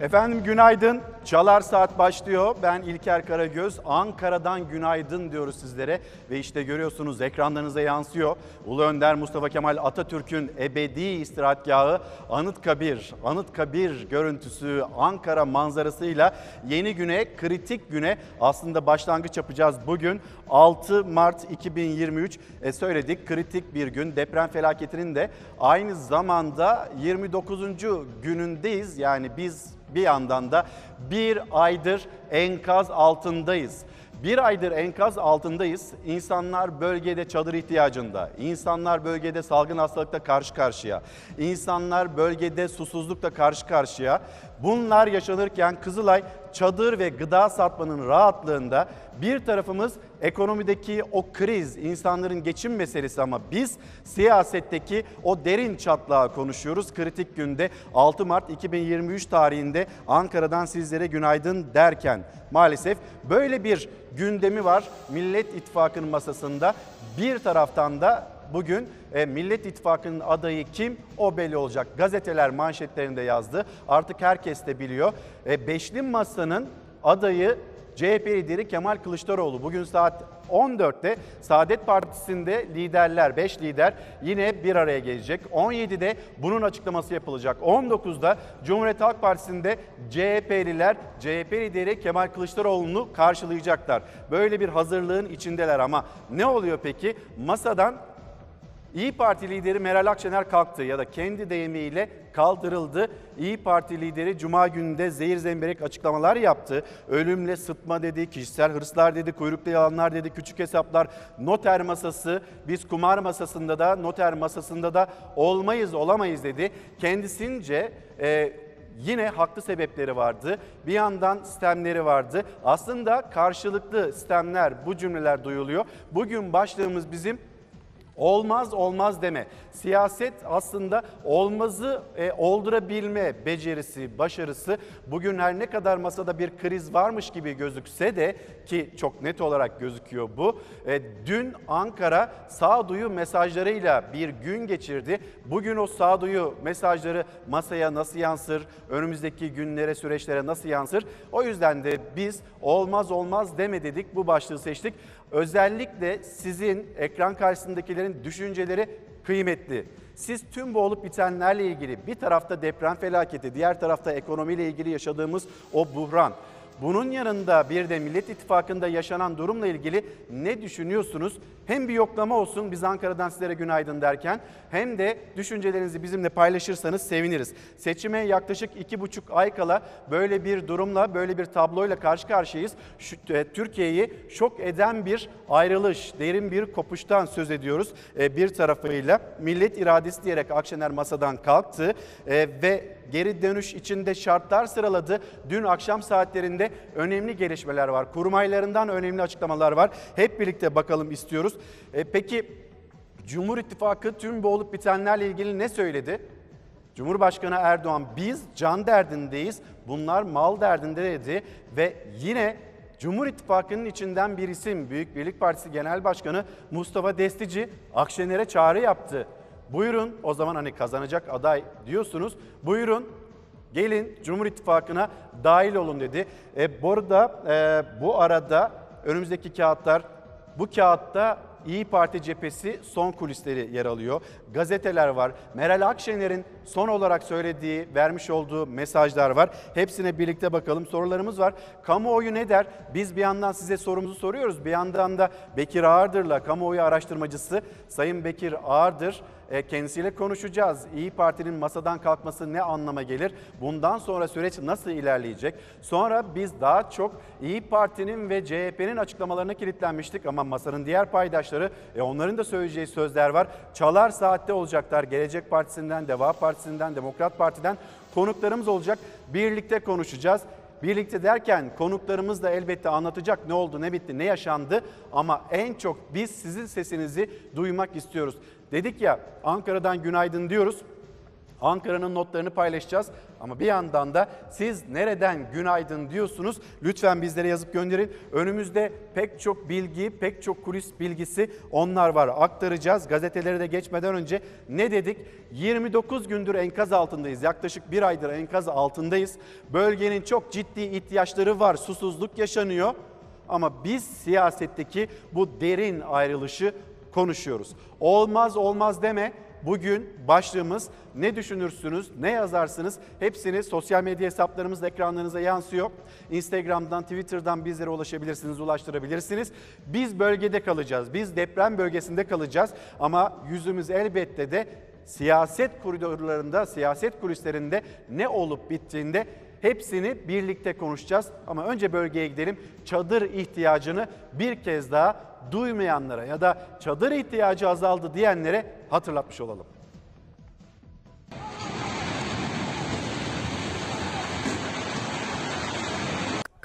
Efendim günaydın. Çalar Saat başlıyor. Ben İlker Karagöz. Ankara'dan günaydın diyoruz sizlere. Ve işte görüyorsunuz ekranlarınıza yansıyor. Ulu Önder Mustafa Kemal Atatürk'ün ebedi istirahatgahı Anıtkabir. Anıtkabir görüntüsü Ankara manzarasıyla yeni güne, kritik güne aslında başlangıç yapacağız bugün. 6 Mart 2023 e, söyledik kritik bir gün. Deprem felaketinin de aynı zamanda 29. günündeyiz. Yani biz bir yandan da bir aydır enkaz altındayız. Bir aydır enkaz altındayız. İnsanlar bölgede çadır ihtiyacında. İnsanlar bölgede salgın hastalıkla karşı karşıya. İnsanlar bölgede susuzlukla karşı karşıya. Bunlar yaşanırken Kızılay çadır ve gıda satmanın rahatlığında bir tarafımız ekonomideki o kriz, insanların geçim meselesi ama biz siyasetteki o derin çatlağı konuşuyoruz. Kritik günde 6 Mart 2023 tarihinde Ankara'dan sizlere günaydın derken maalesef böyle bir gündemi var Millet İttifakı'nın masasında. Bir taraftan da bugün e, Millet İttifakı'nın adayı kim o belli olacak. Gazeteler manşetlerinde yazdı. Artık herkes de biliyor. E, Beşli Masa'nın adayı CHP lideri Kemal Kılıçdaroğlu bugün saat 14'te Saadet Partisi'nde liderler 5 lider yine bir araya gelecek. 17'de bunun açıklaması yapılacak. 19'da Cumhuriyet Halk Partisi'nde CHP'liler CHP lideri Kemal Kılıçdaroğlu'nu karşılayacaklar. Böyle bir hazırlığın içindeler ama ne oluyor peki? Masadan İyi Parti lideri Meral Akşener kalktı ya da kendi deyimiyle kaldırıldı. İyi Parti lideri Cuma gününde zehir zemberek açıklamalar yaptı. Ölümle sıtma dedi, kişisel hırslar dedi, kuyruklu yalanlar dedi, küçük hesaplar, noter masası, biz kumar masasında da noter masasında da olmayız olamayız dedi. Kendisince e, yine haklı sebepleri vardı. Bir yandan sistemleri vardı. Aslında karşılıklı sistemler bu cümleler duyuluyor. Bugün başlığımız bizim Olmaz olmaz deme. Siyaset aslında olmazı e, oldurabilme becerisi, başarısı. Bugün her ne kadar masada bir kriz varmış gibi gözükse de ki çok net olarak gözüküyor bu. E, dün Ankara sağduyu mesajlarıyla bir gün geçirdi. Bugün o sağduyu mesajları masaya nasıl yansır? Önümüzdeki günlere, süreçlere nasıl yansır? O yüzden de biz olmaz olmaz deme dedik. Bu başlığı seçtik. Özellikle sizin ekran karşısındakilerin düşünceleri kıymetli. Siz tüm bu olup bitenlerle ilgili bir tarafta deprem felaketi, diğer tarafta ekonomiyle ilgili yaşadığımız o buhran. Bunun yanında bir de Millet İttifakı'nda yaşanan durumla ilgili ne düşünüyorsunuz? Hem bir yoklama olsun biz Ankara'dan sizlere günaydın derken hem de düşüncelerinizi bizimle paylaşırsanız seviniriz. Seçime yaklaşık iki buçuk ay kala böyle bir durumla böyle bir tabloyla karşı karşıyayız. E, Türkiye'yi şok eden bir ayrılış, derin bir kopuştan söz ediyoruz. E, Bir tarafıyla millet iradesi diyerek Akşener masadan kalktı e, ve geri dönüş içinde şartlar sıraladı. Dün akşam saatlerinde önemli gelişmeler var. Kurmaylarından önemli açıklamalar var. Hep birlikte bakalım istiyoruz. E, peki Cumhur İttifakı tüm bu olup bitenlerle ilgili ne söyledi? Cumhurbaşkanı Erdoğan biz can derdindeyiz, bunlar mal derdinde dedi ve yine Cumhur İttifakı'nın içinden bir isim Büyük Birlik Partisi Genel Başkanı Mustafa Destici Akşener'e çağrı yaptı. Buyurun o zaman hani kazanacak aday diyorsunuz. Buyurun gelin Cumhur İttifakı'na dahil olun dedi. E, bu arada, e, bu arada önümüzdeki kağıtlar bu kağıtta İyi Parti cephesi son kulisleri yer alıyor. Gazeteler var. Meral Akşener'in son olarak söylediği, vermiş olduğu mesajlar var. Hepsine birlikte bakalım. Sorularımız var. Kamuoyu ne der? Biz bir yandan size sorumuzu soruyoruz. Bir yandan da Bekir Ağırdır'la kamuoyu araştırmacısı Sayın Bekir Ağırdır kendisiyle konuşacağız. İyi Parti'nin masadan kalkması ne anlama gelir? Bundan sonra süreç nasıl ilerleyecek? Sonra biz daha çok İyi Parti'nin ve CHP'nin açıklamalarına kilitlenmiştik ama masanın diğer paydaşları e, onların da söyleyeceği sözler var. Çalar saatte olacaklar. Gelecek Partisi'nden, Deva Partisi'nden, Demokrat Parti'den konuklarımız olacak. Birlikte konuşacağız. Birlikte derken konuklarımız da elbette anlatacak ne oldu, ne bitti, ne yaşandı ama en çok biz sizin sesinizi duymak istiyoruz. Dedik ya Ankara'dan günaydın diyoruz. Ankara'nın notlarını paylaşacağız ama bir yandan da siz nereden günaydın diyorsunuz lütfen bizlere yazıp gönderin. Önümüzde pek çok bilgi, pek çok kulis bilgisi onlar var aktaracağız. Gazetelere de geçmeden önce ne dedik? 29 gündür enkaz altındayız. Yaklaşık bir aydır enkaz altındayız. Bölgenin çok ciddi ihtiyaçları var. Susuzluk yaşanıyor. Ama biz siyasetteki bu derin ayrılışı konuşuyoruz. Olmaz olmaz deme. Bugün başlığımız ne düşünürsünüz, ne yazarsınız hepsini sosyal medya hesaplarımızda ekranlarınıza yansıyor. Instagram'dan, Twitter'dan bizlere ulaşabilirsiniz, ulaştırabilirsiniz. Biz bölgede kalacağız, biz deprem bölgesinde kalacağız ama yüzümüz elbette de siyaset koridorlarında, siyaset kulislerinde ne olup bittiğinde hepsini birlikte konuşacağız. Ama önce bölgeye gidelim. Çadır ihtiyacını bir kez daha duymayanlara ya da çadır ihtiyacı azaldı diyenlere hatırlatmış olalım.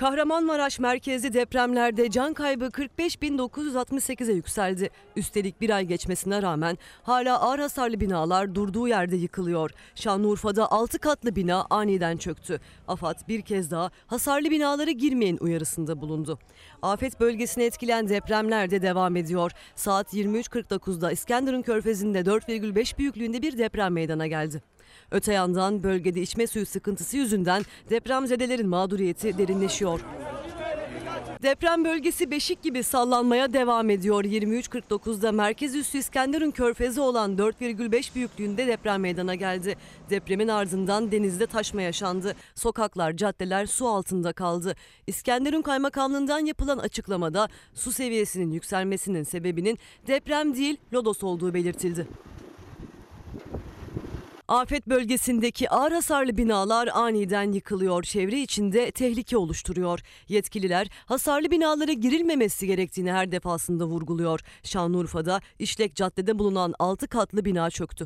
Kahramanmaraş merkezli depremlerde can kaybı 45.968'e yükseldi. Üstelik bir ay geçmesine rağmen hala ağır hasarlı binalar durduğu yerde yıkılıyor. Şanlıurfa'da 6 katlı bina aniden çöktü. AFAD bir kez daha hasarlı binalara girmeyin uyarısında bulundu. Afet bölgesini etkileyen depremler de devam ediyor. Saat 23.49'da İskenderun Körfezi'nde 4,5 büyüklüğünde bir deprem meydana geldi. Öte yandan bölgede içme suyu sıkıntısı yüzünden depremzedelerin mağduriyeti derinleşiyor. Deprem bölgesi beşik gibi sallanmaya devam ediyor. 23.49'da merkez üssü İskenderun körfezi olan 4,5 büyüklüğünde deprem meydana geldi. Depremin ardından denizde taşma yaşandı. Sokaklar, caddeler su altında kaldı. İskenderun Kaymakamlığından yapılan açıklamada su seviyesinin yükselmesinin sebebinin deprem değil lodos olduğu belirtildi. Afet bölgesindeki ağır hasarlı binalar aniden yıkılıyor. Çevre içinde tehlike oluşturuyor. Yetkililer hasarlı binalara girilmemesi gerektiğini her defasında vurguluyor. Şanlıurfa'da İşlek Cadde'de bulunan 6 katlı bina çöktü.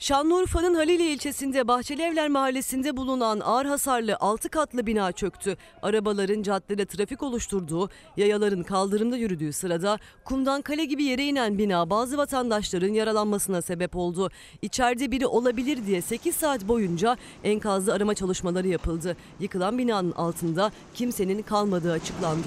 Şanlıurfa'nın Halili ilçesinde Bahçelievler mahallesinde bulunan ağır hasarlı 6 katlı bina çöktü. Arabaların caddede trafik oluşturduğu, yayaların kaldırımda yürüdüğü sırada kumdan kale gibi yere inen bina bazı vatandaşların yaralanmasına sebep oldu. İçeride biri olabilir diye 8 saat boyunca enkazlı arama çalışmaları yapıldı. Yıkılan binanın altında kimsenin kalmadığı açıklandı.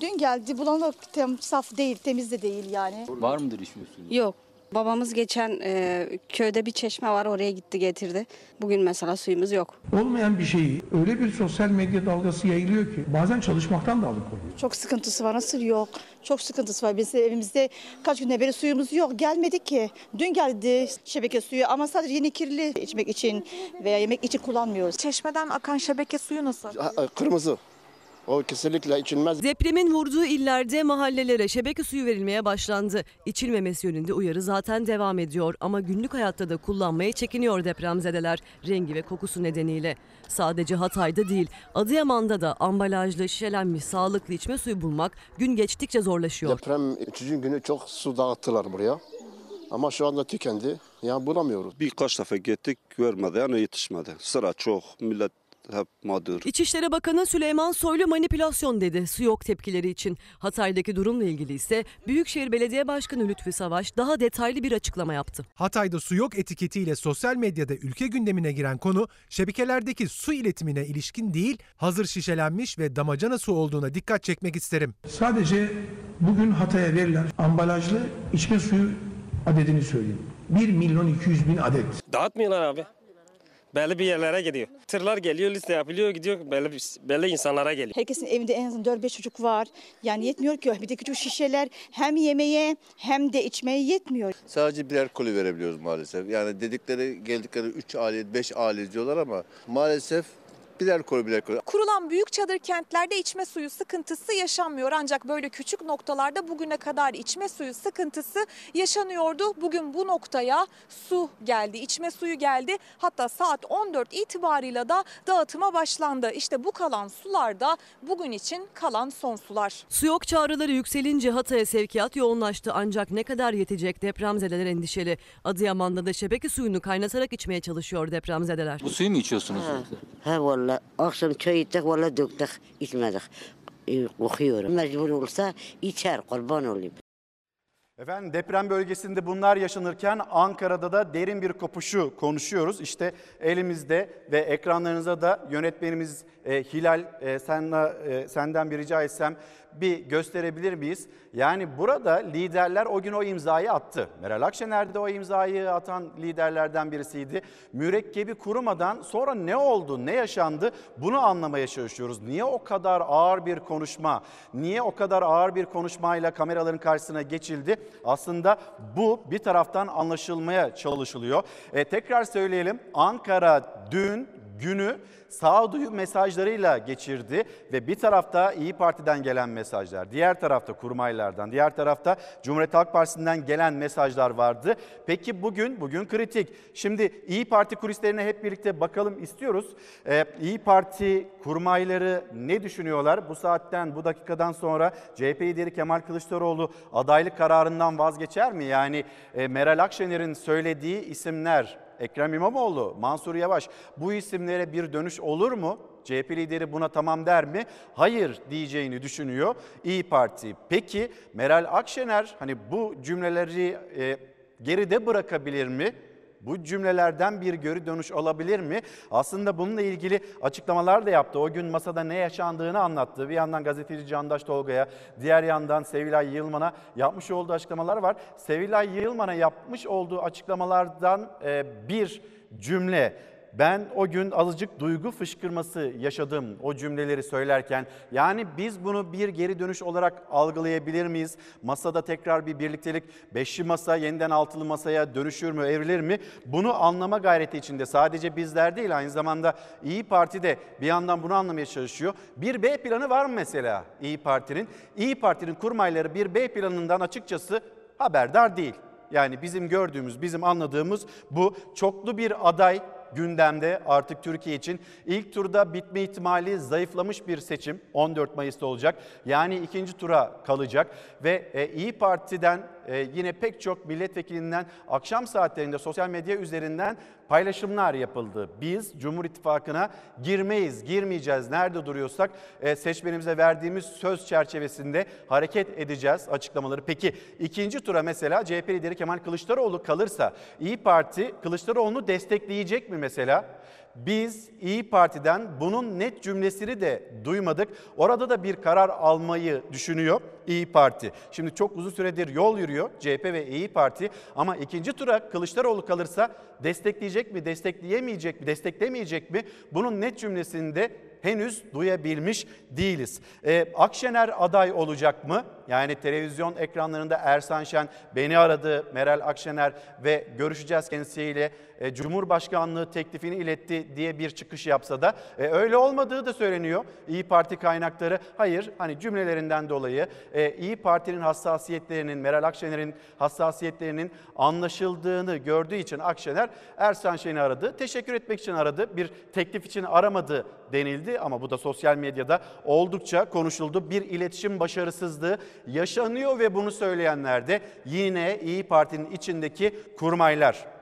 Dün geldi bulanık tem, saf değil, temiz de değil yani. Var mıdır içme suyu? Yok. Babamız geçen e, köyde bir çeşme var oraya gitti getirdi. Bugün mesela suyumuz yok. Olmayan bir şeyi öyle bir sosyal medya dalgası yayılıyor ki bazen çalışmaktan da alıkoyuyor. Çok sıkıntısı var. Nasıl yok? Çok sıkıntısı var. Biz evimizde kaç günden beri suyumuz yok. Gelmedi ki. Dün geldi şebeke suyu ama sadece yeni kirli içmek için veya yemek için kullanmıyoruz. Çeşmeden akan şebeke suyu nasıl? Ha, Kırmızı. O kesinlikle içilmez. Depremin vurduğu illerde mahallelere şebeke suyu verilmeye başlandı. İçilmemesi yönünde uyarı zaten devam ediyor ama günlük hayatta da kullanmaya çekiniyor depremzedeler rengi ve kokusu nedeniyle. Sadece Hatay'da değil Adıyaman'da da ambalajlı şişelenmiş sağlıklı içme suyu bulmak gün geçtikçe zorlaşıyor. Deprem üçüncü günü çok su dağıttılar buraya. Ama şu anda tükendi. Yani bulamıyoruz. Birkaç defa gittik görmedi yani yetişmedi. Sıra çok millet hep mağdur. İçişleri Bakanı Süleyman Soylu manipülasyon dedi su yok tepkileri için. Hatay'daki durumla ilgili ise Büyükşehir Belediye Başkanı Lütfü Savaş daha detaylı bir açıklama yaptı. Hatay'da su yok etiketiyle sosyal medyada ülke gündemine giren konu şebekelerdeki su iletimine ilişkin değil, hazır şişelenmiş ve damacana su olduğuna dikkat çekmek isterim. Sadece bugün Hatay'a verilen ambalajlı içme suyu adedini söyleyeyim. 1 milyon 200 bin adet. Dağıtmıyorlar abi. Belli bir yerlere gidiyor. Tırlar geliyor, liste yapılıyor, gidiyor belli, belli insanlara geliyor. Herkesin evinde en azından 4-5 çocuk var. Yani yetmiyor ki. Bir de küçük şişeler hem yemeğe hem de içmeye yetmiyor. Sadece birer koli verebiliyoruz maalesef. Yani dedikleri geldikleri 3 aile 5 aile diyorlar ama maalesef birer koli birer koli. Kurulan büyük çadır kentlerde içme suyu sıkıntısı yaşanmıyor. Ancak böyle küçük noktalarda bugüne kadar içme suyu sıkıntısı yaşanıyordu. Bugün bu noktaya su geldi, içme suyu geldi. Hatta saat 14 itibarıyla da dağıtıma başlandı. İşte bu kalan sular da bugün için kalan son sular. Su yok çağrıları yükselince Hatay'a sevkiyat yoğunlaştı ancak ne kadar yetecek depremzedeler endişeli. Adıyaman'da da şebeke suyunu kaynatarak içmeye çalışıyor depremzedeler. Bu suyu mu içiyorsunuz? He valla akşam çay içtik valla döktük içmedik. E, kokuyor. Mecbur olsa içer kurban olayım. Efendim deprem bölgesinde bunlar yaşanırken Ankara'da da derin bir kopuşu konuşuyoruz. İşte elimizde ve ekranlarınıza da yönetmenimiz e, Hilal e, senle, e, senden bir rica etsem bir gösterebilir miyiz? Yani burada liderler o gün o imzayı attı. Meral Akşener de o imzayı atan liderlerden birisiydi. Mürekkebi kurumadan sonra ne oldu, ne yaşandı bunu anlamaya çalışıyoruz. Niye o kadar ağır bir konuşma, niye o kadar ağır bir konuşmayla kameraların karşısına geçildi? Aslında bu bir taraftan anlaşılmaya çalışılıyor. E, tekrar söyleyelim Ankara dün günü sağduyu mesajlarıyla geçirdi ve bir tarafta İyi Parti'den gelen mesajlar, diğer tarafta kurmaylardan, diğer tarafta Cumhuriyet Halk Partisi'nden gelen mesajlar vardı. Peki bugün, bugün kritik. Şimdi İyi Parti kulislerine hep birlikte bakalım istiyoruz. Ee, İyi Parti kurmayları ne düşünüyorlar? Bu saatten, bu dakikadan sonra CHP lideri Kemal Kılıçdaroğlu adaylık kararından vazgeçer mi? Yani e, Meral Akşener'in söylediği isimler Ekrem İmamoğlu, Mansur Yavaş bu isimlere bir dönüş olur mu? CHP lideri buna tamam der mi? Hayır diyeceğini düşünüyor İyi Parti. Peki Meral Akşener hani bu cümleleri e, geride bırakabilir mi? Bu cümlelerden bir geri dönüş olabilir mi? Aslında bununla ilgili açıklamalar da yaptı. O gün masada ne yaşandığını anlattı. Bir yandan gazeteci Candaş Tolga'ya, diğer yandan Sevilay Yılman'a yapmış olduğu açıklamalar var. Sevilay Yılman'a yapmış olduğu açıklamalardan e, bir cümle ben o gün azıcık duygu fışkırması yaşadım o cümleleri söylerken. Yani biz bunu bir geri dönüş olarak algılayabilir miyiz? Masada tekrar bir birliktelik, beşli masa yeniden altılı masaya dönüşür mü, evrilir mi? Bunu anlama gayreti içinde sadece bizler değil aynı zamanda İyi Parti de bir yandan bunu anlamaya çalışıyor. Bir B planı var mı mesela İyi Parti'nin? İyi Parti'nin kurmayları bir B planından açıkçası haberdar değil. Yani bizim gördüğümüz, bizim anladığımız bu çoklu bir aday gündemde artık Türkiye için. ilk turda bitme ihtimali zayıflamış bir seçim 14 Mayıs'ta olacak. Yani ikinci tura kalacak ve e, İyi Parti'den e, yine pek çok milletvekilinden akşam saatlerinde sosyal medya üzerinden paylaşımlar yapıldı. Biz Cumhur İttifakı'na girmeyiz, girmeyeceğiz. Nerede duruyorsak e, seçmenimize verdiğimiz söz çerçevesinde hareket edeceğiz açıklamaları. Peki ikinci tura mesela CHP lideri Kemal Kılıçdaroğlu kalırsa İyi Parti Kılıçdaroğlu'nu destekleyecek mi mesela? Biz İyi Parti'den bunun net cümlesini de duymadık. Orada da bir karar almayı düşünüyor İyi Parti. Şimdi çok uzun süredir yol yürüyor CHP ve İyi Parti ama ikinci tura Kılıçdaroğlu kalırsa destekleyecek mi, destekleyemeyecek mi, desteklemeyecek mi? Bunun net cümlesini de henüz duyabilmiş değiliz. Ee, Akşener aday olacak mı? Yani televizyon ekranlarında Ersan Şen beni aradı, Meral Akşener ve görüşeceğiz kendisiyle e, Cumhurbaşkanlığı teklifini iletti diye bir çıkış yapsa da e, öyle olmadığı da söyleniyor. İyi Parti kaynakları hayır hani cümlelerinden dolayı e, İyi Parti'nin hassasiyetlerinin, Meral Akşener'in hassasiyetlerinin anlaşıldığını gördüğü için Akşener Ersan Şen'i aradı. Teşekkür etmek için aradı. Bir teklif için aramadı denildi ama bu da sosyal medyada oldukça konuşuldu. Bir iletişim başarısızlığı yaşanıyor ve bunu söyleyenler de yine İyi Parti'nin içindeki kurmaylar.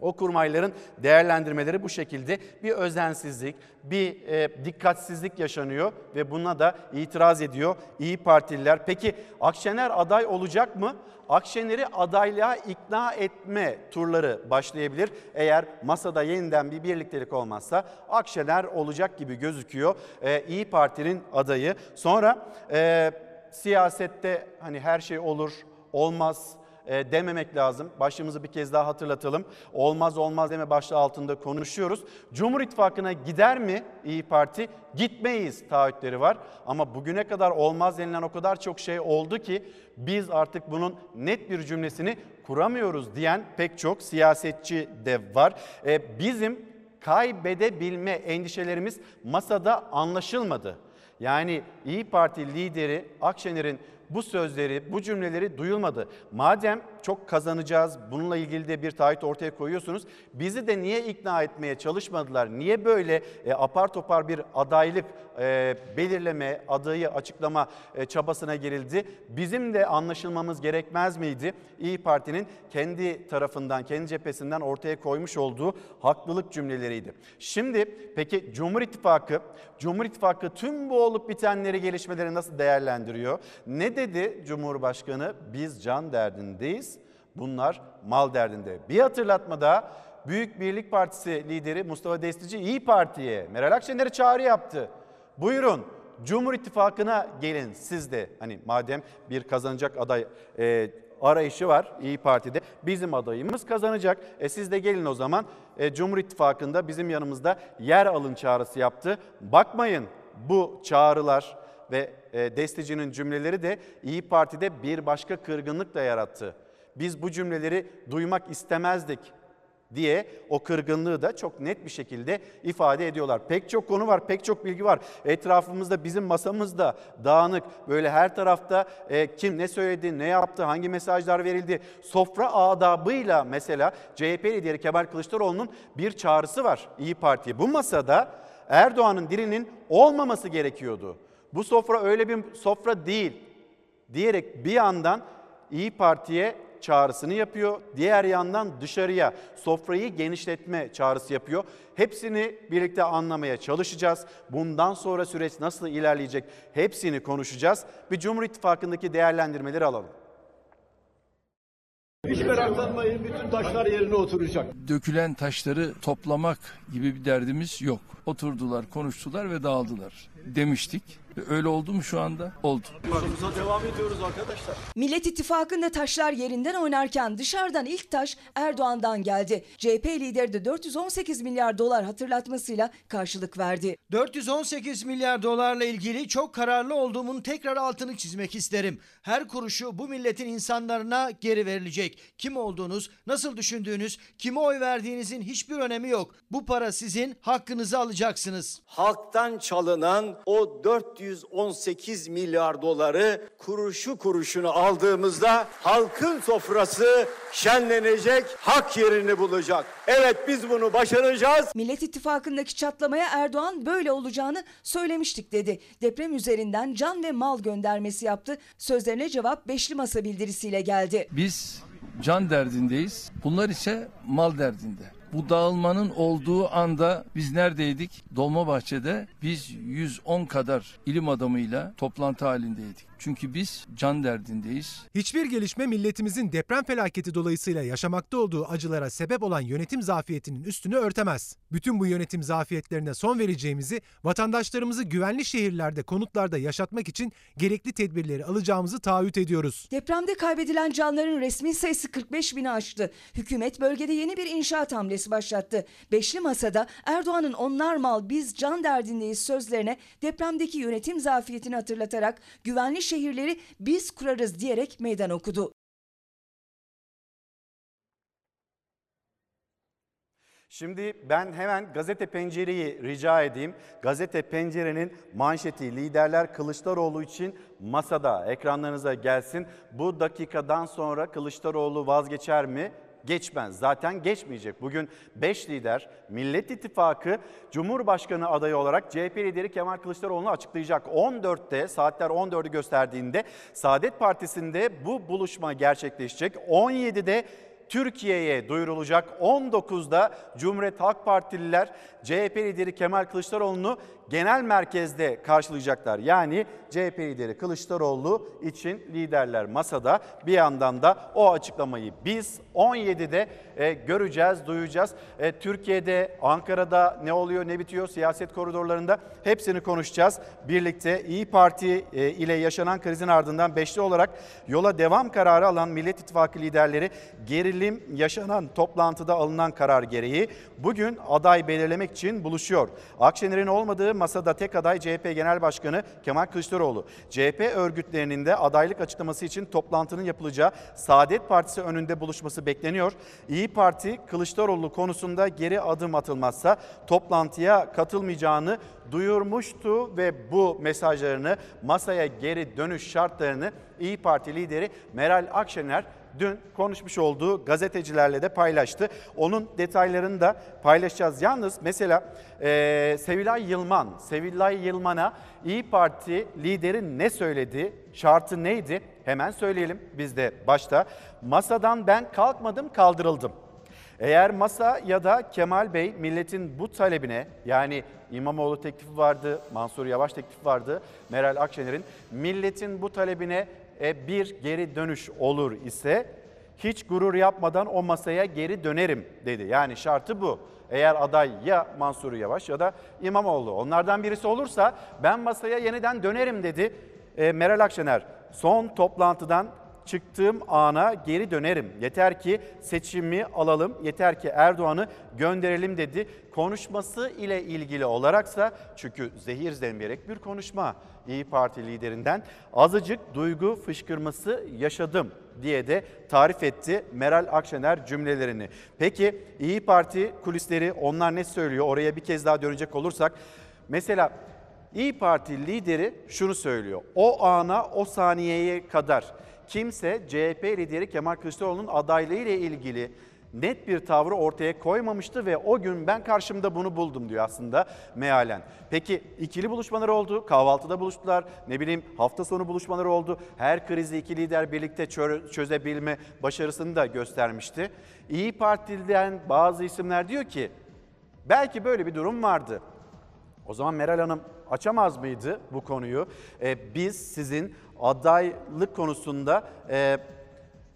O kurmayların değerlendirmeleri bu şekilde bir özensizlik, bir e, dikkatsizlik yaşanıyor ve buna da itiraz ediyor İyi Partililer. Peki Akşener aday olacak mı? Akşener'i adaylığa ikna etme turları başlayabilir. Eğer masada yeniden bir birliktelik olmazsa Akşener olacak gibi gözüküyor e, İyi Parti'nin adayı. Sonra e, siyasette hani her şey olur, olmaz e, dememek lazım. Başlığımızı bir kez daha hatırlatalım. Olmaz olmaz deme başlığı altında konuşuyoruz. Cumhur İttifakı'na gider mi İyi Parti? Gitmeyiz taahhütleri var. Ama bugüne kadar olmaz denilen o kadar çok şey oldu ki biz artık bunun net bir cümlesini kuramıyoruz diyen pek çok siyasetçi de var. E, bizim kaybedebilme endişelerimiz masada anlaşılmadı. Yani İyi Parti lideri Akşener'in bu sözleri, bu cümleleri duyulmadı. Madem çok kazanacağız, bununla ilgili de bir taahhüt ortaya koyuyorsunuz. Bizi de niye ikna etmeye çalışmadılar? Niye böyle e, apar topar bir adaylık e, belirleme, adayı açıklama e, çabasına girildi? Bizim de anlaşılmamız gerekmez miydi? İyi Parti'nin kendi tarafından, kendi cephesinden ortaya koymuş olduğu haklılık cümleleriydi. Şimdi peki Cumhur İttifakı, Cumhur İttifakı tüm bu olup bitenleri, gelişmeleri nasıl değerlendiriyor? Ne dedi Cumhurbaşkanı? Biz can derdindeyiz. Bunlar mal derdinde. Bir hatırlatma daha. Büyük Birlik Partisi lideri Mustafa Destici İyi Parti'ye Meral Akşener'e çağrı yaptı. Buyurun Cumhur İttifakı'na gelin siz de. Hani madem bir kazanacak aday e, arayışı var İyi Parti'de. Bizim adayımız kazanacak. E siz de gelin o zaman e, Cumhur İttifakı'nda bizim yanımızda yer alın çağrısı yaptı. Bakmayın bu çağrılar ve e, Destici'nin cümleleri de İyi Parti'de bir başka kırgınlık da yarattı. Biz bu cümleleri duymak istemezdik diye o kırgınlığı da çok net bir şekilde ifade ediyorlar. Pek çok konu var, pek çok bilgi var. Etrafımızda bizim masamızda dağınık böyle her tarafta e, kim ne söyledi, ne yaptı, hangi mesajlar verildi. Sofra adabıyla mesela CHP lideri Kemal Kılıçdaroğlu'nun bir çağrısı var İyi Parti'ye. Bu masada Erdoğan'ın dilinin olmaması gerekiyordu. Bu sofra öyle bir sofra değil diyerek bir yandan İyi Parti'ye çağrısını yapıyor. Diğer yandan dışarıya sofrayı genişletme çağrısı yapıyor. Hepsini birlikte anlamaya çalışacağız. Bundan sonra süreç nasıl ilerleyecek hepsini konuşacağız. Bir Cumhur İttifakı'ndaki değerlendirmeleri alalım. Hiç meraklanmayın bütün taşlar yerine oturacak. Dökülen taşları toplamak gibi bir derdimiz yok. Oturdular, konuştular ve dağıldılar demiştik. Öyle oldu mu şu anda? Oldu. Yolumuza devam ediyoruz arkadaşlar. Millet İttifakı'nda taşlar yerinden oynarken dışarıdan ilk taş Erdoğan'dan geldi. CHP lideri de 418 milyar dolar hatırlatmasıyla karşılık verdi. 418 milyar dolarla ilgili çok kararlı olduğumun tekrar altını çizmek isterim. Her kuruşu bu milletin insanlarına geri verilecek. Kim olduğunuz, nasıl düşündüğünüz, kime oy verdiğinizin hiçbir önemi yok. Bu para sizin, hakkınızı alacaksınız. Halktan çalınan o 418 milyar doları kuruşu kuruşunu aldığımızda halkın sofrası şenlenecek, hak yerini bulacak. Evet biz bunu başaracağız. Millet İttifakı'ndaki çatlamaya Erdoğan böyle olacağını söylemiştik dedi. Deprem üzerinden can ve mal göndermesi yaptı. Sözlerine cevap beşli masa bildirisiyle geldi. Biz can derdindeyiz. Bunlar ise mal derdinde. Bu dağılmanın olduğu anda biz neredeydik? Dolmabahçe'de biz 110 kadar ilim adamıyla toplantı halindeydik. Çünkü biz can derdindeyiz. Hiçbir gelişme milletimizin deprem felaketi dolayısıyla yaşamakta olduğu acılara sebep olan yönetim zafiyetinin üstünü örtemez. Bütün bu yönetim zafiyetlerine son vereceğimizi, vatandaşlarımızı güvenli şehirlerde, konutlarda yaşatmak için gerekli tedbirleri alacağımızı taahhüt ediyoruz. Depremde kaybedilen canların resmi sayısı 45 bini aştı. Hükümet bölgede yeni bir inşaat hamlesi başlattı. Beşli masada Erdoğan'ın onlar mal biz can derdindeyiz sözlerine depremdeki yönetim zafiyetini hatırlatarak güvenli şehirleri biz kurarız diyerek meydan okudu. Şimdi ben hemen Gazete Pencere'yi rica edeyim. Gazete Pencere'nin manşeti liderler Kılıçdaroğlu için masada ekranlarınıza gelsin. Bu dakikadan sonra Kılıçdaroğlu vazgeçer mi? Geçmez. Zaten geçmeyecek. Bugün 5 lider Millet İttifakı Cumhurbaşkanı adayı olarak CHP lideri Kemal Kılıçdaroğlu'nu açıklayacak. 14'te saatler 14'ü gösterdiğinde Saadet Partisi'nde bu buluşma gerçekleşecek. 17'de Türkiye'ye duyurulacak. 19'da Cumhuriyet Halk Partililer CHP lideri Kemal Kılıçdaroğlu'nu genel merkezde karşılayacaklar. Yani CHP lideri Kılıçdaroğlu için liderler masada bir yandan da o açıklamayı biz 17'de e, göreceğiz, duyacağız. E, Türkiye'de, Ankara'da ne oluyor, ne bitiyor siyaset koridorlarında hepsini konuşacağız. Birlikte İyi Parti e, ile yaşanan krizin ardından beşli olarak yola devam kararı alan Millet İttifakı liderleri gerilim yaşanan toplantıda alınan karar gereği bugün aday belirlemek için buluşuyor. Akşener'in olmadığı masada tek aday CHP Genel Başkanı Kemal Kılıçdaroğlu. CHP örgütlerinin de adaylık açıklaması için toplantının yapılacağı Saadet Partisi önünde buluşması bekleniyor. İyi Parti Kılıçdaroğlu konusunda geri adım atılmazsa toplantıya katılmayacağını duyurmuştu ve bu mesajlarını masaya geri dönüş şartlarını İyi Parti lideri Meral Akşener dün konuşmuş olduğu gazetecilerle de paylaştı. Onun detaylarını da paylaşacağız. Yalnız mesela e, Sevilay Yılman, Sevilay Yılman'a İyi Parti lideri ne söyledi, şartı neydi? Hemen söyleyelim biz de başta. Masadan ben kalkmadım kaldırıldım. Eğer masa ya da Kemal Bey milletin bu talebine yani İmamoğlu teklifi vardı, Mansur Yavaş teklifi vardı, Meral Akşener'in milletin bu talebine bir geri dönüş olur ise hiç gurur yapmadan o masaya geri dönerim dedi. Yani şartı bu. Eğer aday ya Mansur Yavaş ya da İmamoğlu onlardan birisi olursa ben masaya yeniden dönerim dedi e, Meral Akşener. Son toplantıdan çıktığım ana geri dönerim. Yeter ki seçimi alalım, yeter ki Erdoğan'ı gönderelim dedi. Konuşması ile ilgili olaraksa çünkü zehir zemberek bir konuşma İyi Parti liderinden azıcık duygu fışkırması yaşadım diye de tarif etti Meral Akşener cümlelerini. Peki İyi Parti kulisleri onlar ne söylüyor? Oraya bir kez daha dönecek olursak mesela İyi Parti lideri şunu söylüyor. O ana, o saniyeye kadar kimse CHP lideri Kemal Kılıçdaroğlu'nun adaylığı ile ilgili net bir tavrı ortaya koymamıştı ve o gün ben karşımda bunu buldum diyor aslında mealen. Peki ikili buluşmalar oldu, kahvaltıda buluştular, ne bileyim hafta sonu buluşmaları oldu. Her krizi iki lider birlikte çö- çözebilme başarısını da göstermişti. İyi Parti'den bazı isimler diyor ki belki böyle bir durum vardı. O zaman Meral Hanım açamaz mıydı bu konuyu? Ee, biz sizin adaylık konusunda e,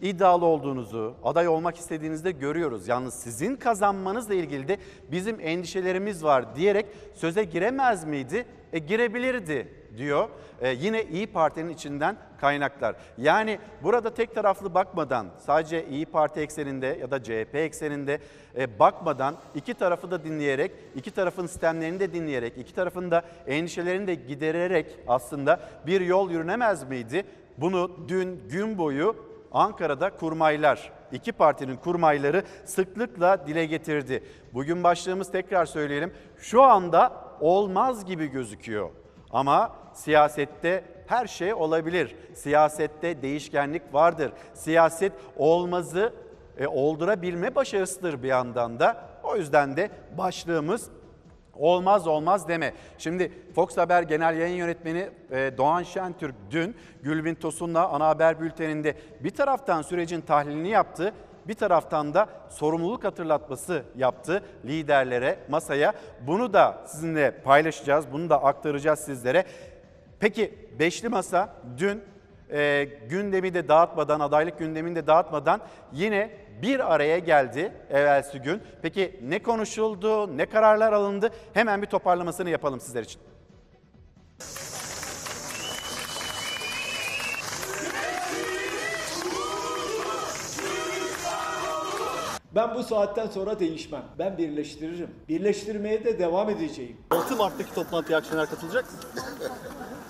iddialı olduğunuzu, aday olmak istediğinizde görüyoruz. Yalnız sizin kazanmanızla ilgili de bizim endişelerimiz var diyerek söze giremez miydi? E, girebilirdi diyor. E, yine İyi Parti'nin içinden kaynaklar. Yani burada tek taraflı bakmadan sadece İyi Parti ekseninde ya da CHP ekseninde e, bakmadan iki tarafı da dinleyerek, iki tarafın sistemlerini de dinleyerek, iki tarafın da endişelerini de gidererek aslında bir yol yürünemez miydi? Bunu dün gün boyu Ankara'da kurmaylar, iki partinin kurmayları sıklıkla dile getirdi. Bugün başlığımız tekrar söyleyelim. Şu anda olmaz gibi gözüküyor. Ama siyasette her şey olabilir. Siyasette değişkenlik vardır. Siyaset olmazı e, oldurabilme başarısıdır bir yandan da. O yüzden de başlığımız Olmaz olmaz deme. Şimdi Fox Haber Genel Yayın Yönetmeni e, Doğan Şentürk dün Gülbin Tosun'la ana haber bülteninde bir taraftan sürecin tahlilini yaptı, bir taraftan da sorumluluk hatırlatması yaptı liderlere, masaya. Bunu da sizinle paylaşacağız, bunu da aktaracağız sizlere. Peki Beşli Masa dün e, gündemi de dağıtmadan, adaylık gündemini de dağıtmadan yine bir araya geldi evvelsi gün. Peki ne konuşuldu, ne kararlar alındı? Hemen bir toparlamasını yapalım sizler için. Ben bu saatten sonra değişmem. Ben birleştiririm. Birleştirmeye de devam edeceğim. 6 Mart'taki toplantıya Akşener katılacak mı?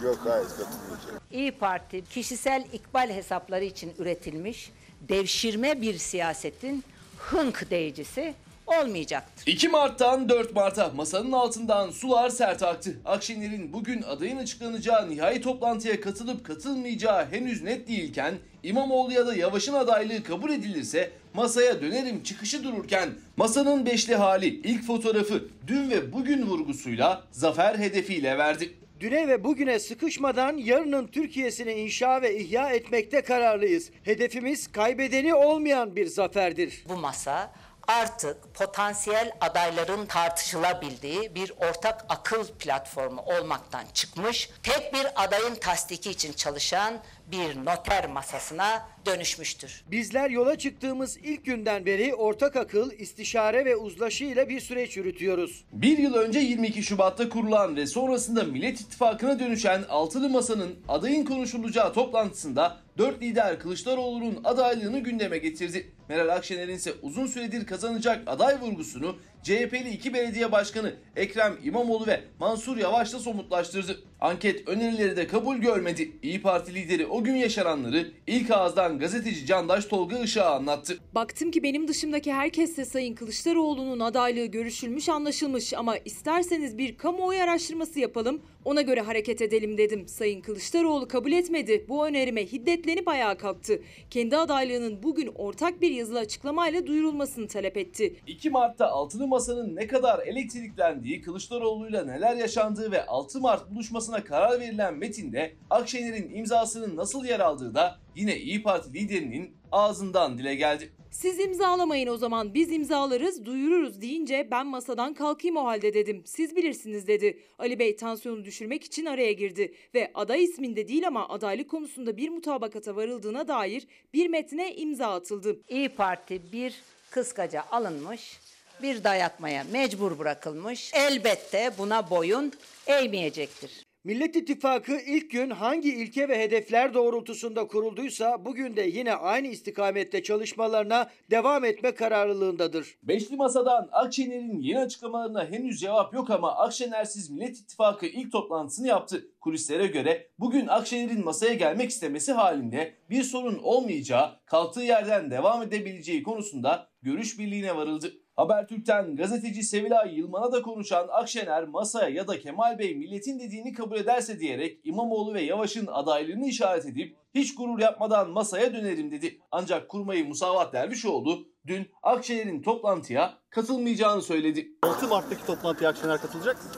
Yok hayır katılmayacağım. İyi Parti kişisel ikbal hesapları için üretilmiş devşirme bir siyasetin hınk deyicisi olmayacaktır. 2 Mart'tan 4 Mart'a masanın altından sular sert aktı. Akşener'in bugün adayın açıklanacağı nihai toplantıya katılıp katılmayacağı henüz net değilken İmamoğlu ya da Yavaş'ın adaylığı kabul edilirse masaya dönerim çıkışı dururken masanın beşli hali ilk fotoğrafı dün ve bugün vurgusuyla zafer hedefiyle verdi. Düne ve bugüne sıkışmadan yarının Türkiye'sini inşa ve ihya etmekte kararlıyız. Hedefimiz kaybedeni olmayan bir zaferdir. Bu masa artık potansiyel adayların tartışılabildiği bir ortak akıl platformu olmaktan çıkmış, tek bir adayın tasdiki için çalışan bir noter masasına dönüşmüştür. Bizler yola çıktığımız ilk günden beri ortak akıl, istişare ve uzlaşı ile bir süreç yürütüyoruz. Bir yıl önce 22 Şubat'ta kurulan ve sonrasında Millet İttifakı'na dönüşen Altılı Masa'nın adayın konuşulacağı toplantısında dört lider Kılıçdaroğlu'nun adaylığını gündeme getirdi. Meral Akşener'in ise uzun süredir kazanacak aday vurgusunu CHP'li iki belediye başkanı Ekrem İmamoğlu ve Mansur Yavaş'la somutlaştırdı. Anket önerileri de kabul görmedi. İyi Parti lideri o gün yaşananları ilk ağızdan gazeteci Candaş Tolga Işık'a anlattı. Baktım ki benim dışımdaki herkesle Sayın Kılıçdaroğlu'nun adaylığı görüşülmüş anlaşılmış ama isterseniz bir kamuoyu araştırması yapalım ona göre hareket edelim dedim. Sayın Kılıçdaroğlu kabul etmedi. Bu önerime hiddetlenip ayağa kalktı. Kendi adaylığının bugün ortak bir yazılı açıklamayla duyurulmasını talep etti. 2 Mart'ta Altılı Masa'nın ne kadar elektriklendiği, Kılıçdaroğlu'yla neler yaşandığı ve 6 Mart buluşmasına karar verilen metinde Akşener'in imzasının nasıl yer aldığı da yine İyi Parti liderinin ağzından dile geldi. Siz imzalamayın o zaman biz imzalarız duyururuz deyince ben masadan kalkayım o halde dedim. Siz bilirsiniz dedi. Ali Bey tansiyonu düşürmek için araya girdi ve aday isminde değil ama adaylık konusunda bir mutabakata varıldığına dair bir metne imza atıldı. İyi Parti bir kıskaca alınmış, bir dayatmaya mecbur bırakılmış. Elbette buna boyun eğmeyecektir. Millet İttifakı ilk gün hangi ilke ve hedefler doğrultusunda kurulduysa bugün de yine aynı istikamette çalışmalarına devam etme kararlılığındadır. Beşli Masa'dan Akşener'in yeni açıklamalarına henüz cevap yok ama Akşener'siz Millet İttifakı ilk toplantısını yaptı. Kulislere göre bugün Akşener'in masaya gelmek istemesi halinde bir sorun olmayacağı, kalktığı yerden devam edebileceği konusunda görüş birliğine varıldı. Habertürk'ten gazeteci Sevilay Yılman'a da konuşan Akşener masaya ya da Kemal Bey milletin dediğini kabul ederse diyerek İmamoğlu ve Yavaş'ın adaylığını işaret edip hiç gurur yapmadan masaya dönerim dedi. Ancak kurmayı Musavat Dervişoğlu dün Akşener'in toplantıya katılmayacağını söyledi. 6 Mart'taki toplantıya Akşener katılacak mı?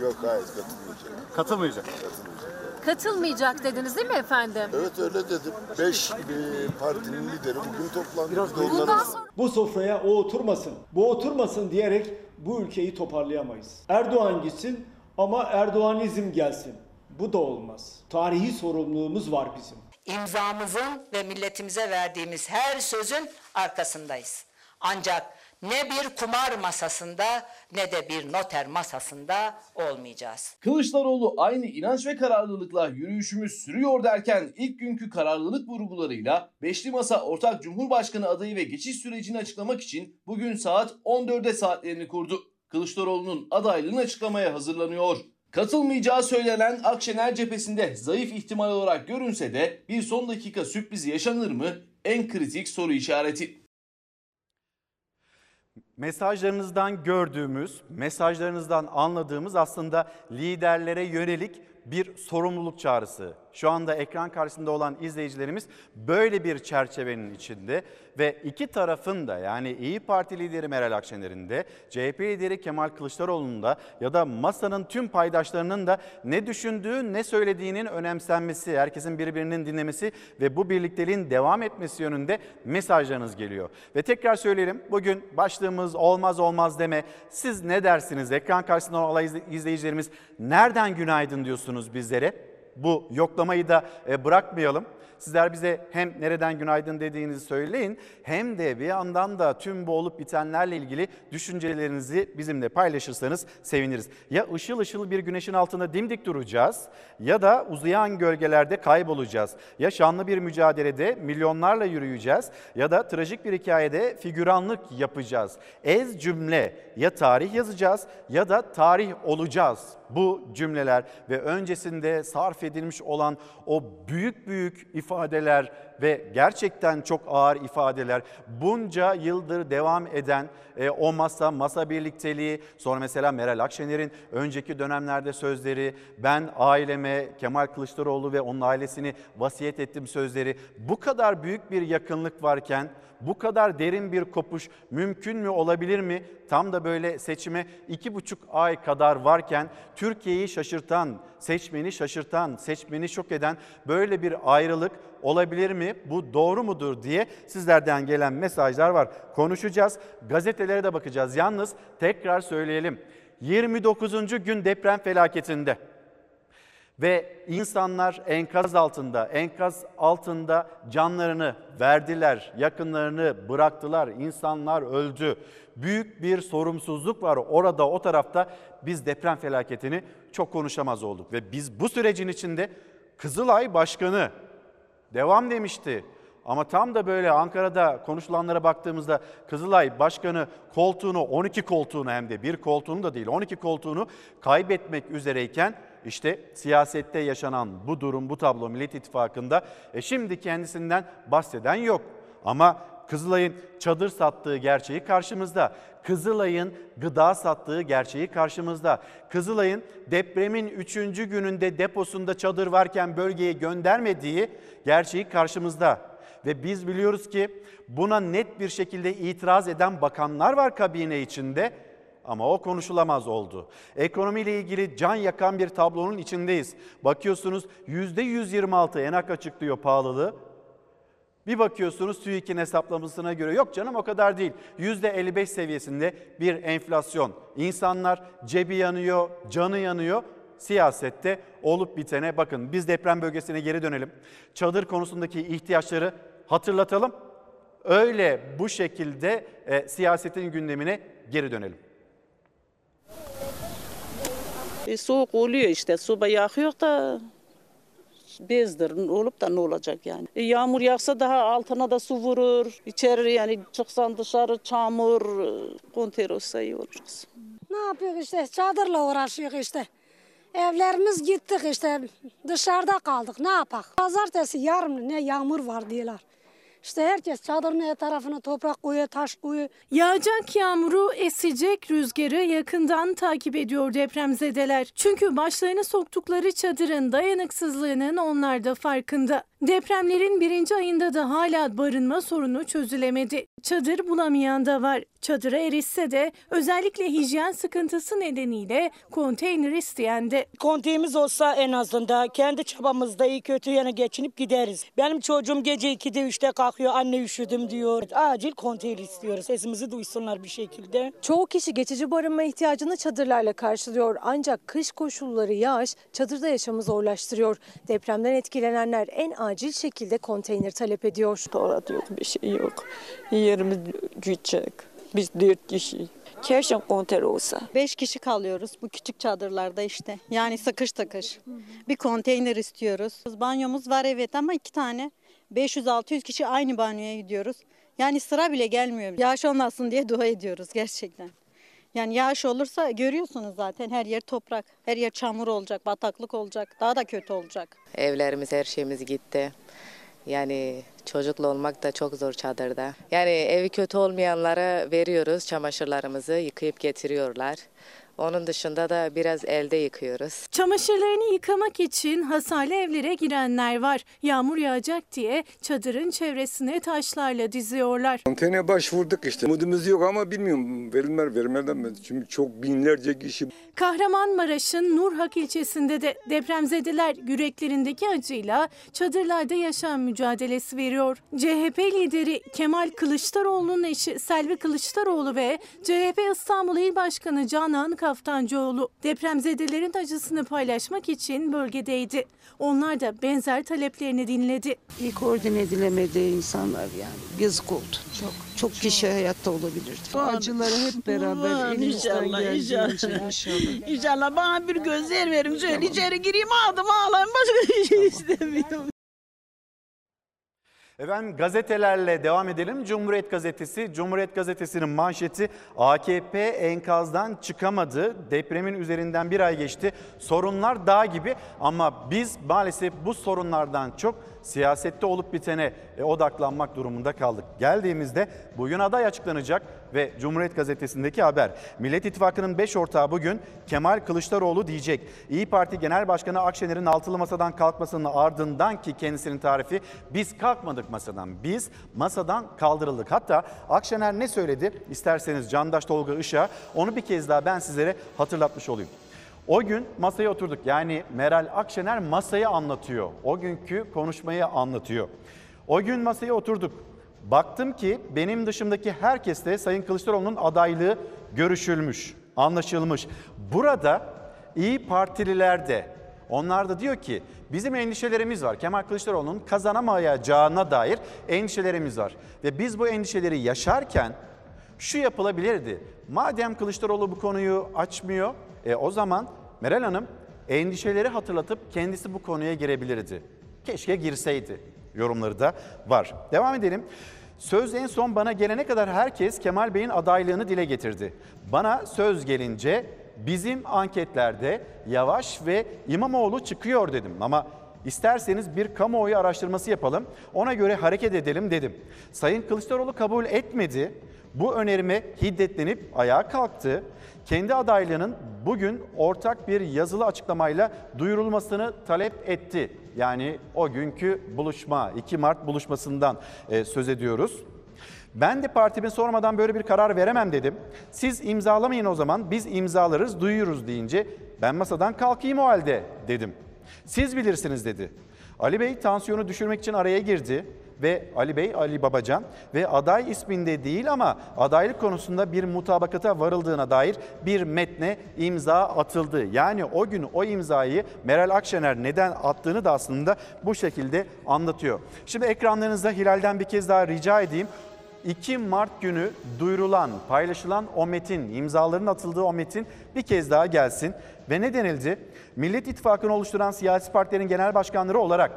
Yok hayır katılmayacak. Katılmayacak. Katılmayacak dediniz değil mi efendim? Evet öyle dedim. Beş e, partinin lideri bugün toplandı. Biraz Bundan sonra Bu sofraya o oturmasın, bu oturmasın diyerek bu ülkeyi toparlayamayız. Erdoğan gitsin ama Erdoğanizm gelsin. Bu da olmaz. Tarihi sorumluluğumuz var bizim. İmzamızın ve milletimize verdiğimiz her sözün arkasındayız. Ancak ne bir kumar masasında ne de bir noter masasında olmayacağız. Kılıçdaroğlu aynı inanç ve kararlılıkla yürüyüşümüz sürüyor derken ilk günkü kararlılık vurgularıyla Beşli Masa ortak Cumhurbaşkanı adayı ve geçiş sürecini açıklamak için bugün saat 14'e saatlerini kurdu. Kılıçdaroğlu'nun adaylığını açıklamaya hazırlanıyor. Katılmayacağı söylenen Akşener cephesinde zayıf ihtimal olarak görünse de bir son dakika sürprizi yaşanır mı? En kritik soru işareti. Mesajlarınızdan gördüğümüz, mesajlarınızdan anladığımız aslında liderlere yönelik bir sorumluluk çağrısı. Şu anda ekran karşısında olan izleyicilerimiz böyle bir çerçevenin içinde ve iki tarafın da yani İyi Parti lideri Meral Akşener'in de CHP lideri Kemal Kılıçdaroğlu'nun da ya da masanın tüm paydaşlarının da ne düşündüğü ne söylediğinin önemsenmesi, herkesin birbirinin dinlemesi ve bu birlikteliğin devam etmesi yönünde mesajlarınız geliyor. Ve tekrar söyleyelim bugün başlığımız olmaz olmaz deme. Siz ne dersiniz? Ekran karşısında olan izleyicilerimiz nereden günaydın diyorsunuz bizlere? Bu yoklamayı da e, bırakmayalım. Sizler bize hem nereden günaydın dediğinizi söyleyin hem de bir yandan da tüm bu olup bitenlerle ilgili düşüncelerinizi bizimle paylaşırsanız seviniriz. Ya ışıl ışıl bir güneşin altında dimdik duracağız ya da uzayan gölgelerde kaybolacağız. Ya şanlı bir mücadelede milyonlarla yürüyeceğiz ya da trajik bir hikayede figüranlık yapacağız. Ez cümle ya tarih yazacağız ya da tarih olacağız bu cümleler ve öncesinde sarf edilmiş olan o büyük büyük ifadeler ve gerçekten çok ağır ifadeler bunca yıldır devam eden e, o masa, masa birlikteliği sonra mesela Meral Akşener'in önceki dönemlerde sözleri ben aileme Kemal Kılıçdaroğlu ve onun ailesini vasiyet ettim sözleri bu kadar büyük bir yakınlık varken bu kadar derin bir kopuş mümkün mü olabilir mi? Tam da böyle seçime iki buçuk ay kadar varken Türkiye'yi şaşırtan, seçmeni şaşırtan, seçmeni şok eden böyle bir ayrılık olabilir mi? Bu doğru mudur diye sizlerden gelen mesajlar var. Konuşacağız, gazetelere de bakacağız. Yalnız tekrar söyleyelim. 29. gün deprem felaketinde ve insanlar enkaz altında, enkaz altında canlarını verdiler, yakınlarını bıraktılar, insanlar öldü. Büyük bir sorumsuzluk var orada o tarafta biz deprem felaketini çok konuşamaz olduk. Ve biz bu sürecin içinde Kızılay Başkanı devam demişti. Ama tam da böyle Ankara'da konuşulanlara baktığımızda Kızılay Başkanı koltuğunu 12 koltuğunu hem de bir koltuğunu da değil 12 koltuğunu kaybetmek üzereyken işte siyasette yaşanan bu durum, bu tablo Millet İttifakı'nda e şimdi kendisinden bahseden yok. Ama Kızılay'ın çadır sattığı gerçeği karşımızda. Kızılay'ın gıda sattığı gerçeği karşımızda. Kızılay'ın depremin 3. gününde deposunda çadır varken bölgeye göndermediği gerçeği karşımızda. Ve biz biliyoruz ki buna net bir şekilde itiraz eden bakanlar var kabine içinde ama o konuşulamaz oldu. Ekonomiyle ilgili can yakan bir tablonun içindeyiz. Bakıyorsunuz %126 enak açıklıyor pahalılığı. Bir bakıyorsunuz TÜİK'in hesaplamasına göre yok canım o kadar değil. %55 seviyesinde bir enflasyon. İnsanlar cebi yanıyor, canı yanıyor. Siyasette olup bitene bakın. Biz deprem bölgesine geri dönelim. Çadır konusundaki ihtiyaçları hatırlatalım. Öyle bu şekilde e, siyasetin gündemine geri dönelim. E, soğuk oluyor işte soba yakıyor da bezdir olup da ne olacak yani. E, yağmur yağsa daha altına da su vurur. İçeri yani çıksan dışarı çamur, e, konter olsa iyi olur. Ne yapıyoruz işte çadırla uğraşıyoruz işte. Evlerimiz gittik işte dışarıda kaldık ne yapak. Pazartesi yarın ne yağmur var diyorlar. İşte herkes çadırın etrafına toprak koyuyor, taş koyuyor. Yağacak yağmuru, esecek rüzgarı yakından takip ediyor depremzedeler. Çünkü başlarını soktukları çadırın dayanıksızlığının onlar da farkında. Depremlerin birinci ayında da hala barınma sorunu çözülemedi. Çadır bulamayan da var. Çadıra erişse de özellikle hijyen sıkıntısı nedeniyle konteyner isteyen de. Konteğimiz olsa en azından kendi çabamızda iyi kötü yana geçinip gideriz. Benim çocuğum gece 2'de 3'te kalkıyor anne üşüdüm diyor. Acil konteyner istiyoruz. Sesimizi duysunlar bir şekilde. Çoğu kişi geçici barınma ihtiyacını çadırlarla karşılıyor. Ancak kış koşulları yağış çadırda yaşamı zorlaştırıyor. Depremden etkilenenler en acil şekilde konteyner talep ediyor. Tuvalet yok bir şey yok. Yerimiz küçük. Biz dört kişi. Keşke konter olsa. Beş kişi kalıyoruz bu küçük çadırlarda işte. Yani sıkış tıkış. Bir konteyner istiyoruz. Banyomuz var evet ama iki tane. 500-600 kişi aynı banyoya gidiyoruz. Yani sıra bile gelmiyor. Yağış olmasın diye dua ediyoruz gerçekten. Yani yağış olursa görüyorsunuz zaten her yer toprak, her yer çamur olacak, bataklık olacak, daha da kötü olacak. Evlerimiz, her şeyimiz gitti. Yani çocukla olmak da çok zor çadırda. Yani evi kötü olmayanlara veriyoruz çamaşırlarımızı, yıkayıp getiriyorlar. Onun dışında da biraz elde yıkıyoruz. Çamaşırlarını yıkamak için hasarlı evlere girenler var. Yağmur yağacak diye çadırın çevresine taşlarla diziyorlar. Konteyne başvurduk işte. Umudumuz yok ama bilmiyorum verilmer vermeden mi? Çünkü çok binlerce kişi Kahramanmaraş'ın Nurhak ilçesinde de depremzedeler yüreklerindeki acıyla çadırlarda yaşam mücadelesi veriyor. CHP lideri Kemal Kılıçdaroğlu'nun eşi Selvi Kılıçdaroğlu ve CHP İstanbul İl Başkanı Canan Kaftancıoğlu depremzedelerin acısını paylaşmak için bölgedeydi. Onlar da benzer taleplerini dinledi. İyi koordine edilemedi insanlar yani. Yazık oldu. Çok. Çok kişi hayatta olabilirdi. Bu acıları hep beraber Aman elimizden inşallah, geldiğince inşallah. inşallah. İnşallah bana bir gözler verin. Şöyle içeri gireyim aldım ağlayayım başka bir şey istemiyorum. Efendim gazetelerle devam edelim. Cumhuriyet Gazetesi, Cumhuriyet Gazetesi'nin manşeti AKP enkazdan çıkamadı. Depremin üzerinden bir ay geçti. Sorunlar dağ gibi ama biz maalesef bu sorunlardan çok siyasette olup bitene e, odaklanmak durumunda kaldık. Geldiğimizde bugün aday açıklanacak ve Cumhuriyet Gazetesi'ndeki haber. Millet İttifakı'nın 5 ortağı bugün Kemal Kılıçdaroğlu diyecek. İyi Parti Genel Başkanı Akşener'in altılı masadan kalkmasının ardından ki kendisinin tarifi biz kalkmadık masadan. Biz masadan kaldırıldık. Hatta Akşener ne söyledi? İsterseniz Candaş Tolga Işık'a onu bir kez daha ben sizlere hatırlatmış olayım. O gün masaya oturduk. Yani Meral Akşener masayı anlatıyor. O günkü konuşmayı anlatıyor. O gün masaya oturduk. Baktım ki benim dışımdaki herkeste Sayın Kılıçdaroğlu'nun adaylığı görüşülmüş, anlaşılmış. Burada İyi Partililer de onlar da diyor ki bizim endişelerimiz var. Kemal Kılıçdaroğlu'nun kazanamayacağına dair endişelerimiz var. Ve biz bu endişeleri yaşarken şu yapılabilirdi. Madem Kılıçdaroğlu bu konuyu açmıyor, e, o zaman Meral Hanım endişeleri hatırlatıp kendisi bu konuya girebilirdi. Keşke girseydi. Yorumları da var. Devam edelim. Söz en son bana gelene kadar herkes Kemal Bey'in adaylığını dile getirdi. Bana söz gelince bizim anketlerde Yavaş ve İmamoğlu çıkıyor dedim ama İsterseniz bir kamuoyu araştırması yapalım, ona göre hareket edelim dedim. Sayın Kılıçdaroğlu kabul etmedi. Bu önerime hiddetlenip ayağa kalktı. Kendi adaylığının bugün ortak bir yazılı açıklamayla duyurulmasını talep etti. Yani o günkü buluşma, 2 Mart buluşmasından e, söz ediyoruz. Ben de partime sormadan böyle bir karar veremem dedim. Siz imzalamayın o zaman biz imzalarız duyuyoruz deyince ben masadan kalkayım o halde dedim. Siz bilirsiniz dedi. Ali Bey tansiyonu düşürmek için araya girdi. Ve Ali Bey, Ali Babacan ve aday isminde değil ama adaylık konusunda bir mutabakata varıldığına dair bir metne imza atıldı. Yani o gün o imzayı Meral Akşener neden attığını da aslında bu şekilde anlatıyor. Şimdi ekranlarınızda Hilal'den bir kez daha rica edeyim. 2 Mart günü duyurulan, paylaşılan o metin, imzaların atıldığı o metin bir kez daha gelsin. Ve ne denildi? Millet İttifakı'nı oluşturan siyasi partilerin genel başkanları olarak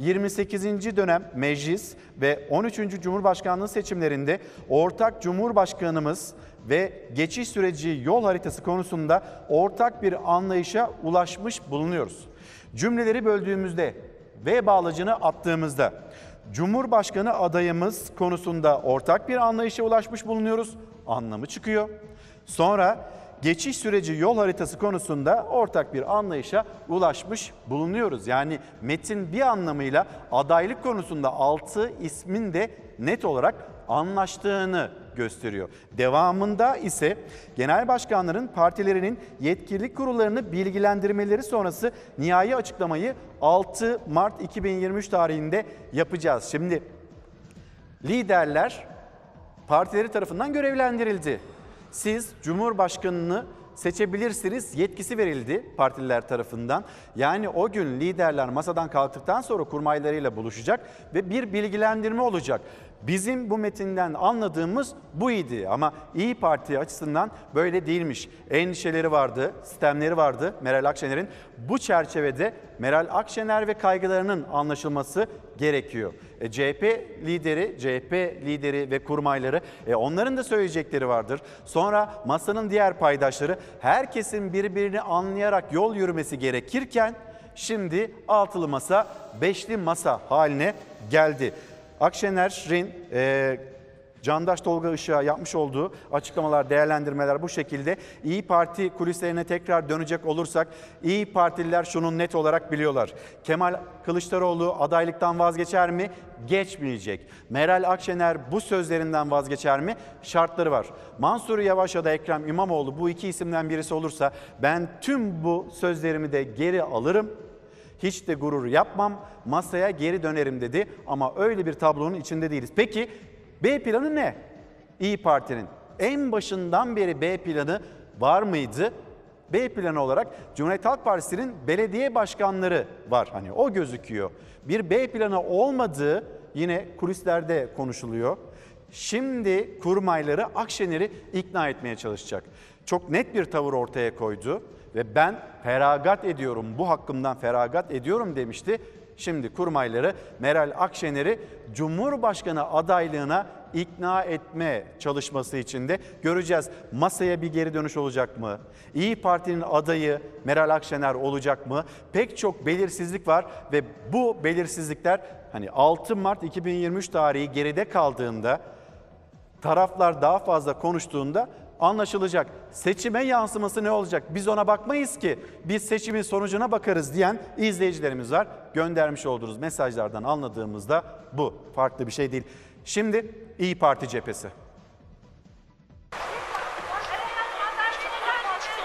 28. dönem meclis ve 13. Cumhurbaşkanlığı seçimlerinde ortak Cumhurbaşkanımız ve geçiş süreci yol haritası konusunda ortak bir anlayışa ulaşmış bulunuyoruz. Cümleleri böldüğümüzde ve bağlacını attığımızda Cumhurbaşkanı adayımız konusunda ortak bir anlayışa ulaşmış bulunuyoruz anlamı çıkıyor. Sonra geçiş süreci yol haritası konusunda ortak bir anlayışa ulaşmış bulunuyoruz. Yani metin bir anlamıyla adaylık konusunda altı ismin de net olarak anlaştığını gösteriyor. Devamında ise genel başkanların partilerinin yetkililik kurullarını bilgilendirmeleri sonrası nihai açıklamayı 6 Mart 2023 tarihinde yapacağız. Şimdi liderler partileri tarafından görevlendirildi. Siz Cumhurbaşkanını seçebilirsiniz yetkisi verildi partililer tarafından. Yani o gün liderler masadan kalktıktan sonra kurmaylarıyla buluşacak ve bir bilgilendirme olacak. Bizim bu metinden anladığımız buydu ama İyi Parti açısından böyle değilmiş. Endişeleri vardı, sistemleri vardı Meral Akşener'in. Bu çerçevede Meral Akşener ve kaygılarının anlaşılması gerekiyor. E, CHP lideri, CHP lideri ve kurmayları e, onların da söyleyecekleri vardır. Sonra masanın diğer paydaşları herkesin birbirini anlayarak yol yürümesi gerekirken şimdi altılı masa beşli masa haline geldi. Akşener'in e, Candaş Tolga Işık'a yapmış olduğu açıklamalar, değerlendirmeler bu şekilde. İyi Parti kulislerine tekrar dönecek olursak İyi Partililer şunu net olarak biliyorlar. Kemal Kılıçdaroğlu adaylıktan vazgeçer mi? Geçmeyecek. Meral Akşener bu sözlerinden vazgeçer mi? Şartları var. Mansur Yavaş ya da Ekrem İmamoğlu bu iki isimden birisi olursa ben tüm bu sözlerimi de geri alırım hiç de gurur yapmam, masaya geri dönerim dedi ama öyle bir tablonun içinde değiliz. Peki B planı ne? İyi Parti'nin en başından beri B planı var mıydı? B planı olarak Cumhuriyet Halk Partisi'nin belediye başkanları var. Hani o gözüküyor. Bir B planı olmadığı yine kulislerde konuşuluyor. Şimdi kurmayları Akşener'i ikna etmeye çalışacak. Çok net bir tavır ortaya koydu ve ben feragat ediyorum, bu hakkımdan feragat ediyorum demişti. Şimdi kurmayları Meral Akşener'i Cumhurbaşkanı adaylığına ikna etme çalışması içinde göreceğiz. Masaya bir geri dönüş olacak mı? İyi Parti'nin adayı Meral Akşener olacak mı? Pek çok belirsizlik var ve bu belirsizlikler hani 6 Mart 2023 tarihi geride kaldığında taraflar daha fazla konuştuğunda anlaşılacak. Seçime yansıması ne olacak? Biz ona bakmayız ki. Biz seçimin sonucuna bakarız diyen izleyicilerimiz var. Göndermiş olduğunuz mesajlardan anladığımızda bu. Farklı bir şey değil. Şimdi İyi Parti cephesi.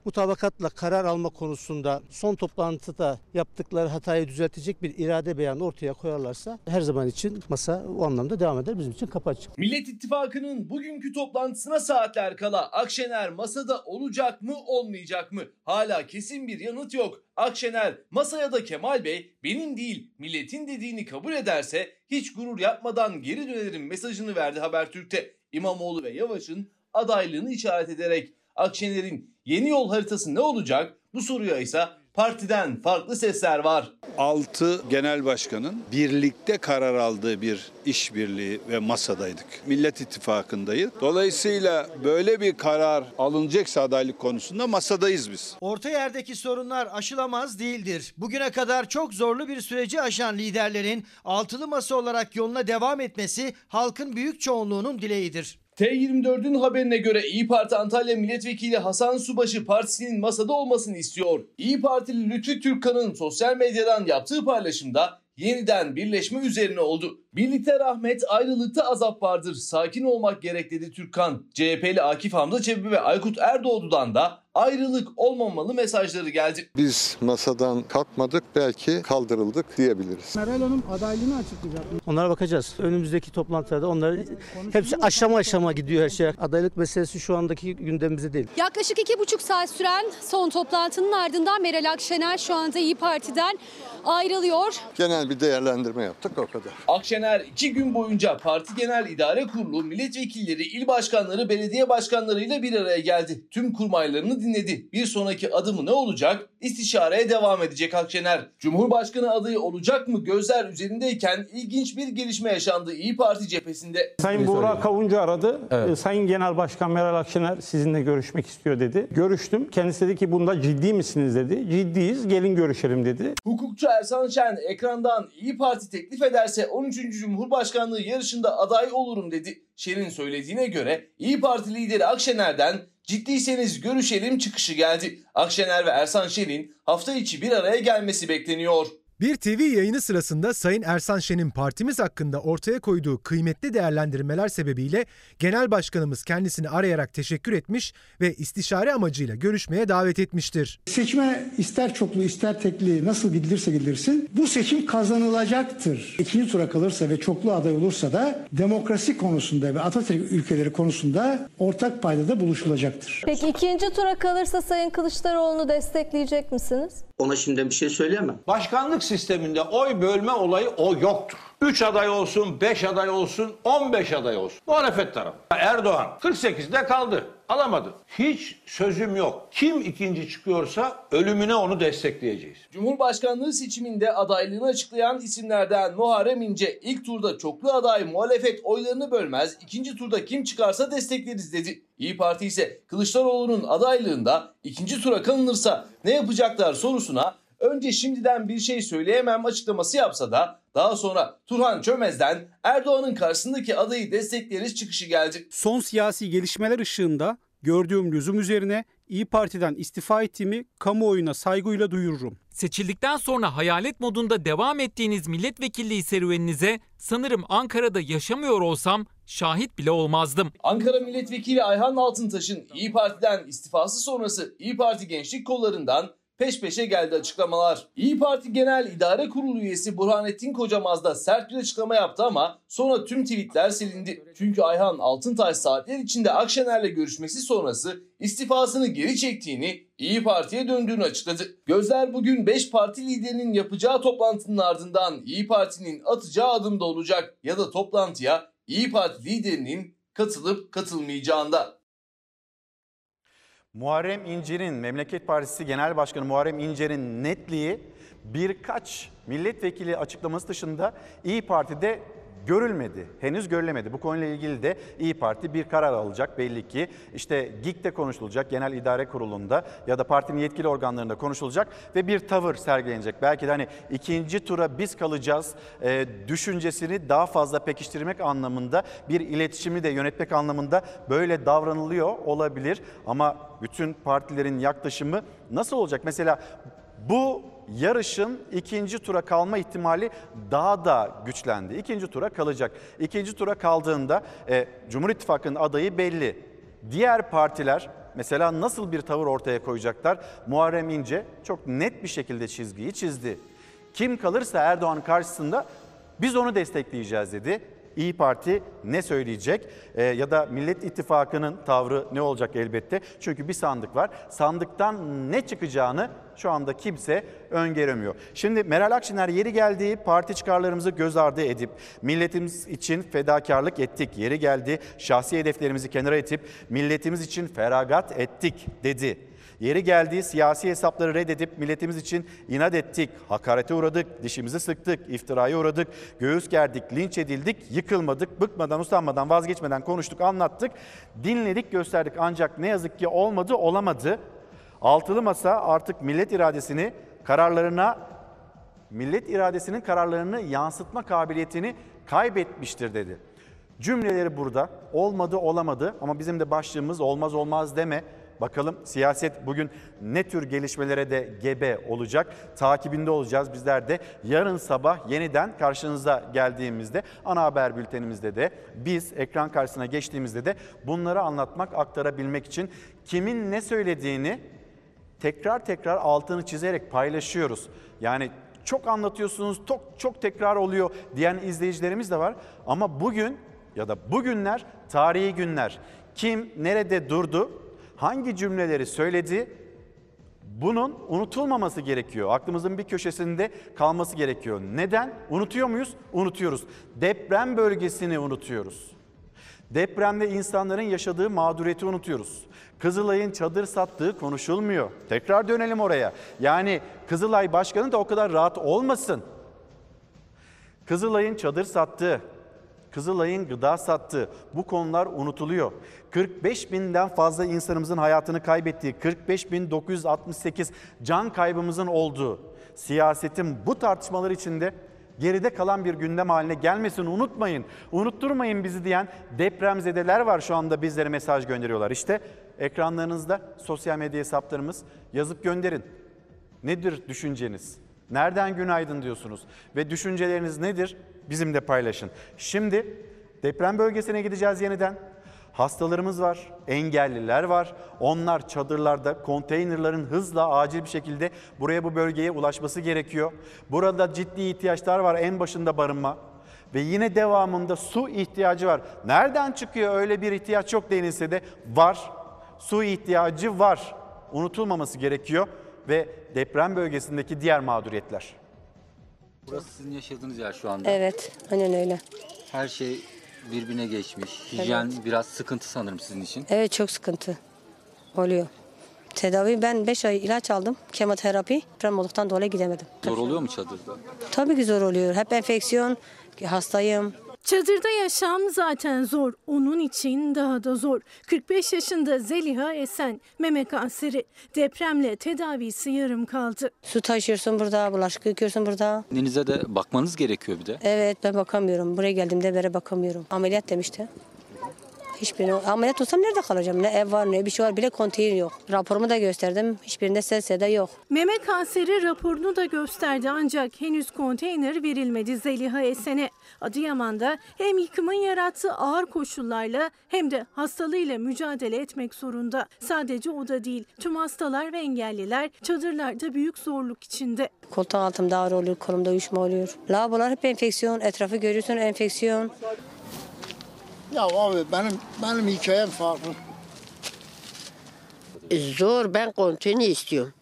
Mutabakatla karar alma konusunda son toplantıda yaptıkları hatayı düzeltecek bir irade beyanı ortaya koyarlarsa her zaman için masa o anlamda devam eder. Bizim için kapı açık. Millet İttifakı'nın bugünkü toplantısına saatler kala Akşener masada olacak mı olmayacak mı? Hala kesin bir yanıt yok. Akşener masaya da Kemal Bey benim değil milletin dediğini kabul ederse hiç gurur yapmadan geri dönerim mesajını verdi Habertürk'te. İmamoğlu ve Yavaş'ın adaylığını işaret ederek Akşener'in yeni yol haritası ne olacak? Bu soruya ise partiden farklı sesler var. 6 genel başkanın birlikte karar aldığı bir işbirliği ve masadaydık. Millet İttifakı'ndayız. Dolayısıyla böyle bir karar alınacaksa adaylık konusunda masadayız biz. Orta yerdeki sorunlar aşılamaz değildir. Bugüne kadar çok zorlu bir süreci aşan liderlerin altılı masa olarak yoluna devam etmesi halkın büyük çoğunluğunun dileğidir. T24'ün haberine göre İyi Parti Antalya Milletvekili Hasan Subaşı partisinin masada olmasını istiyor. İyi Partili Lütfü Türkkan'ın sosyal medyadan yaptığı paylaşımda yeniden birleşme üzerine oldu. Birlikte rahmet, ayrılıkta azap vardır. Sakin olmak gerek dedi Türkkan. CHP'li Akif Hamza Çebi ve Aykut Erdoğdu'dan da ayrılık olmamalı mesajları geldi. Biz masadan kalkmadık belki kaldırıldık diyebiliriz. Meral Hanım adaylığını açıklayacak? Onlara bakacağız. Önümüzdeki toplantılarda onlar hepsi aşama aşama gidiyor her şey. Adaylık meselesi şu andaki gündemimizde değil. Yaklaşık iki buçuk saat süren son toplantının ardından Meral Akşener şu anda İyi Parti'den ayrılıyor. Genel bir değerlendirme yaptık o kadar. Akşener iki gün boyunca Parti Genel İdare Kurulu, milletvekilleri, il başkanları, belediye başkanlarıyla bir araya geldi. Tüm kurmaylarını dinledi. Bir sonraki adımı ne olacak? İstişareye devam edecek Akşener. Cumhurbaşkanı adayı olacak mı gözler üzerindeyken ilginç bir gelişme yaşandı İyi Parti cephesinde. Sayın Buğra Kavuncu aradı. Ee, Sayın Genel Başkan Meral Akşener sizinle görüşmek istiyor dedi. Görüştüm. Kendisi dedi ki bunda ciddi misiniz dedi. Ciddiyiz gelin görüşelim dedi. Hukukçu Ersan Şen ekrandan İyi Parti teklif ederse 13. Cumhurbaşkanlığı yarışında aday olurum dedi. Şen'in söylediğine göre İyi Parti lideri Akşener'den ciddiyseniz görüşelim çıkışı geldi. Akşener ve Ersan Şen'in hafta içi bir araya gelmesi bekleniyor. Bir TV yayını sırasında Sayın Ersan Şen'in partimiz hakkında ortaya koyduğu kıymetli değerlendirmeler sebebiyle Genel Başkanımız kendisini arayarak teşekkür etmiş ve istişare amacıyla görüşmeye davet etmiştir. Seçime ister çoklu ister tekli nasıl gidilirse gidilirsin bu seçim kazanılacaktır. İkinci tura kalırsa ve çoklu aday olursa da demokrasi konusunda ve Atatürk ülkeleri konusunda ortak paydada buluşulacaktır. Peki ikinci tura kalırsa Sayın Kılıçdaroğlu'nu destekleyecek misiniz? Ona şimdi bir şey söyleyemem. Başkanlık sisteminde oy bölme olayı o yoktur. 3 aday olsun, 5 aday olsun, 15 aday olsun. Muhalefet tarafı. Erdoğan 48'de kaldı. Alamadı. Hiç sözüm yok. Kim ikinci çıkıyorsa ölümüne onu destekleyeceğiz. Cumhurbaşkanlığı seçiminde adaylığını açıklayan isimlerden Muharrem İnce ilk turda çoklu aday muhalefet oylarını bölmez, ikinci turda kim çıkarsa destekleriz dedi. İyi Parti ise Kılıçdaroğlu'nun adaylığında ikinci tura kalınırsa ne yapacaklar sorusuna önce şimdiden bir şey söyleyemem açıklaması yapsa da daha sonra Turhan Çömez'den Erdoğan'ın karşısındaki adayı destekleriz çıkışı geldi. Son siyasi gelişmeler ışığında gördüğüm lüzum üzerine İyi Parti'den istifa ettiğimi kamuoyuna saygıyla duyururum. Seçildikten sonra hayalet modunda devam ettiğiniz milletvekilliği serüveninize sanırım Ankara'da yaşamıyor olsam şahit bile olmazdım. Ankara Milletvekili Ayhan Altıntaş'ın İyi Parti'den istifası sonrası İyi Parti gençlik kollarından peş peşe geldi açıklamalar. İyi Parti Genel İdare Kurulu üyesi Burhanettin Kocamaz da sert bir açıklama yaptı ama sonra tüm tweetler silindi. Çünkü Ayhan Altıntaş saatler içinde Akşener'le görüşmesi sonrası istifasını geri çektiğini, İyi Parti'ye döndüğünü açıkladı. Gözler bugün 5 parti liderinin yapacağı toplantının ardından İyi Parti'nin atacağı adımda olacak ya da toplantıya İyi Parti liderinin katılıp katılmayacağında. Muharrem İnce'nin, Memleket Partisi Genel Başkanı Muharrem İnce'nin netliği birkaç milletvekili açıklaması dışında İyi Parti'de görülmedi. Henüz görülemedi. Bu konuyla ilgili de İyi Parti bir karar alacak belli ki. İşte GİK'te konuşulacak, Genel İdare Kurulu'nda ya da partinin yetkili organlarında konuşulacak ve bir tavır sergilenecek. Belki de hani ikinci tura biz kalacağız e, düşüncesini daha fazla pekiştirmek anlamında bir iletişimi de yönetmek anlamında böyle davranılıyor olabilir. Ama bütün partilerin yaklaşımı nasıl olacak? Mesela bu yarışın ikinci tura kalma ihtimali daha da güçlendi. İkinci tura kalacak. İkinci tura kaldığında e, Cumhur İttifakı'nın adayı belli. Diğer partiler mesela nasıl bir tavır ortaya koyacaklar? Muharrem İnce çok net bir şekilde çizgiyi çizdi. Kim kalırsa Erdoğan karşısında biz onu destekleyeceğiz dedi. İyi Parti ne söyleyecek Ee, ya da Millet İttifakı'nın tavrı ne olacak elbette. Çünkü bir sandık var. Sandıktan ne çıkacağını şu anda kimse öngöremiyor. Şimdi Meral Akşener yeri geldiği parti çıkarlarımızı göz ardı edip milletimiz için fedakarlık ettik. Yeri geldi şahsi hedeflerimizi kenara itip milletimiz için feragat ettik dedi. Yeri geldiği siyasi hesapları reddedip milletimiz için inat ettik, hakarete uğradık, dişimizi sıktık, iftiraya uğradık, göğüs gerdik, linç edildik, yıkılmadık, bıkmadan, usanmadan, vazgeçmeden konuştuk, anlattık, dinledik, gösterdik. Ancak ne yazık ki olmadı, olamadı. Altılı Masa artık millet iradesini kararlarına, millet iradesinin kararlarını yansıtma kabiliyetini kaybetmiştir dedi. Cümleleri burada. Olmadı olamadı. Ama bizim de başlığımız olmaz olmaz deme Bakalım siyaset bugün ne tür gelişmelere de gebe olacak? Takibinde olacağız bizler de. Yarın sabah yeniden karşınıza geldiğimizde ana haber bültenimizde de biz ekran karşısına geçtiğimizde de bunları anlatmak, aktarabilmek için kimin ne söylediğini tekrar tekrar altını çizerek paylaşıyoruz. Yani çok anlatıyorsunuz, çok, çok tekrar oluyor diyen izleyicilerimiz de var. Ama bugün ya da bugünler tarihi günler. Kim nerede durdu, hangi cümleleri söyledi bunun unutulmaması gerekiyor. Aklımızın bir köşesinde kalması gerekiyor. Neden? Unutuyor muyuz? Unutuyoruz. Deprem bölgesini unutuyoruz. Depremde insanların yaşadığı mağduriyeti unutuyoruz. Kızılay'ın çadır sattığı konuşulmuyor. Tekrar dönelim oraya. Yani Kızılay Başkanı da o kadar rahat olmasın. Kızılay'ın çadır sattığı, Kızılay'ın gıda sattığı bu konular unutuluyor. 45 binden fazla insanımızın hayatını kaybettiği, 45 bin 968 can kaybımızın olduğu siyasetin bu tartışmalar içinde geride kalan bir gündem haline gelmesin unutmayın. Unutturmayın bizi diyen depremzedeler var şu anda bizlere mesaj gönderiyorlar. İşte ekranlarınızda sosyal medya hesaplarımız yazıp gönderin. Nedir düşünceniz? Nereden günaydın diyorsunuz? Ve düşünceleriniz nedir? Bizimle paylaşın. Şimdi deprem bölgesine gideceğiz yeniden. Hastalarımız var, engelliler var. Onlar çadırlarda, konteynerların hızla acil bir şekilde buraya bu bölgeye ulaşması gerekiyor. Burada ciddi ihtiyaçlar var en başında barınma. Ve yine devamında su ihtiyacı var. Nereden çıkıyor öyle bir ihtiyaç yok denilse de var. Su ihtiyacı var. Unutulmaması gerekiyor ve deprem bölgesindeki diğer mağduriyetler. Burası sizin yaşadığınız yer şu anda. Evet, aynen öyle. Her şey birbirine geçmiş. Hijyen biraz sıkıntı sanırım sizin için. Evet çok sıkıntı oluyor. Tedavi ben 5 ay ilaç aldım. Kemoterapi. Deprem olduktan dolayı gidemedim. Zor oluyor mu çadırda? Tabii ki zor oluyor. Hep enfeksiyon, hastayım. Çadırda yaşam zaten zor. Onun için daha da zor. 45 yaşında Zeliha Esen, meme kanseri. Depremle tedavisi yarım kaldı. Su taşıyorsun burada, bulaşık yıkıyorsun burada. Annenize de bakmanız gerekiyor bir de. Evet ben bakamıyorum. Buraya geldiğimde beri bakamıyorum. Ameliyat demişti. Hiçbirine ameliyat olsam nerede kalacağım? Ne ev var ne bir şey var bile konteyner yok. Raporumu da gösterdim. Hiçbirinde ses seda yok. Meme kanseri raporunu da gösterdi ancak henüz konteyner verilmedi Zeliha Esen'e. Adıyaman'da hem yıkımın yarattığı ağır koşullarla hem de hastalığıyla mücadele etmek zorunda. Sadece o da değil, tüm hastalar ve engelliler çadırlarda büyük zorluk içinde. Koltuğun altımda ağrı oluyor, kolumda uyuşma oluyor. Lavabolar hep enfeksiyon, etrafı görüyorsun enfeksiyon. Ya abi benim benim hikayem farklı. Zor ben konteyner istiyorum.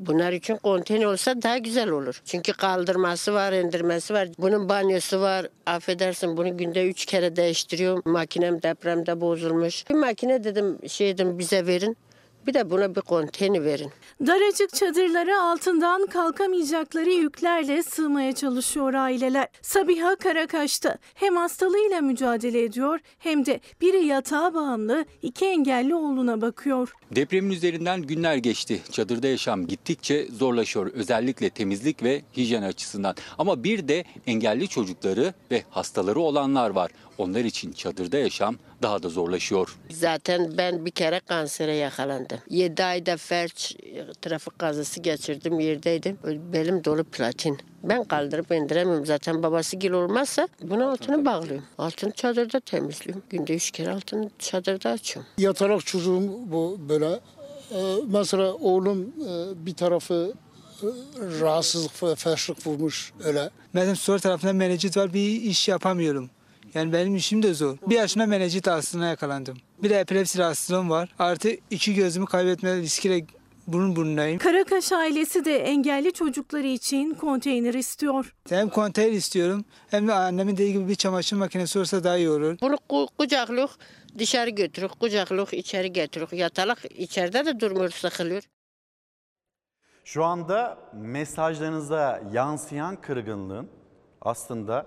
Bunlar için konteyner olsa daha güzel olur. Çünkü kaldırması var, indirmesi var. Bunun banyosu var. Affedersin bunu günde üç kere değiştiriyorum. Makinem depremde bozulmuş. Bir makine dedim şey dedim bize verin. Bir de buna bir konteyner verin. Daracık çadırlara altından kalkamayacakları yüklerle sığmaya çalışıyor aileler. Sabiha Karakaş'ta hem hastalığıyla mücadele ediyor hem de biri yatağa bağımlı iki engelli oğluna bakıyor. Depremin üzerinden günler geçti. Çadırda yaşam gittikçe zorlaşıyor. Özellikle temizlik ve hijyen açısından. Ama bir de engelli çocukları ve hastaları olanlar var. Onlar için çadırda yaşam daha da zorlaşıyor. Zaten ben bir kere kansere yakalandım. 7 ayda felç trafik kazası geçirdim yerdeydim. Belim dolu platin. Ben kaldırıp indiremiyorum zaten babası gil olmazsa bunun altını bağlıyorum. Altını çadırda temizliyorum. Günde üç kere altını çadırda açıyorum. Yatarak çocuğum bu böyle. Ee, mesela oğlum e, bir tarafı e, rahatsızlık ve felçlik vurmuş öyle. Benim sol tarafında menecit var bir iş yapamıyorum. Yani benim işim de zor. Bir yaşına menecit hastalığına yakalandım. Bir de epilepsi rahatsızlığım var. Artı iki gözümü kaybetme riskiyle burun burnundayım. Karakaş ailesi de engelli çocukları için konteyner istiyor. Hem konteyner istiyorum hem de annemin dediği gibi bir çamaşır makinesi olursa daha iyi olur. Bunu ku- kucaklık dışarı götürük, kucaklık içeri getirip yatalak içeride de durmuyor sıkılıyor. Şu anda mesajlarınıza yansıyan kırgınlığın aslında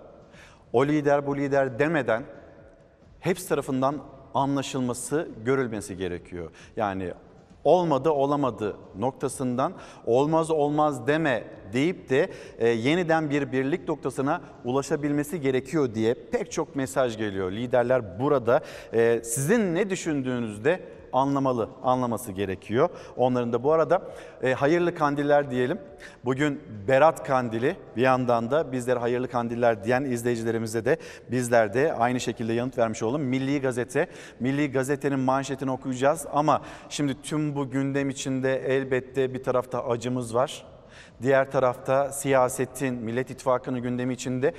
o lider bu lider demeden hepsi tarafından anlaşılması, görülmesi gerekiyor. Yani olmadı olamadı noktasından olmaz olmaz deme deyip de e, yeniden bir birlik noktasına ulaşabilmesi gerekiyor diye pek çok mesaj geliyor. Liderler burada e, sizin ne düşündüğünüzde anlamalı, anlaması gerekiyor. Onların da bu arada e, hayırlı kandiller diyelim. Bugün Berat Kandili bir yandan da bizlere hayırlı kandiller diyen izleyicilerimize de bizler de aynı şekilde yanıt vermiş olalım. Milli Gazete, Milli Gazete'nin manşetini okuyacağız ama şimdi tüm bu gündem içinde elbette bir tarafta acımız var. Diğer tarafta siyasetin, Millet İttifakı'nın gündemi içinde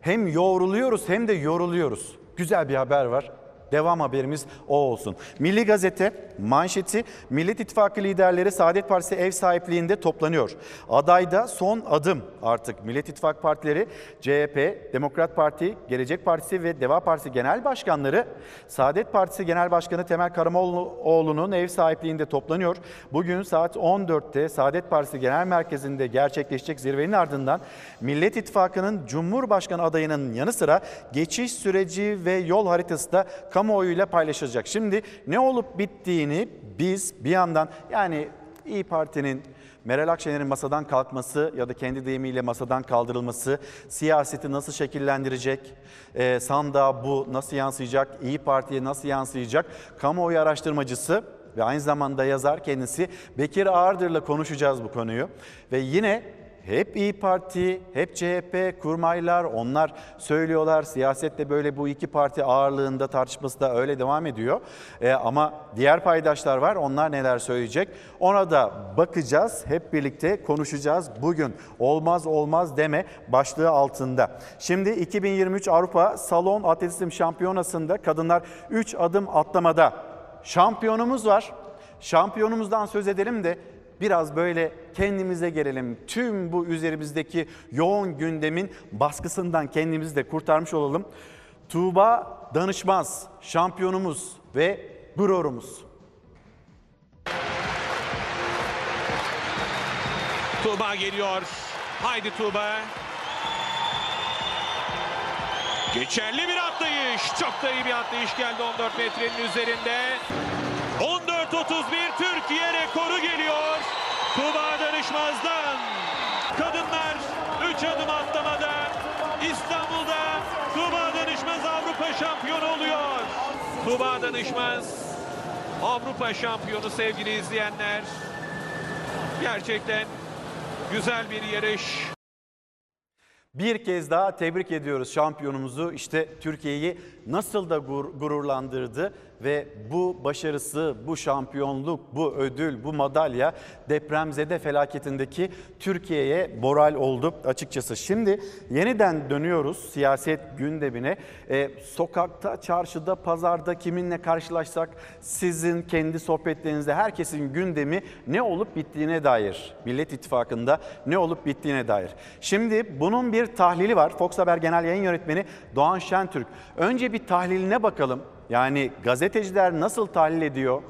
hem yoğruluyoruz hem de yoruluyoruz. Güzel bir haber var. Devam haberimiz o olsun. Milli Gazete manşeti Millet İttifakı liderleri Saadet Partisi ev sahipliğinde toplanıyor. Adayda son adım artık Millet İttifakı partileri CHP, Demokrat Parti, Gelecek Partisi ve Deva Partisi genel başkanları Saadet Partisi Genel Başkanı Temel Karamoğlu'nun ev sahipliğinde toplanıyor. Bugün saat 14'te Saadet Partisi Genel Merkezi'nde gerçekleşecek zirvenin ardından Millet İttifakı'nın Cumhurbaşkanı adayının yanı sıra geçiş süreci ve yol haritası da kamuoyuyla paylaşılacak. Şimdi ne olup bittiğini biz bir yandan yani İyi Parti'nin Meral Akşener'in masadan kalkması ya da kendi deyimiyle masadan kaldırılması siyaseti nasıl şekillendirecek? Ee, sandığa bu nasıl yansıyacak? İyi Parti'ye nasıl yansıyacak? Kamuoyu araştırmacısı ve aynı zamanda yazar kendisi Bekir Ağırdır'la konuşacağız bu konuyu. Ve yine hep İyi Parti, hep CHP, kurmaylar onlar söylüyorlar. Siyasette böyle bu iki parti ağırlığında tartışması da öyle devam ediyor. Ee, ama diğer paydaşlar var onlar neler söyleyecek ona da bakacağız. Hep birlikte konuşacağız bugün. Olmaz olmaz deme başlığı altında. Şimdi 2023 Avrupa Salon Atletizm Şampiyonası'nda kadınlar 3 adım atlamada şampiyonumuz var. Şampiyonumuzdan söz edelim de biraz böyle kendimize gelelim. Tüm bu üzerimizdeki yoğun gündemin baskısından kendimizi de kurtarmış olalım. Tuğba Danışmaz şampiyonumuz ve gururumuz. Tuğba geliyor. Haydi Tuğba. Geçerli bir atlayış. Çok da iyi bir atlayış geldi 14 metrenin üzerinde. 14.31 Türkiye rekoru geliyor. Tuğba Danışmaz'dan. Kadınlar 3 adım atlamada İstanbul'da Tuğba Danışmaz Avrupa şampiyonu oluyor. Tuğba Danışmaz Avrupa şampiyonu sevgili izleyenler. Gerçekten güzel bir yarış. Bir kez daha tebrik ediyoruz şampiyonumuzu. İşte Türkiye'yi nasıl da gur- gururlandırdı ve bu başarısı, bu şampiyonluk, bu ödül, bu madalya depremzede felaketindeki Türkiye'ye moral oldu açıkçası. Şimdi yeniden dönüyoruz siyaset gündemine. Ee, sokakta, çarşıda, pazarda kiminle karşılaşsak sizin kendi sohbetlerinizde herkesin gündemi ne olup bittiğine dair. Millet İttifakı'nda ne olup bittiğine dair. Şimdi bunun bir tahlili var. Fox Haber Genel Yayın Yönetmeni Doğan Şentürk. Önce bir tahliline bakalım. Yani gazeteciler nasıl tahlil ediyor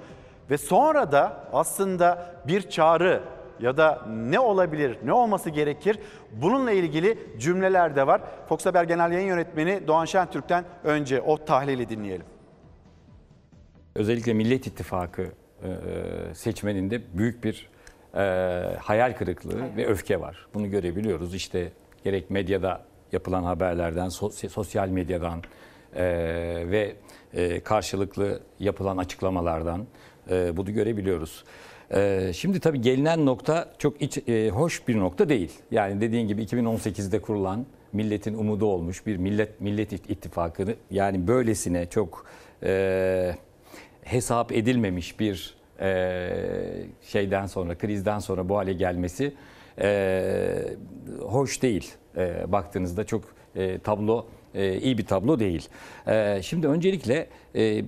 ve sonra da aslında bir çağrı ya da ne olabilir, ne olması gerekir bununla ilgili cümleler de var. Fox Haber Genel Yayın Yönetmeni Doğan Şentürk'ten önce o tahlili dinleyelim. Özellikle Millet İttifakı e, seçmeninde büyük bir e, hayal kırıklığı ve öfke var. Bunu görebiliyoruz. İşte gerek medyada yapılan haberlerden, sos- sosyal medyadan e, ve karşılıklı yapılan açıklamalardan e, bunu görebiliyoruz. E, şimdi tabii gelinen nokta çok iç, e, hoş bir nokta değil. Yani dediğin gibi 2018'de kurulan milletin umudu olmuş bir millet millet ittifakını yani böylesine çok e, hesap edilmemiş bir e, şeyden sonra krizden sonra bu hale gelmesi e, hoş değil. E, baktığınızda çok e, tablo e, iyi bir tablo değil. E, şimdi öncelikle e,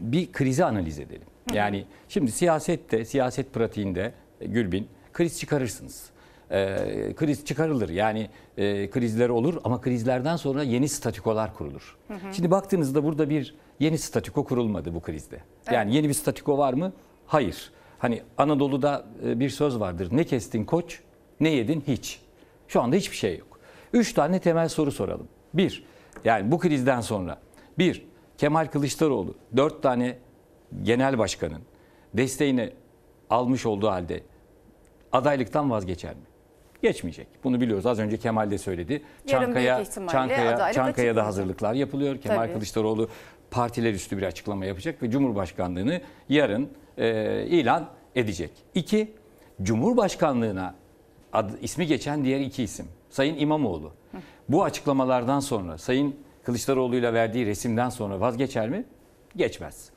bir krizi analiz edelim. Yani şimdi siyasette, siyaset pratiğinde e, Gülbin kriz çıkarırsınız. E, kriz çıkarılır. Yani e, krizler olur ama krizlerden sonra yeni statikolar kurulur. Hı hı. Şimdi baktığınızda burada bir yeni statiko kurulmadı bu krizde. Yani yeni bir statiko var mı? Hayır. Hani Anadolu'da e, bir söz vardır. Ne kestin koç, ne yedin hiç. Şu anda hiçbir şey yok. Üç tane temel soru soralım. Bir, yani bu krizden sonra. Bir, Kemal Kılıçdaroğlu dört tane genel başkanın desteğini almış olduğu halde adaylıktan vazgeçer mi? Geçmeyecek. Bunu biliyoruz. Az önce Kemal de söyledi. Yarın Çankaya, Çankaya, Çankaya'da hazırlıklar yapılıyor. Kemal Tabii. Kılıçdaroğlu partiler üstü bir açıklama yapacak ve Cumhurbaşkanlığını yarın e, ilan edecek. İki, Cumhurbaşkanlığına adı, ismi geçen diğer iki isim. Sayın İmamoğlu. Bu açıklamalardan sonra Sayın Kılıçdaroğlu ile verdiği resimden sonra vazgeçer mi? Geçmez.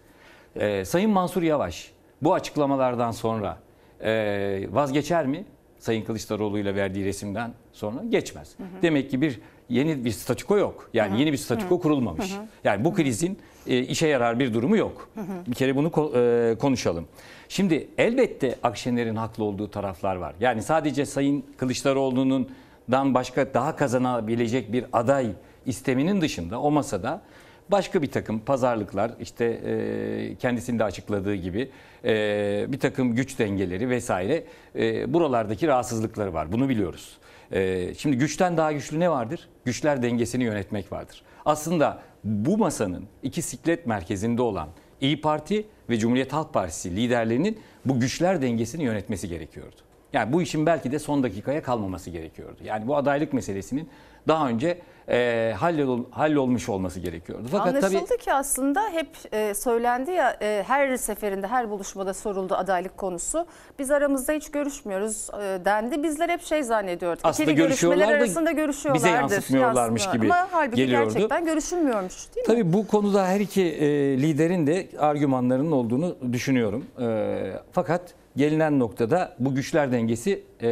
Ee, Sayın Mansur Yavaş bu açıklamalardan sonra e, vazgeçer mi? Sayın Kılıçdaroğlu ile verdiği resimden sonra geçmez. Demek ki bir yeni bir statüko yok. Yani yeni bir statüko kurulmamış. Yani bu krizin e, işe yarar bir durumu yok. Bir kere bunu ko- e, konuşalım. Şimdi elbette Akşener'in haklı olduğu taraflar var. Yani sadece Sayın Kılıçdaroğlu'nun dan başka daha kazanabilecek bir aday isteminin dışında o masada başka bir takım pazarlıklar işte e, kendisinde açıkladığı gibi e, bir takım güç dengeleri vesaire e, buralardaki rahatsızlıkları var. Bunu biliyoruz. E, şimdi güçten daha güçlü ne vardır? Güçler dengesini yönetmek vardır. Aslında bu masanın iki siklet merkezinde olan İyi Parti ve Cumhuriyet Halk Partisi liderlerinin bu güçler dengesini yönetmesi gerekiyordu. Yani bu işin belki de son dakikaya kalmaması gerekiyordu. Yani bu adaylık meselesinin daha önce e, hallol, hallolmuş olması gerekiyordu. Fakat Anlaşıldı tabii ki aslında hep e, söylendi ya e, her seferinde her buluşmada soruldu adaylık konusu. Biz aramızda hiç görüşmüyoruz e, dendi. Bizler hep şey zannediyorduk. Aslında İkili görüşmeler arasında görüşüyorlardır. bize yansıtmıyorlarmış yansıtmıyor. gibi Ama halbuki geliyordu. gerçekten görüşülmüyormuş değil mi? Tabii bu konuda her iki e, liderin de argümanlarının olduğunu düşünüyorum. E, fakat gelinen noktada bu güçler dengesi e,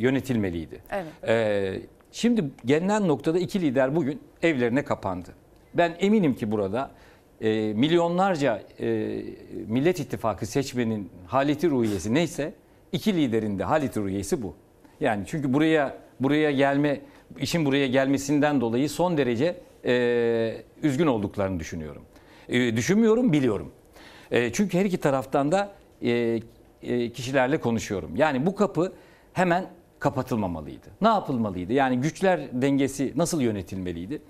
yönetilmeliydi. Evet. E, şimdi gelinen noktada iki lider bugün evlerine kapandı. Ben eminim ki burada e, milyonlarca e, Millet İttifakı seçmenin haleti ruhiyesi neyse iki liderin de haleti ruhiyesi bu. Yani çünkü buraya buraya gelme işin buraya gelmesinden dolayı son derece e, üzgün olduklarını düşünüyorum. E, düşünmüyorum, biliyorum. E, çünkü her iki taraftan da e, kişilerle konuşuyorum. Yani bu kapı hemen kapatılmamalıydı. Ne yapılmalıydı? Yani güçler dengesi nasıl yönetilmeliydi?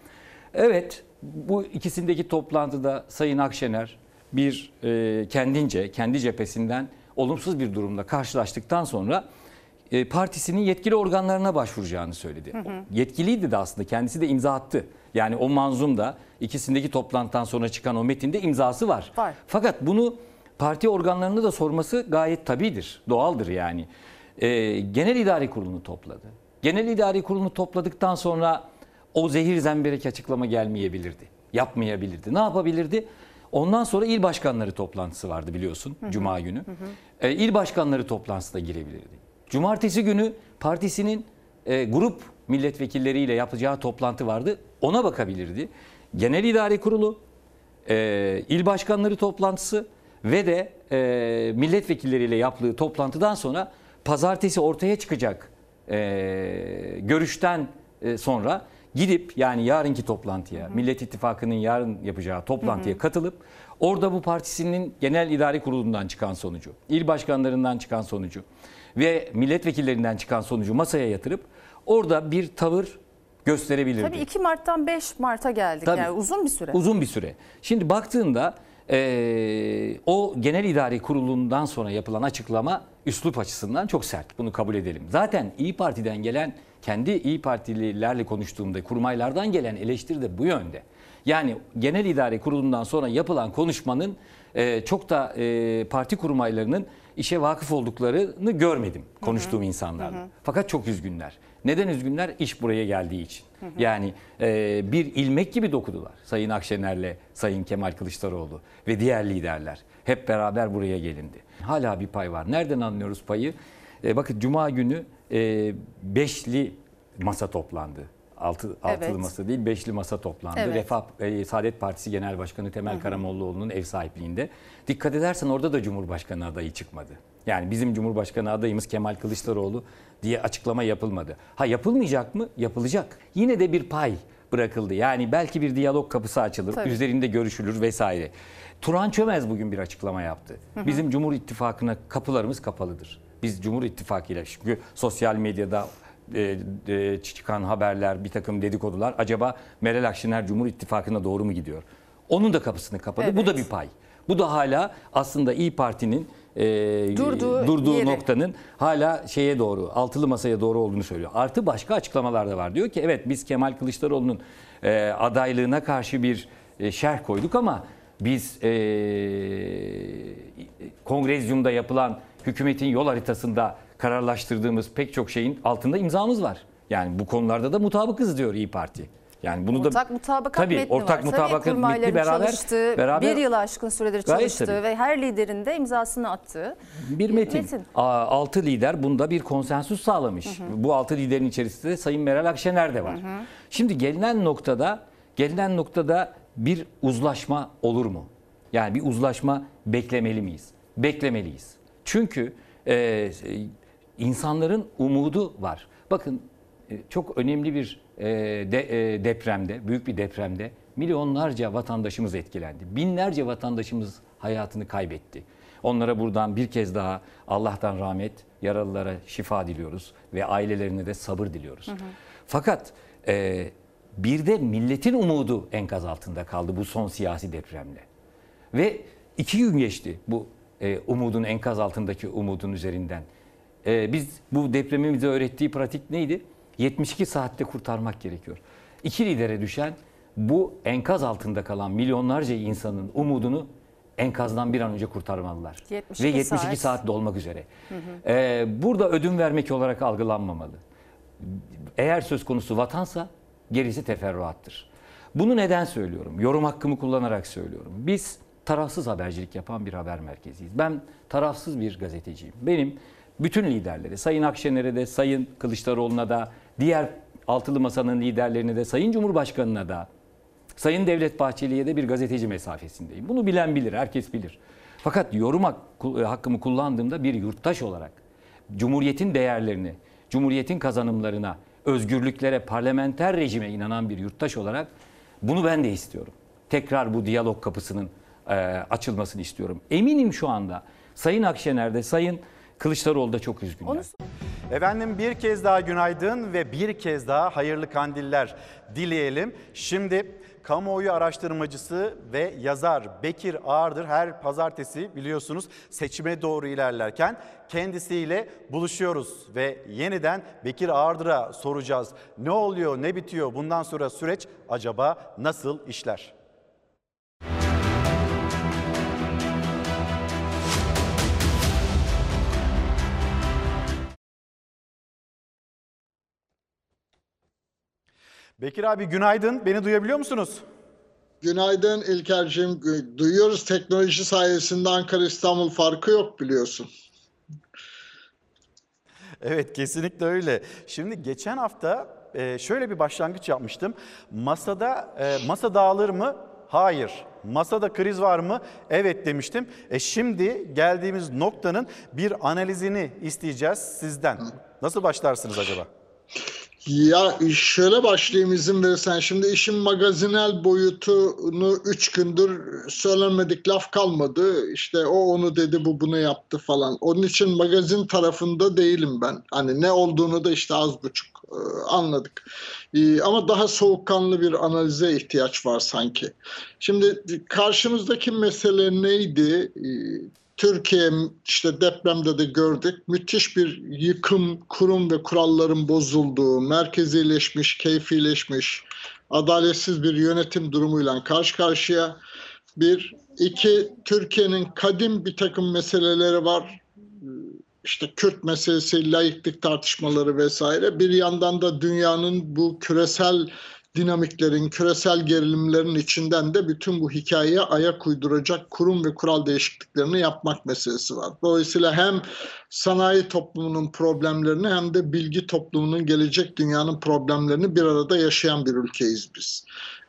Evet, bu ikisindeki toplantıda Sayın Akşener bir e, kendince, kendi cephesinden olumsuz bir durumla karşılaştıktan sonra e, partisinin yetkili organlarına başvuracağını söyledi. Hı hı. Yetkiliydi de aslında kendisi de imza attı. Yani o manzumda ikisindeki toplantıdan sonra çıkan o metinde imzası var. Var. Fakat bunu parti organlarını da sorması gayet tabidir, doğaldır yani. E, Genel İdari Kurulu'nu topladı. Genel İdari Kurulu'nu topladıktan sonra o zehir zemberek açıklama gelmeyebilirdi. Yapmayabilirdi. Ne yapabilirdi? Ondan sonra il başkanları toplantısı vardı biliyorsun Hı hı. Cuma günü. Hı hı. E, il başkanları toplantısına girebilirdi. Cumartesi günü partisinin e, grup milletvekilleriyle yapacağı toplantı vardı. Ona bakabilirdi. Genel İdari Kurulu, e, il başkanları toplantısı ve de e, milletvekilleriyle yaptığı toplantıdan sonra pazartesi ortaya çıkacak e, görüşten e, sonra gidip yani yarınki toplantıya, Millet İttifakı'nın yarın yapacağı toplantıya Hı hı. katılıp orada bu partisinin genel idari kurulundan çıkan sonucu, il başkanlarından çıkan sonucu ve milletvekillerinden çıkan sonucu masaya yatırıp orada bir tavır gösterebilirdi. Tabii 2 Mart'tan 5 Mart'a geldik. Tabii. Yani uzun bir süre. Uzun bir süre. Şimdi baktığında eee, o genel idari kurulundan sonra yapılan açıklama üslup açısından çok sert. Bunu kabul edelim. Zaten İyi Parti'den gelen kendi İyi Partililerle konuştuğumda kurmaylardan gelen eleştiri de bu yönde. Yani genel idare kurulundan sonra yapılan konuşmanın eee, çok da eee, parti kurmaylarının işe vakıf olduklarını görmedim konuştuğum insanlarla. Hı hı. Fakat çok üzgünler. Neden üzgünler? İş buraya geldiği için. Hı hı. Yani e, bir ilmek gibi dokudular Sayın Akşener'le Sayın Kemal Kılıçdaroğlu ve diğer liderler. Hep beraber buraya gelindi. Hala bir pay var. Nereden anlıyoruz payı? E, bakın Cuma günü e, beşli masa toplandı. Altı, altılı Evet. masa değil, beşli masa toplandı. Evet. Refah e, Saadet Partisi Genel Başkanı Temel Hı hı. Karamollaoğlu'nun ev sahipliğinde. Dikkat edersen orada da Cumhurbaşkanı adayı çıkmadı. Yani bizim Cumhurbaşkanı adayımız Kemal Kılıçdaroğlu diye açıklama yapılmadı. Ha yapılmayacak mı? Yapılacak. Yine de bir pay bırakıldı. Yani belki bir diyalog kapısı açılır, Tabii. üzerinde görüşülür vesaire. Turan Çömez bugün bir açıklama yaptı. Hı hı. Bizim Cumhur İttifakı'na kapılarımız kapalıdır. Biz Cumhur İttifakı ile çünkü sosyal medyada e, e, çıkan haberler, bir takım dedikodular acaba Meral Akşener Cumhur İttifakı'na doğru mu gidiyor? Onun da kapısını kapadı. Bu da bir pay. Bu da hala aslında İyi Parti'nin e, Durduğu durduğu yeri. noktanın hala şeye doğru, altılı masaya doğru olduğunu söylüyor. Artı başka açıklamalar da var. Diyor ki evet biz Kemal Kılıçdaroğlu'nun e, adaylığına karşı bir e, şerh koyduk ama biz e, kongrezyumda yapılan hükümetin yol haritasında kararlaştırdığımız pek çok şeyin altında imzamız var. Yani bu konularda da mutabıkız diyor İyi Parti. Yani bunu ortak da mutabakat tabii metni ortak var. mutabakat tabii, metni beraber çalıştığı, beraber bir yıl aşkın süredir çalıştığı ve her liderin de imzasını attığı bir metin. Aa, Altı lider bunda bir konsensus sağlamış. Bu altı liderin içerisinde de Sayın Meral Akşener de var. Şimdi gelinen noktada gelinen noktada bir uzlaşma olur mu? Yani bir uzlaşma beklemeli miyiz? Beklemeliyiz. Çünkü e, insanların umudu var. Bakın e, çok önemli bir e, de, e, depremde, büyük bir depremde milyonlarca vatandaşımız etkilendi. Binlerce vatandaşımız hayatını kaybetti. Onlara buradan bir kez daha Allah'tan rahmet, yaralılara şifa diliyoruz ve ailelerine de sabır diliyoruz. Fakat e, bir de milletin umudu enkaz altında kaldı bu son siyasi depremle. Ve iki gün geçti bu e, umudun enkaz altındaki umudun üzerinden. E, biz bu depremin bize öğrettiği pratik neydi? 72 saatte kurtarmak gerekiyor. İki lidere düşen bu enkaz altında kalan milyonlarca insanın umudunu enkazdan bir an önce kurtarmalılar. 72 Ve 72 saat. saatte olmak üzere. Hı hı. Ee, burada ödün vermek olarak algılanmamalı. Eğer söz konusu vatansa gerisi teferruattır. Bunu neden söylüyorum? Yorum hakkımı kullanarak söylüyorum. Biz tarafsız habercilik yapan bir haber merkeziyiz. Ben tarafsız bir gazeteciyim. Benim bütün liderlere, Sayın Akşener'e de, Sayın Kılıçdaroğlu'na da, diğer altılı masanın liderlerine de, Sayın Cumhurbaşkanı'na da, Sayın Devlet Bahçeli'ye de bir gazeteci mesafesindeyim. Bunu bilen bilir, herkes bilir. Fakat yorum hak- hakkımı kullandığımda bir yurttaş olarak Cumhuriyetin değerlerini, Cumhuriyetin kazanımlarına, özgürlüklere, parlamenter rejime inanan bir yurttaş olarak bunu ben de istiyorum. Tekrar bu diyalog kapısının e, açılmasını istiyorum. Eminim şu anda Sayın Akşener'de, Sayın Kılıçdaroğlu da çok üzgünler. Efendim bir kez daha günaydın ve bir kez daha hayırlı kandiller dileyelim. Şimdi kamuoyu araştırmacısı ve yazar Bekir Ağırdır her pazartesi biliyorsunuz seçime doğru ilerlerken kendisiyle buluşuyoruz ve yeniden Bekir Ağırdır'a soracağız. Ne oluyor, ne bitiyor? Bundan sonra süreç acaba nasıl işler? Bekir abi günaydın. Beni duyabiliyor musunuz? Günaydın İlker'cim. Duyuyoruz teknoloji sayesinde Ankara İstanbul farkı yok biliyorsun. Evet kesinlikle öyle. Şimdi geçen hafta e, şöyle bir başlangıç yapmıştım. Masada e, masa dağılır mı? Hayır. Masada kriz var mı? Evet demiştim. E şimdi geldiğimiz noktanın bir analizini isteyeceğiz sizden. Nasıl başlarsınız acaba? Ya şöyle başlayayım izin verirsen. Şimdi işin magazinel boyutunu üç gündür söylenmedik laf kalmadı. İşte o onu dedi bu bunu yaptı falan. Onun için magazin tarafında değilim ben. Hani ne olduğunu da işte az buçuk e, anladık. E, ama daha soğukkanlı bir analize ihtiyaç var sanki. Şimdi karşımızdaki mesele neydi? Türkiye işte depremde de gördük. Müthiş bir yıkım, kurum ve kuralların bozulduğu, merkezileşmiş, keyfileşmiş, adaletsiz bir yönetim durumuyla karşı karşıya. Bir, iki, Türkiye'nin kadim bir takım meseleleri var. İşte Kürt meselesi, layıklık tartışmaları vesaire. Bir yandan da dünyanın bu küresel dinamiklerin, küresel gerilimlerin içinden de bütün bu hikayeye ayak uyduracak kurum ve kural değişikliklerini yapmak meselesi var. Dolayısıyla hem sanayi toplumunun problemlerini hem de bilgi toplumunun gelecek dünyanın problemlerini bir arada yaşayan bir ülkeyiz biz.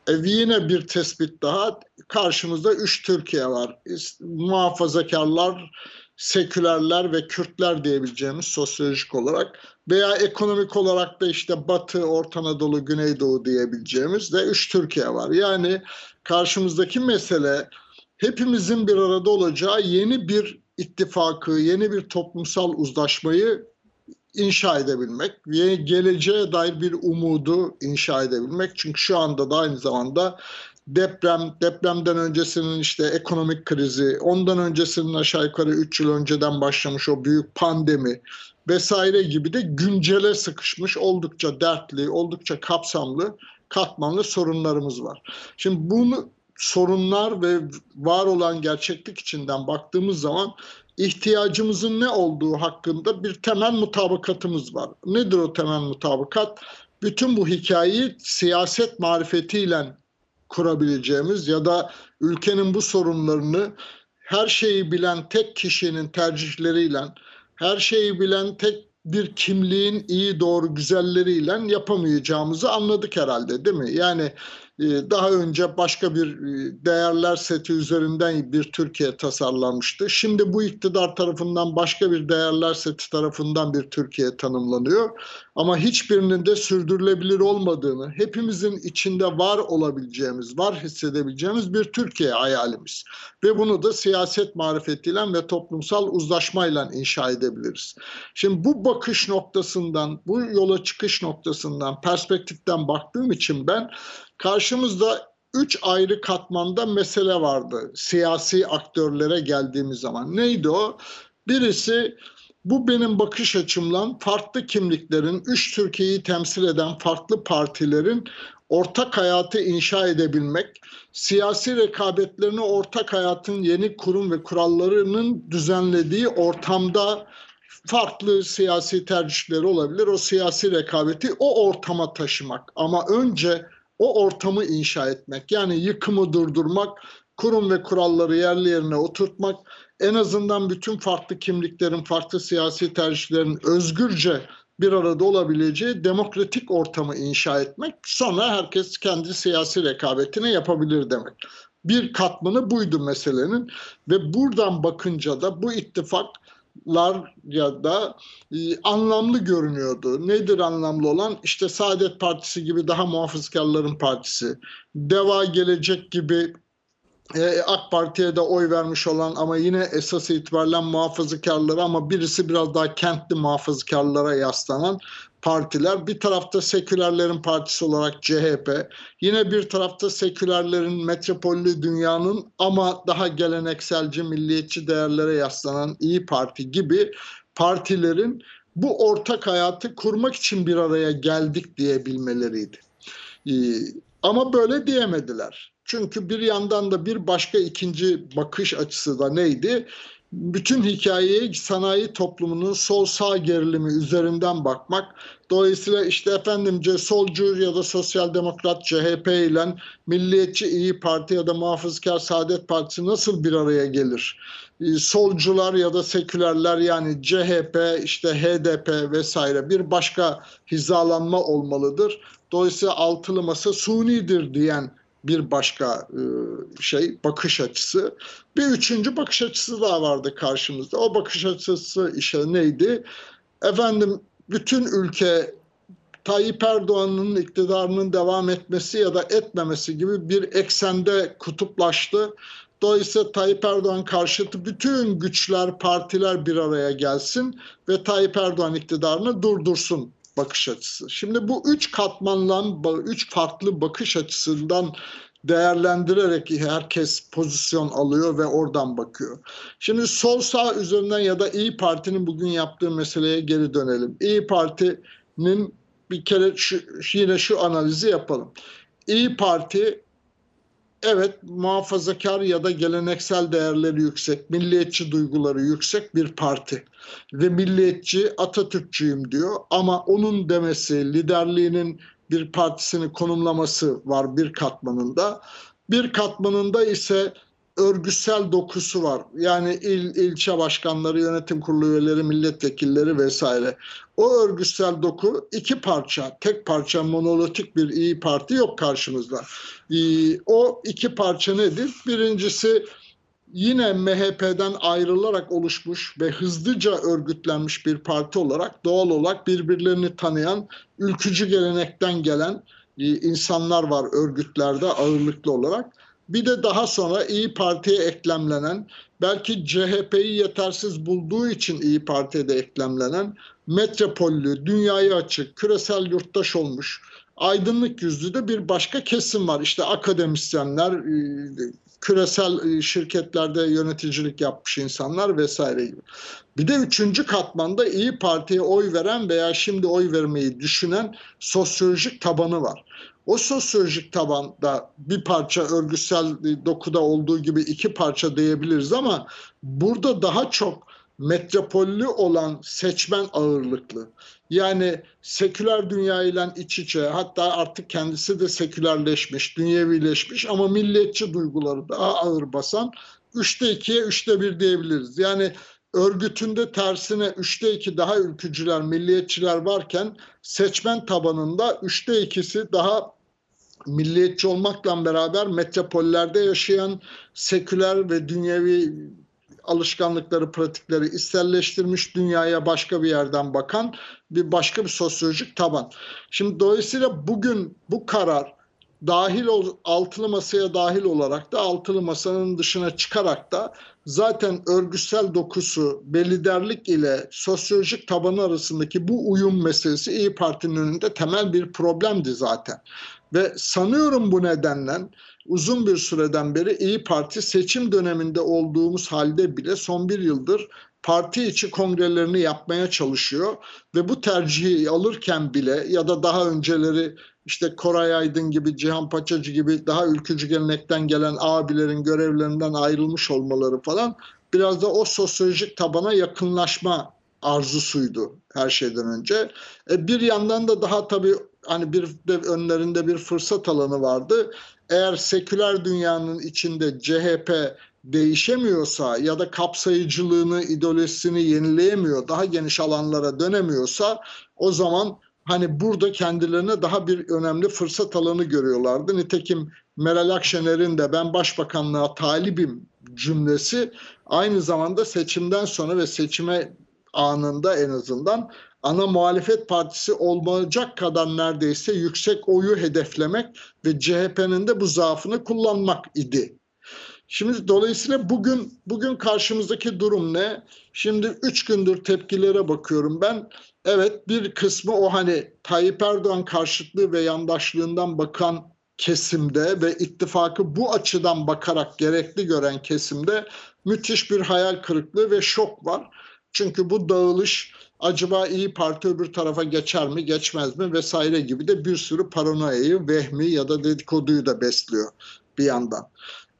E, yine bir tespit daha karşımızda üç Türkiye var. Muhafazakarlar, sekülerler ve Kürtler diyebileceğimiz sosyolojik olarak veya ekonomik olarak da işte Batı, Orta Anadolu, Güneydoğu diyebileceğimiz de üç Türkiye var. Yani karşımızdaki mesele hepimizin bir arada olacağı yeni bir ittifakı, yeni bir toplumsal uzlaşmayı inşa edebilmek ve geleceğe dair bir umudu inşa edebilmek. Çünkü şu anda da aynı zamanda deprem, depremden öncesinin işte ekonomik krizi, ondan öncesinin aşağı yukarı 3 yıl önceden başlamış o büyük pandemi vesaire gibi de güncele sıkışmış oldukça dertli, oldukça kapsamlı, katmanlı sorunlarımız var. Şimdi bunu sorunlar ve var olan gerçeklik içinden baktığımız zaman ihtiyacımızın ne olduğu hakkında bir temel mutabakatımız var. Nedir o temel mutabakat? Bütün bu hikayeyi siyaset marifetiyle kurabileceğimiz ya da ülkenin bu sorunlarını her şeyi bilen tek kişinin tercihleriyle, her şeyi bilen tek bir kimliğin iyi doğru güzelleriyle yapamayacağımızı anladık herhalde değil mi? Yani e, daha önce başka bir e, değerler seti üzerinden bir Türkiye tasarlanmıştı. Şimdi bu iktidar tarafından başka bir değerler seti tarafından bir Türkiye tanımlanıyor. Ama hiçbirinin de sürdürülebilir olmadığını, hepimizin içinde var olabileceğimiz, var hissedebileceğimiz bir Türkiye hayalimiz. Ve bunu da siyaset marifetiyle ve toplumsal uzlaşmayla inşa edebiliriz. Şimdi bu bakış noktasından, bu yola çıkış noktasından, perspektiften baktığım için ben karşımızda üç ayrı katmanda mesele vardı siyasi aktörlere geldiğimiz zaman. Neydi o? Birisi bu benim bakış açımla farklı kimliklerin, üç Türkiye'yi temsil eden farklı partilerin ortak hayatı inşa edebilmek, siyasi rekabetlerini ortak hayatın yeni kurum ve kurallarının düzenlediği ortamda farklı siyasi tercihleri olabilir. O siyasi rekabeti o ortama taşımak ama önce o ortamı inşa etmek yani yıkımı durdurmak, kurum ve kuralları yerli yerine oturtmak, en azından bütün farklı kimliklerin, farklı siyasi tercihlerin özgürce bir arada olabileceği demokratik ortamı inşa etmek. Sonra herkes kendi siyasi rekabetini yapabilir demek. Bir katmanı buydu meselenin ve buradan bakınca da bu ittifak lar ya da e, anlamlı görünüyordu. Nedir anlamlı olan? İşte Saadet Partisi gibi daha muhafazkarların partisi, Deva Gelecek gibi e, AK Parti'ye de oy vermiş olan ama yine esas itibariyle muhafazakarlara ama birisi biraz daha kentli muhafazakarlara yaslanan partiler. Bir tarafta sekülerlerin partisi olarak CHP, yine bir tarafta sekülerlerin metropollü dünyanın ama daha gelenekselci, milliyetçi değerlere yaslanan İyi Parti gibi partilerin bu ortak hayatı kurmak için bir araya geldik diyebilmeleriydi. Ama böyle diyemediler. Çünkü bir yandan da bir başka ikinci bakış açısı da neydi? bütün hikayeyi sanayi toplumunun sol sağ gerilimi üzerinden bakmak. Dolayısıyla işte efendimce solcu ya da sosyal demokrat CHP ile milliyetçi İyi Parti ya da muhafazakar Saadet Partisi nasıl bir araya gelir? Solcular ya da sekülerler yani CHP, işte HDP vesaire bir başka hizalanma olmalıdır. Dolayısıyla altılı masa sunidir diyen bir başka şey bakış açısı. Bir üçüncü bakış açısı daha vardı karşımızda. O bakış açısı işte neydi? Efendim bütün ülke Tayyip Erdoğan'ın iktidarının devam etmesi ya da etmemesi gibi bir eksende kutuplaştı. Dolayısıyla Tayyip Erdoğan karşıtı bütün güçler, partiler bir araya gelsin ve Tayyip Erdoğan iktidarını durdursun bakış açısı. Şimdi bu üç katmanla, üç farklı bakış açısından değerlendirerek herkes pozisyon alıyor ve oradan bakıyor. Şimdi sol sağ üzerinden ya da İyi Parti'nin bugün yaptığı meseleye geri dönelim. İyi Parti'nin bir kere şu, yine şu analizi yapalım. İyi Parti evet muhafazakar ya da geleneksel değerleri yüksek, milliyetçi duyguları yüksek bir parti. Ve milliyetçi Atatürkçüyüm diyor ama onun demesi, liderliğinin bir partisini konumlaması var bir katmanında. Bir katmanında ise örgütsel dokusu var. Yani il, ilçe başkanları, yönetim kurulu üyeleri, milletvekilleri vesaire. O örgütsel doku iki parça, tek parça monolitik bir iyi Parti yok karşımızda. Ee, o iki parça nedir? Birincisi yine MHP'den ayrılarak oluşmuş ve hızlıca örgütlenmiş bir parti olarak doğal olarak birbirlerini tanıyan ülkücü gelenekten gelen e, insanlar var örgütlerde ağırlıklı olarak. Bir de daha sonra İyi Parti'ye eklemlenen, belki CHP'yi yetersiz bulduğu için İyi Parti'ye de eklemlenen, metropollü, dünyayı açık, küresel yurttaş olmuş, aydınlık yüzlü de bir başka kesim var. İşte akademisyenler, e, küresel şirketlerde yöneticilik yapmış insanlar vesaire gibi. Bir de üçüncü katmanda İyi Parti'ye oy veren veya şimdi oy vermeyi düşünen sosyolojik tabanı var. O sosyolojik tabanda bir parça örgütsel dokuda olduğu gibi iki parça diyebiliriz ama burada daha çok metropollü olan seçmen ağırlıklı. Yani seküler dünya ile iç içe hatta artık kendisi de sekülerleşmiş, dünyevileşmiş ama milliyetçi duyguları daha ağır basan 3'te 2'ye 3'te 1 diyebiliriz. Yani örgütünde tersine 3'te 2 daha ülkücüler, milliyetçiler varken seçmen tabanında 3'te 2'si daha milliyetçi olmakla beraber metropollerde yaşayan seküler ve dünyevi alışkanlıkları, pratikleri içselleştirmiş dünyaya başka bir yerden bakan bir başka bir sosyolojik taban. Şimdi dolayısıyla bugün bu karar dahil ol, altılı masaya dahil olarak da altılı masanın dışına çıkarak da zaten örgütsel dokusu ve liderlik ile sosyolojik tabanı arasındaki bu uyum meselesi İyi Parti'nin önünde temel bir problemdi zaten. Ve sanıyorum bu nedenle uzun bir süreden beri İyi Parti seçim döneminde olduğumuz halde bile son bir yıldır parti içi kongrelerini yapmaya çalışıyor ve bu tercihi alırken bile ya da daha önceleri işte Koray Aydın gibi, Cihan Paçacı gibi daha ülkücü gelenekten gelen abilerin görevlerinden ayrılmış olmaları falan biraz da o sosyolojik tabana yakınlaşma arzusuydu her şeyden önce. E bir yandan da daha tabii hani bir de önlerinde bir fırsat alanı vardı. Eğer seküler dünyanın içinde CHP değişemiyorsa ya da kapsayıcılığını, ideolojisini yenileyemiyor, daha geniş alanlara dönemiyorsa o zaman hani burada kendilerine daha bir önemli fırsat alanı görüyorlardı. Nitekim Meral Akşener'in de ben başbakanlığa talibim cümlesi aynı zamanda seçimden sonra ve seçime anında en azından ana muhalefet partisi olmayacak kadar neredeyse yüksek oyu hedeflemek ve CHP'nin de bu zaafını kullanmak idi. Şimdi dolayısıyla bugün bugün karşımızdaki durum ne? Şimdi üç gündür tepkilere bakıyorum ben. Evet bir kısmı o hani Tayyip Erdoğan karşıtlığı ve yandaşlığından bakan kesimde ve ittifakı bu açıdan bakarak gerekli gören kesimde müthiş bir hayal kırıklığı ve şok var. Çünkü bu dağılış acaba İyi Parti öbür tarafa geçer mi geçmez mi vesaire gibi de bir sürü paranoyayı, vehmi ya da dedikoduyu da besliyor bir yandan.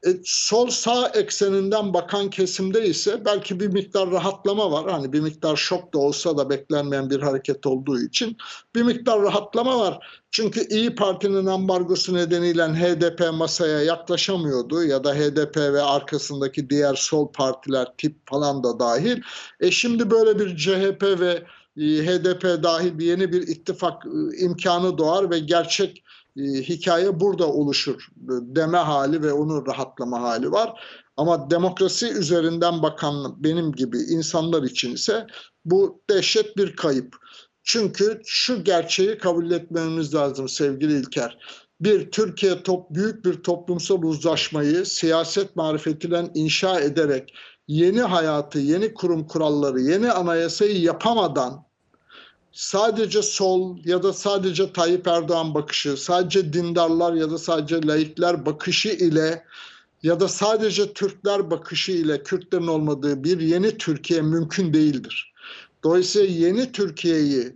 E, sol sağ ekseninden bakan kesimde ise belki bir miktar rahatlama var. Hani bir miktar şok da olsa da beklenmeyen bir hareket olduğu için bir miktar rahatlama var. Çünkü İyi Parti'nin ambargosu nedeniyle HDP masaya yaklaşamıyordu ya da HDP ve arkasındaki diğer sol partiler tip falan da dahil. E şimdi böyle bir CHP ve HDP dahil yeni bir ittifak imkanı doğar ve gerçek e, hikaye burada oluşur deme hali ve onun rahatlama hali var. Ama demokrasi üzerinden bakan benim gibi insanlar için ise bu dehşet bir kayıp. Çünkü şu gerçeği kabul etmemiz lazım sevgili İlker. Bir, Türkiye top, büyük bir toplumsal uzlaşmayı siyaset marifetiyle inşa ederek yeni hayatı, yeni kurum kuralları, yeni anayasayı yapamadan sadece sol ya da sadece Tayyip Erdoğan bakışı, sadece dindarlar ya da sadece laikler bakışı ile ya da sadece Türkler bakışı ile Kürtlerin olmadığı bir yeni Türkiye mümkün değildir. Dolayısıyla yeni Türkiye'yi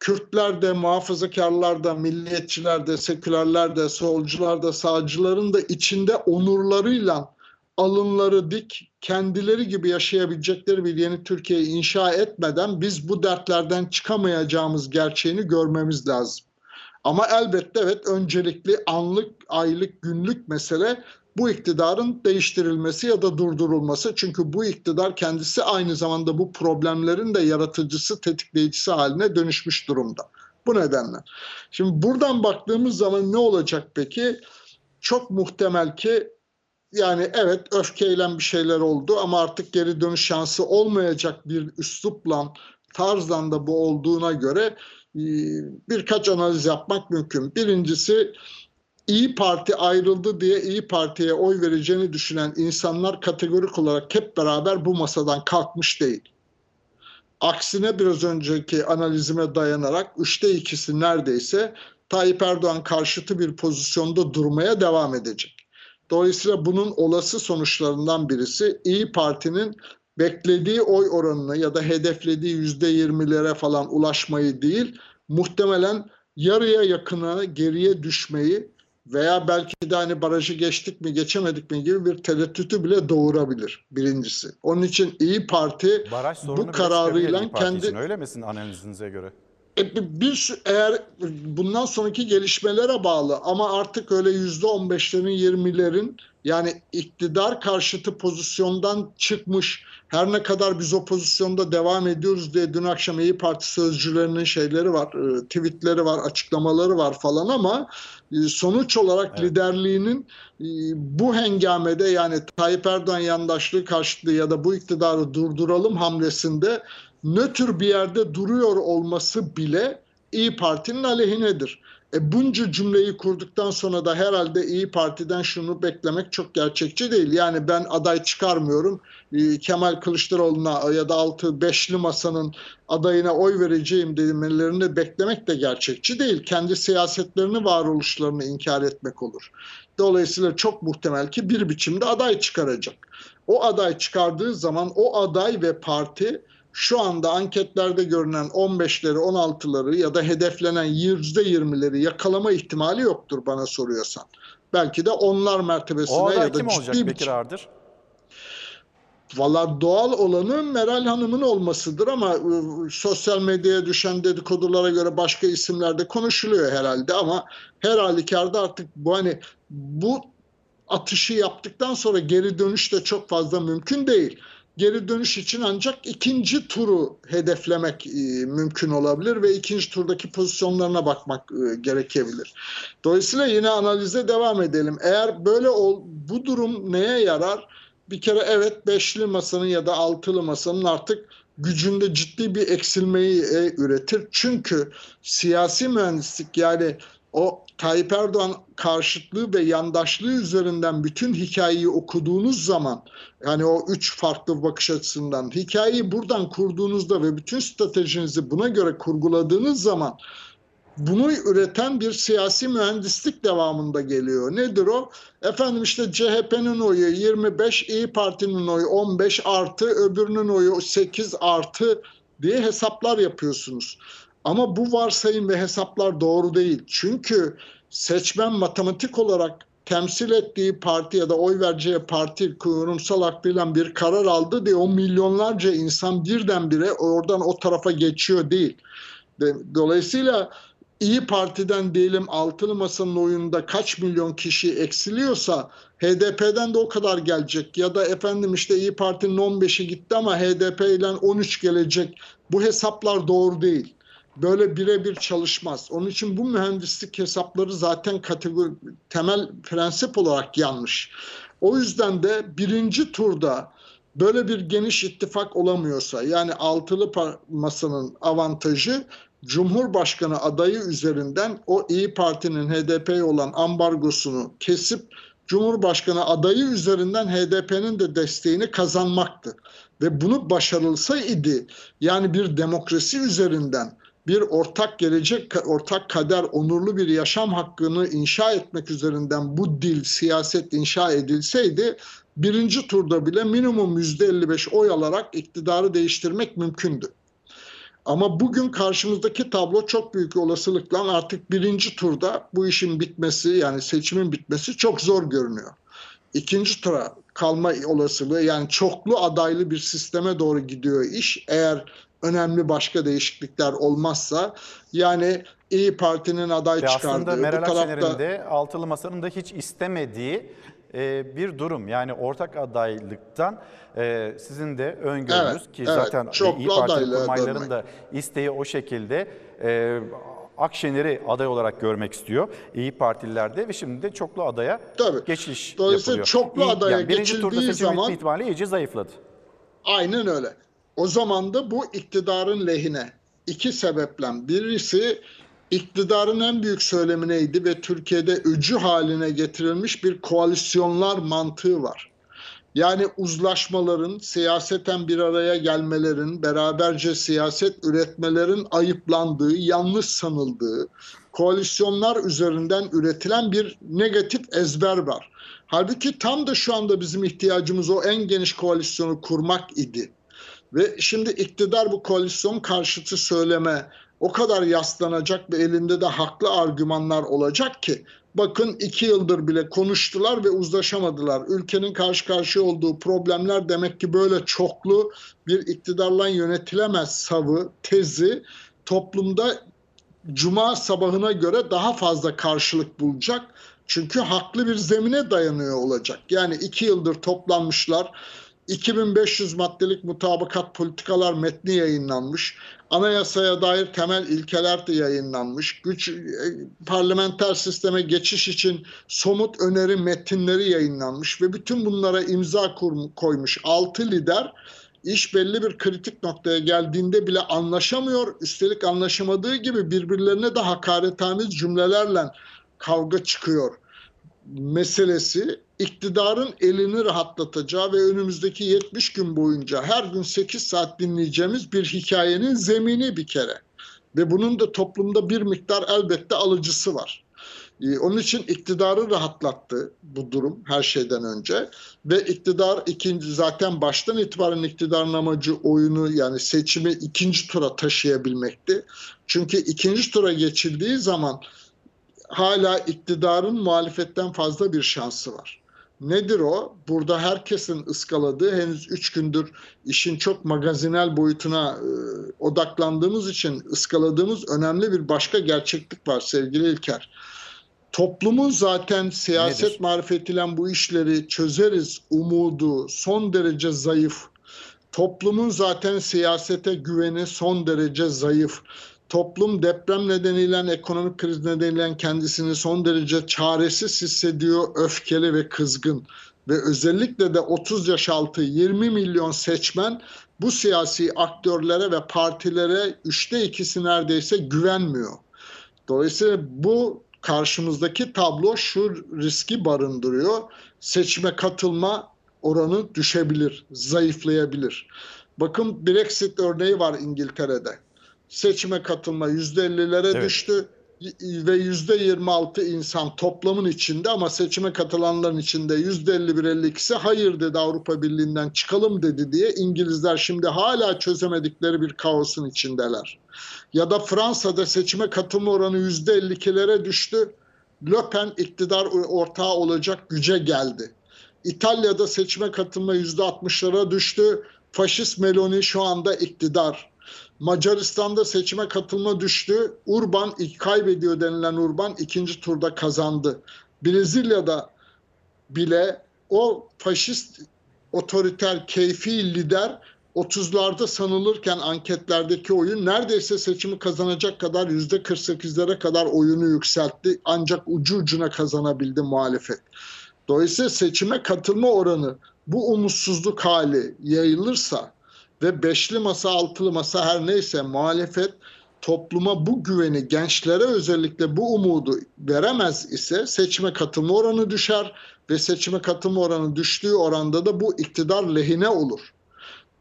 Kürtler de, muhafazakarlar da, milliyetçiler de, sekülerler de, solcular da, sağcıların da içinde onurlarıyla alınları dik, kendileri gibi yaşayabilecekleri bir yeni Türkiye inşa etmeden biz bu dertlerden çıkamayacağımız gerçeğini görmemiz lazım. Ama elbette evet öncelikli anlık, aylık, günlük mesele bu iktidarın değiştirilmesi ya da durdurulması. Çünkü bu iktidar kendisi aynı zamanda bu problemlerin de yaratıcısı, tetikleyicisi haline dönüşmüş durumda. Bu nedenle. Şimdi buradan baktığımız zaman ne olacak peki? Çok muhtemel ki yani evet öfkeyle bir şeyler oldu ama artık geri dönüş şansı olmayacak bir üslupla tarzdan da bu olduğuna göre e, birkaç analiz yapmak mümkün. Birincisi İyi Parti ayrıldı diye İyi Parti'ye oy vereceğini düşünen insanlar kategorik olarak hep beraber bu masadan kalkmış değil. Aksine biraz önceki analizime dayanarak üçte ikisi neredeyse Tayyip Erdoğan karşıtı bir pozisyonda durmaya devam edecek. Dolayısıyla bunun olası sonuçlarından birisi İyi Parti'nin beklediği oy oranını ya da hedeflediği yüzde yirmilere falan ulaşmayı değil, muhtemelen yarıya yakına geriye düşmeyi veya belki de hani barajı geçtik mi geçemedik mi gibi bir tereddütü bile doğurabilir birincisi. Onun için İyi Parti Baraj bu kararıyla kendi öyle misin analizinize göre? E, bir- eğer bundan sonraki gelişmelere bağlı ama artık öyle yüzde on beşlerin yirmilerin yani iktidar karşıtı pozisyondan çıkmış her ne kadar biz o pozisyonda devam ediyoruz diye dün akşam İyi Parti sözcülerinin şeyleri var, e, tweetleri var, açıklamaları var falan ama e, sonuç olarak liderliğinin e, bu hengamede yani Tayyip Erdoğan yandaşlığı karşıtlığı ya da bu iktidarı durduralım hamlesinde nötr bir yerde duruyor olması bile İyi Parti'nin aleyhinedir. E bunca cümleyi kurduktan sonra da herhalde İyi Parti'den şunu beklemek çok gerçekçi değil. Yani ben aday çıkarmıyorum. e, Kemal Kılıçdaroğlu'na ya da altı beşli masanın adayına oy vereceğim demelerini beklemek de gerçekçi değil. Kendi siyasetlerini, varoluşlarını inkar etmek olur. Dolayısıyla çok muhtemel ki bir biçimde aday çıkaracak. O aday çıkardığı zaman o aday ve parti şu anda anketlerde görünen 15'leri 16'ları ya da hedeflenen %20'leri yakalama ihtimali yoktur bana soruyorsan. Belki de onlar mertebesine O ya da kim olacak ciddi Bekir bir Ardır? Valla doğal olanı Meral Hanım'ın olmasıdır ama ıı, sosyal medyaya düşen dedikodulara göre başka isimler de konuşuluyor herhalde ama her halükarda artık bu hani bu atışı yaptıktan sonra geri dönüş de çok fazla mümkün değil. Geri dönüş için ancak ikinci turu hedeflemek e, mümkün olabilir ve ikinci turdaki pozisyonlarına bakmak e, gerekebilir. Dolayısıyla yine analize devam edelim. Eğer böyle ol, bu durum neye yarar? Bir kere evet beşli masanın ya da altılı masanın artık gücünde ciddi bir eksilmeyi e, üretir. Çünkü siyasi mühendislik yani o Tayyip Erdoğan karşıtlığı ve yandaşlığı üzerinden bütün hikayeyi okuduğunuz zaman yani o üç farklı bakış açısından hikayeyi buradan kurduğunuzda ve bütün stratejinizi buna göre kurguladığınız zaman bunu üreten bir siyasi mühendislik devamında geliyor. Nedir o? Efendim işte CHP'nin oyu 25, İyi Parti'nin oyu 15 artı, öbürünün oyu 8 artı diye hesaplar yapıyorsunuz. Ama bu varsayım ve hesaplar doğru değil. Çünkü seçmen matematik olarak temsil ettiği parti ya da oy vereceği parti kurumsal aklıyla bir karar aldı diye o milyonlarca insan birdenbire oradan o tarafa geçiyor değil. Dolayısıyla İyi Parti'den diyelim altılı masanın oyunda kaç milyon kişi eksiliyorsa HDP'den de o kadar gelecek ya da efendim işte İyi Parti'nin 15'i gitti ama HDP ile 13 gelecek. Bu hesaplar doğru değil. Böyle birebir çalışmaz. Onun için bu mühendislik hesapları zaten kategori temel prensip olarak yanlış. O yüzden de birinci turda böyle bir geniş ittifak olamıyorsa yani altılı masanın avantajı Cumhurbaşkanı adayı üzerinden o İyi Parti'nin HDP'ye olan ambargosunu kesip Cumhurbaşkanı adayı üzerinden HDP'nin de desteğini kazanmaktı. Ve bunu başarılsa idi yani bir demokrasi üzerinden bir ortak gelecek, ortak kader, onurlu bir yaşam hakkını inşa etmek üzerinden bu dil, siyaset inşa edilseydi birinci turda bile minimum %55 oy alarak iktidarı değiştirmek mümkündü. Ama bugün karşımızdaki tablo çok büyük olasılıkla artık birinci turda bu işin bitmesi yani seçimin bitmesi çok zor görünüyor. İkinci tura kalma olasılığı yani çoklu adaylı bir sisteme doğru gidiyor iş. Eğer önemli başka değişiklikler olmazsa yani İyi Parti'nin aday Ve çıkardığı aslında Meral Akşener'in de altılı masanın da hiç istemediği e, bir durum. Yani ortak adaylıktan e, sizin de öngörünüz Evet, ki evet. zaten İyi Parti kurmayların da isteği o şekilde. E, Akşener'i aday olarak görmek istiyor İyi Partililer de ve şimdi de çoklu adaya geçiş Dolayısıyla yapılıyor. çoklu İyi- adaya yani birinci turda geçildiği seçim zaman- ihtimali iyice zayıfladı. Aynen öyle. O zaman da bu iktidarın lehine. iki sebeple. Birisi iktidarın en büyük söylemi neydi ve Türkiye'de öcü haline getirilmiş bir koalisyonlar mantığı var. Yani uzlaşmaların, siyaseten bir araya gelmelerin, beraberce siyaset üretmelerin ayıplandığı, yanlış sanıldığı, koalisyonlar üzerinden üretilen bir negatif ezber var. Halbuki tam da şu anda bizim ihtiyacımız o en geniş koalisyonu kurmak idi. Ve şimdi iktidar bu koalisyon karşıtı söyleme o kadar yaslanacak ve elinde de haklı argümanlar olacak ki bakın iki yıldır bile konuştular ve uzlaşamadılar. Ülkenin karşı karşıya olduğu problemler demek ki böyle çoklu bir iktidarla yönetilemez savı, tezi toplumda cuma sabahına göre daha fazla karşılık bulacak. Çünkü haklı bir zemine dayanıyor olacak. Yani iki yıldır toplanmışlar. 2500 maddelik mutabakat politikalar metni yayınlanmış. Anayasaya dair temel ilkeler de yayınlanmış. Güç e, parlamenter sisteme geçiş için somut öneri metinleri yayınlanmış ve bütün bunlara imza koymuş 6 lider iş belli bir kritik noktaya geldiğinde bile anlaşamıyor. Üstelik anlaşamadığı gibi birbirlerine de hakaretamiz cümlelerle kavga çıkıyor meselesi iktidarın elini rahatlatacağı ve önümüzdeki 70 gün boyunca her gün 8 saat dinleyeceğimiz bir hikayenin zemini bir kere. Ve bunun da toplumda bir miktar elbette alıcısı var. Ee, Onun için iktidarı rahatlattı bu durum her şeyden önce ve iktidar ikinci zaten baştan itibaren iktidarın amacı oyunu yani seçimi ikinci tura taşıyabilmekti. Çünkü ikinci tura geçildiği zaman hala iktidarın muhalefetten fazla bir şansı var. Nedir o? Burada herkesin ıskaladığı henüz 3 gündür işin çok magazinel boyutuna e, odaklandığımız için ıskaladığımız önemli bir başka gerçeklik var sevgili İlker. Toplumun zaten siyaset Nedir? marifetiyle bu işleri çözeriz umudu son derece zayıf. Toplumun zaten siyasete güveni son derece zayıf. Toplum deprem nedeniyle, ekonomik kriz nedeniyle kendisini son derece çaresiz hissediyor, öfkeli ve kızgın. Ve özellikle de 30 yaş altı 20 milyon seçmen bu siyasi aktörlere ve partilere üçte ikisi neredeyse güvenmiyor. Dolayısıyla bu karşımızdaki tablo şu riski barındırıyor. Seçime katılma oranı düşebilir, zayıflayabilir. Bakın Brexit örneği var İngiltere'de. Seçime katılma %50'lere Evet. düştü ve %26 insan toplamın içinde ama seçime katılanların içinde %51-52'si hayır dedi Avrupa Birliği'nden çıkalım dedi diye İngilizler şimdi hala çözemedikleri bir kaosun içindeler. Ya da Fransa'da seçime katılma oranı %52'lere düştü. Le Pen iktidar ortağı olacak güce geldi. İtalya'da seçime katılma %60'lara düştü. Faşist Meloni şu anda iktidar. Macaristan'da seçime katılma düştü. Urban kaybediyor denilen Urban ikinci turda kazandı. Brezilya'da bile o faşist otoriter keyfi lider 30'larda sanılırken anketlerdeki oyun neredeyse seçimi kazanacak kadar %48'lere kadar oyunu yükseltti. Ancak ucu ucuna kazanabildi muhalefet. Dolayısıyla seçime katılma oranı bu umutsuzluk hali yayılırsa ve beşli masa altılı masa her neyse muhalefet topluma bu güveni gençlere özellikle bu umudu veremez ise seçime katılma oranı düşer ve seçime katılma oranı düştüğü oranda da bu iktidar lehine olur.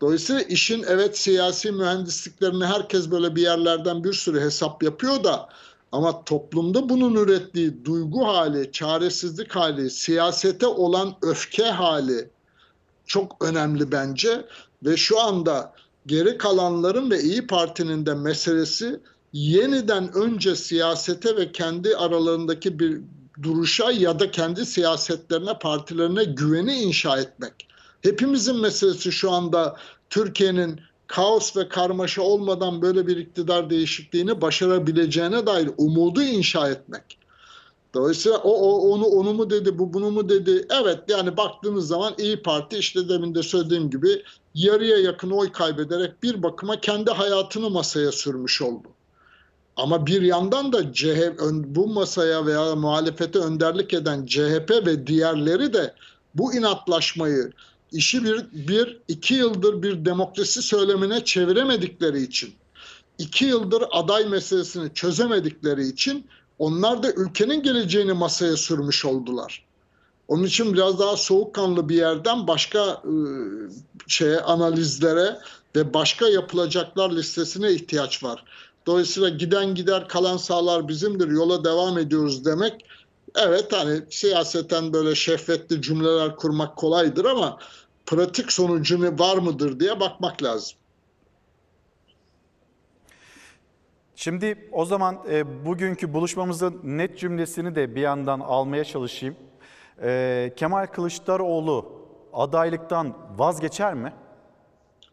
Dolayısıyla işin evet siyasi mühendisliklerini herkes böyle bir yerlerden bir sürü hesap yapıyor da ama toplumda bunun ürettiği duygu hali, çaresizlik hali, siyasete olan öfke hali çok önemli bence ve şu anda geri kalanların ve İyi Parti'nin de meselesi yeniden önce siyasete ve kendi aralarındaki bir duruşa ya da kendi siyasetlerine, partilerine güveni inşa etmek. Hepimizin meselesi şu anda Türkiye'nin kaos ve karmaşa olmadan böyle bir iktidar değişikliğini başarabileceğine dair umudu inşa etmek. Dolayısıyla o, o onu onu mu dedi, bu bunu mu dedi? Evet yani baktığınız zaman İyi Parti işte demin de söylediğim gibi yarıya yakın oy kaybederek bir bakıma kendi hayatını masaya sürmüş oldu. Ama bir yandan da CHP bu masaya veya muhalefete önderlik eden CHP ve diğerleri de bu inatlaşmayı işi bir, bir iki yıldır bir demokrasi söylemine çeviremedikleri için iki yıldır aday meselesini çözemedikleri için onlar da ülkenin geleceğini masaya sürmüş oldular. Onun için biraz daha soğukkanlı bir yerden başka e, şeye analizlere ve başka yapılacaklar listesine ihtiyaç var. Dolayısıyla giden gider kalan sağlar bizimdir yola devam ediyoruz demek evet hani siyaseten böyle şehvetli cümleler kurmak kolaydır ama pratik sonucu var mıdır diye bakmak lazım. Şimdi o zaman e, bugünkü buluşmamızın net cümlesini de bir yandan almaya çalışayım. E, Kemal Kılıçdaroğlu adaylıktan vazgeçer mi?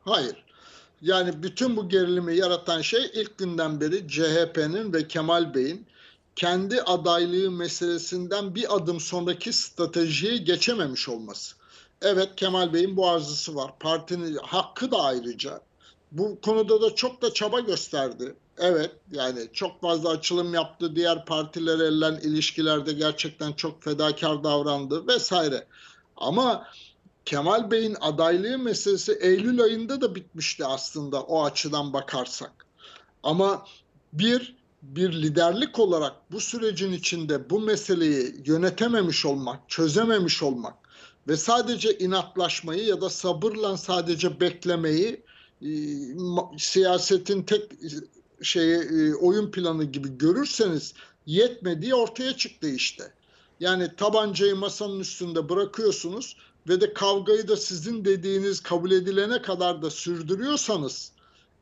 Hayır. Yani bütün bu gerilimi yaratan şey ilk günden beri CHP'nin ve Kemal Bey'in kendi adaylığı meselesinden bir adım sonraki stratejiyi geçememiş olması. Evet Kemal Bey'in bu arzusu var. Partinin hakkı da ayrıca. Bu konuda da çok da çaba gösterdi. Evet yani çok fazla açılım yaptı. Diğer partilerle olan ilişkilerde gerçekten çok fedakar davrandı vesaire. Ama Kemal Bey'in adaylığı meselesi Eylül ayında da bitmişti aslında o açıdan bakarsak. Ama bir bir liderlik olarak bu sürecin içinde bu meseleyi yönetememiş olmak, çözememiş olmak ve sadece inatlaşmayı ya da sabırla sadece beklemeyi e, siyasetin tek şeyi e, oyun planı gibi görürseniz yetmediği ortaya çıktı işte. Yani tabancayı masanın üstünde bırakıyorsunuz ve de kavgayı da sizin dediğiniz kabul edilene kadar da sürdürüyorsanız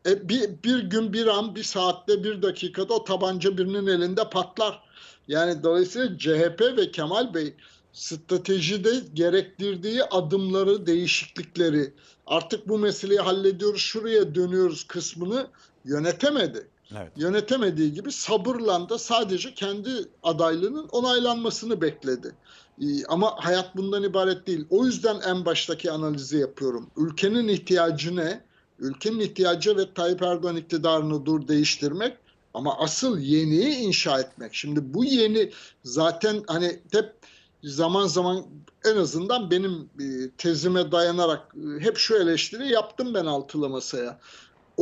e, bir, bir gün bir an bir saatte bir dakikada o tabanca birinin elinde patlar. Yani dolayısıyla CHP ve Kemal Bey stratejide gerektirdiği adımları, değişiklikleri artık bu meseleyi hallediyoruz, şuraya dönüyoruz kısmını yönetemedi. Evet. Yönetemediği gibi sabırla da sadece kendi adaylığının onaylanmasını bekledi. Ee, Ama hayat bundan ibaret değil. O yüzden en baştaki analizi yapıyorum. Ülkenin ihtiyacı ne? Ülkenin ihtiyacı ve Tayyip Erdoğan iktidarını dur değiştirmek ama asıl yeniyi inşa etmek. Şimdi bu yeni zaten hani hep zaman zaman en azından benim e, tezime dayanarak e, hep şu eleştiri yaptım ben altılı masaya.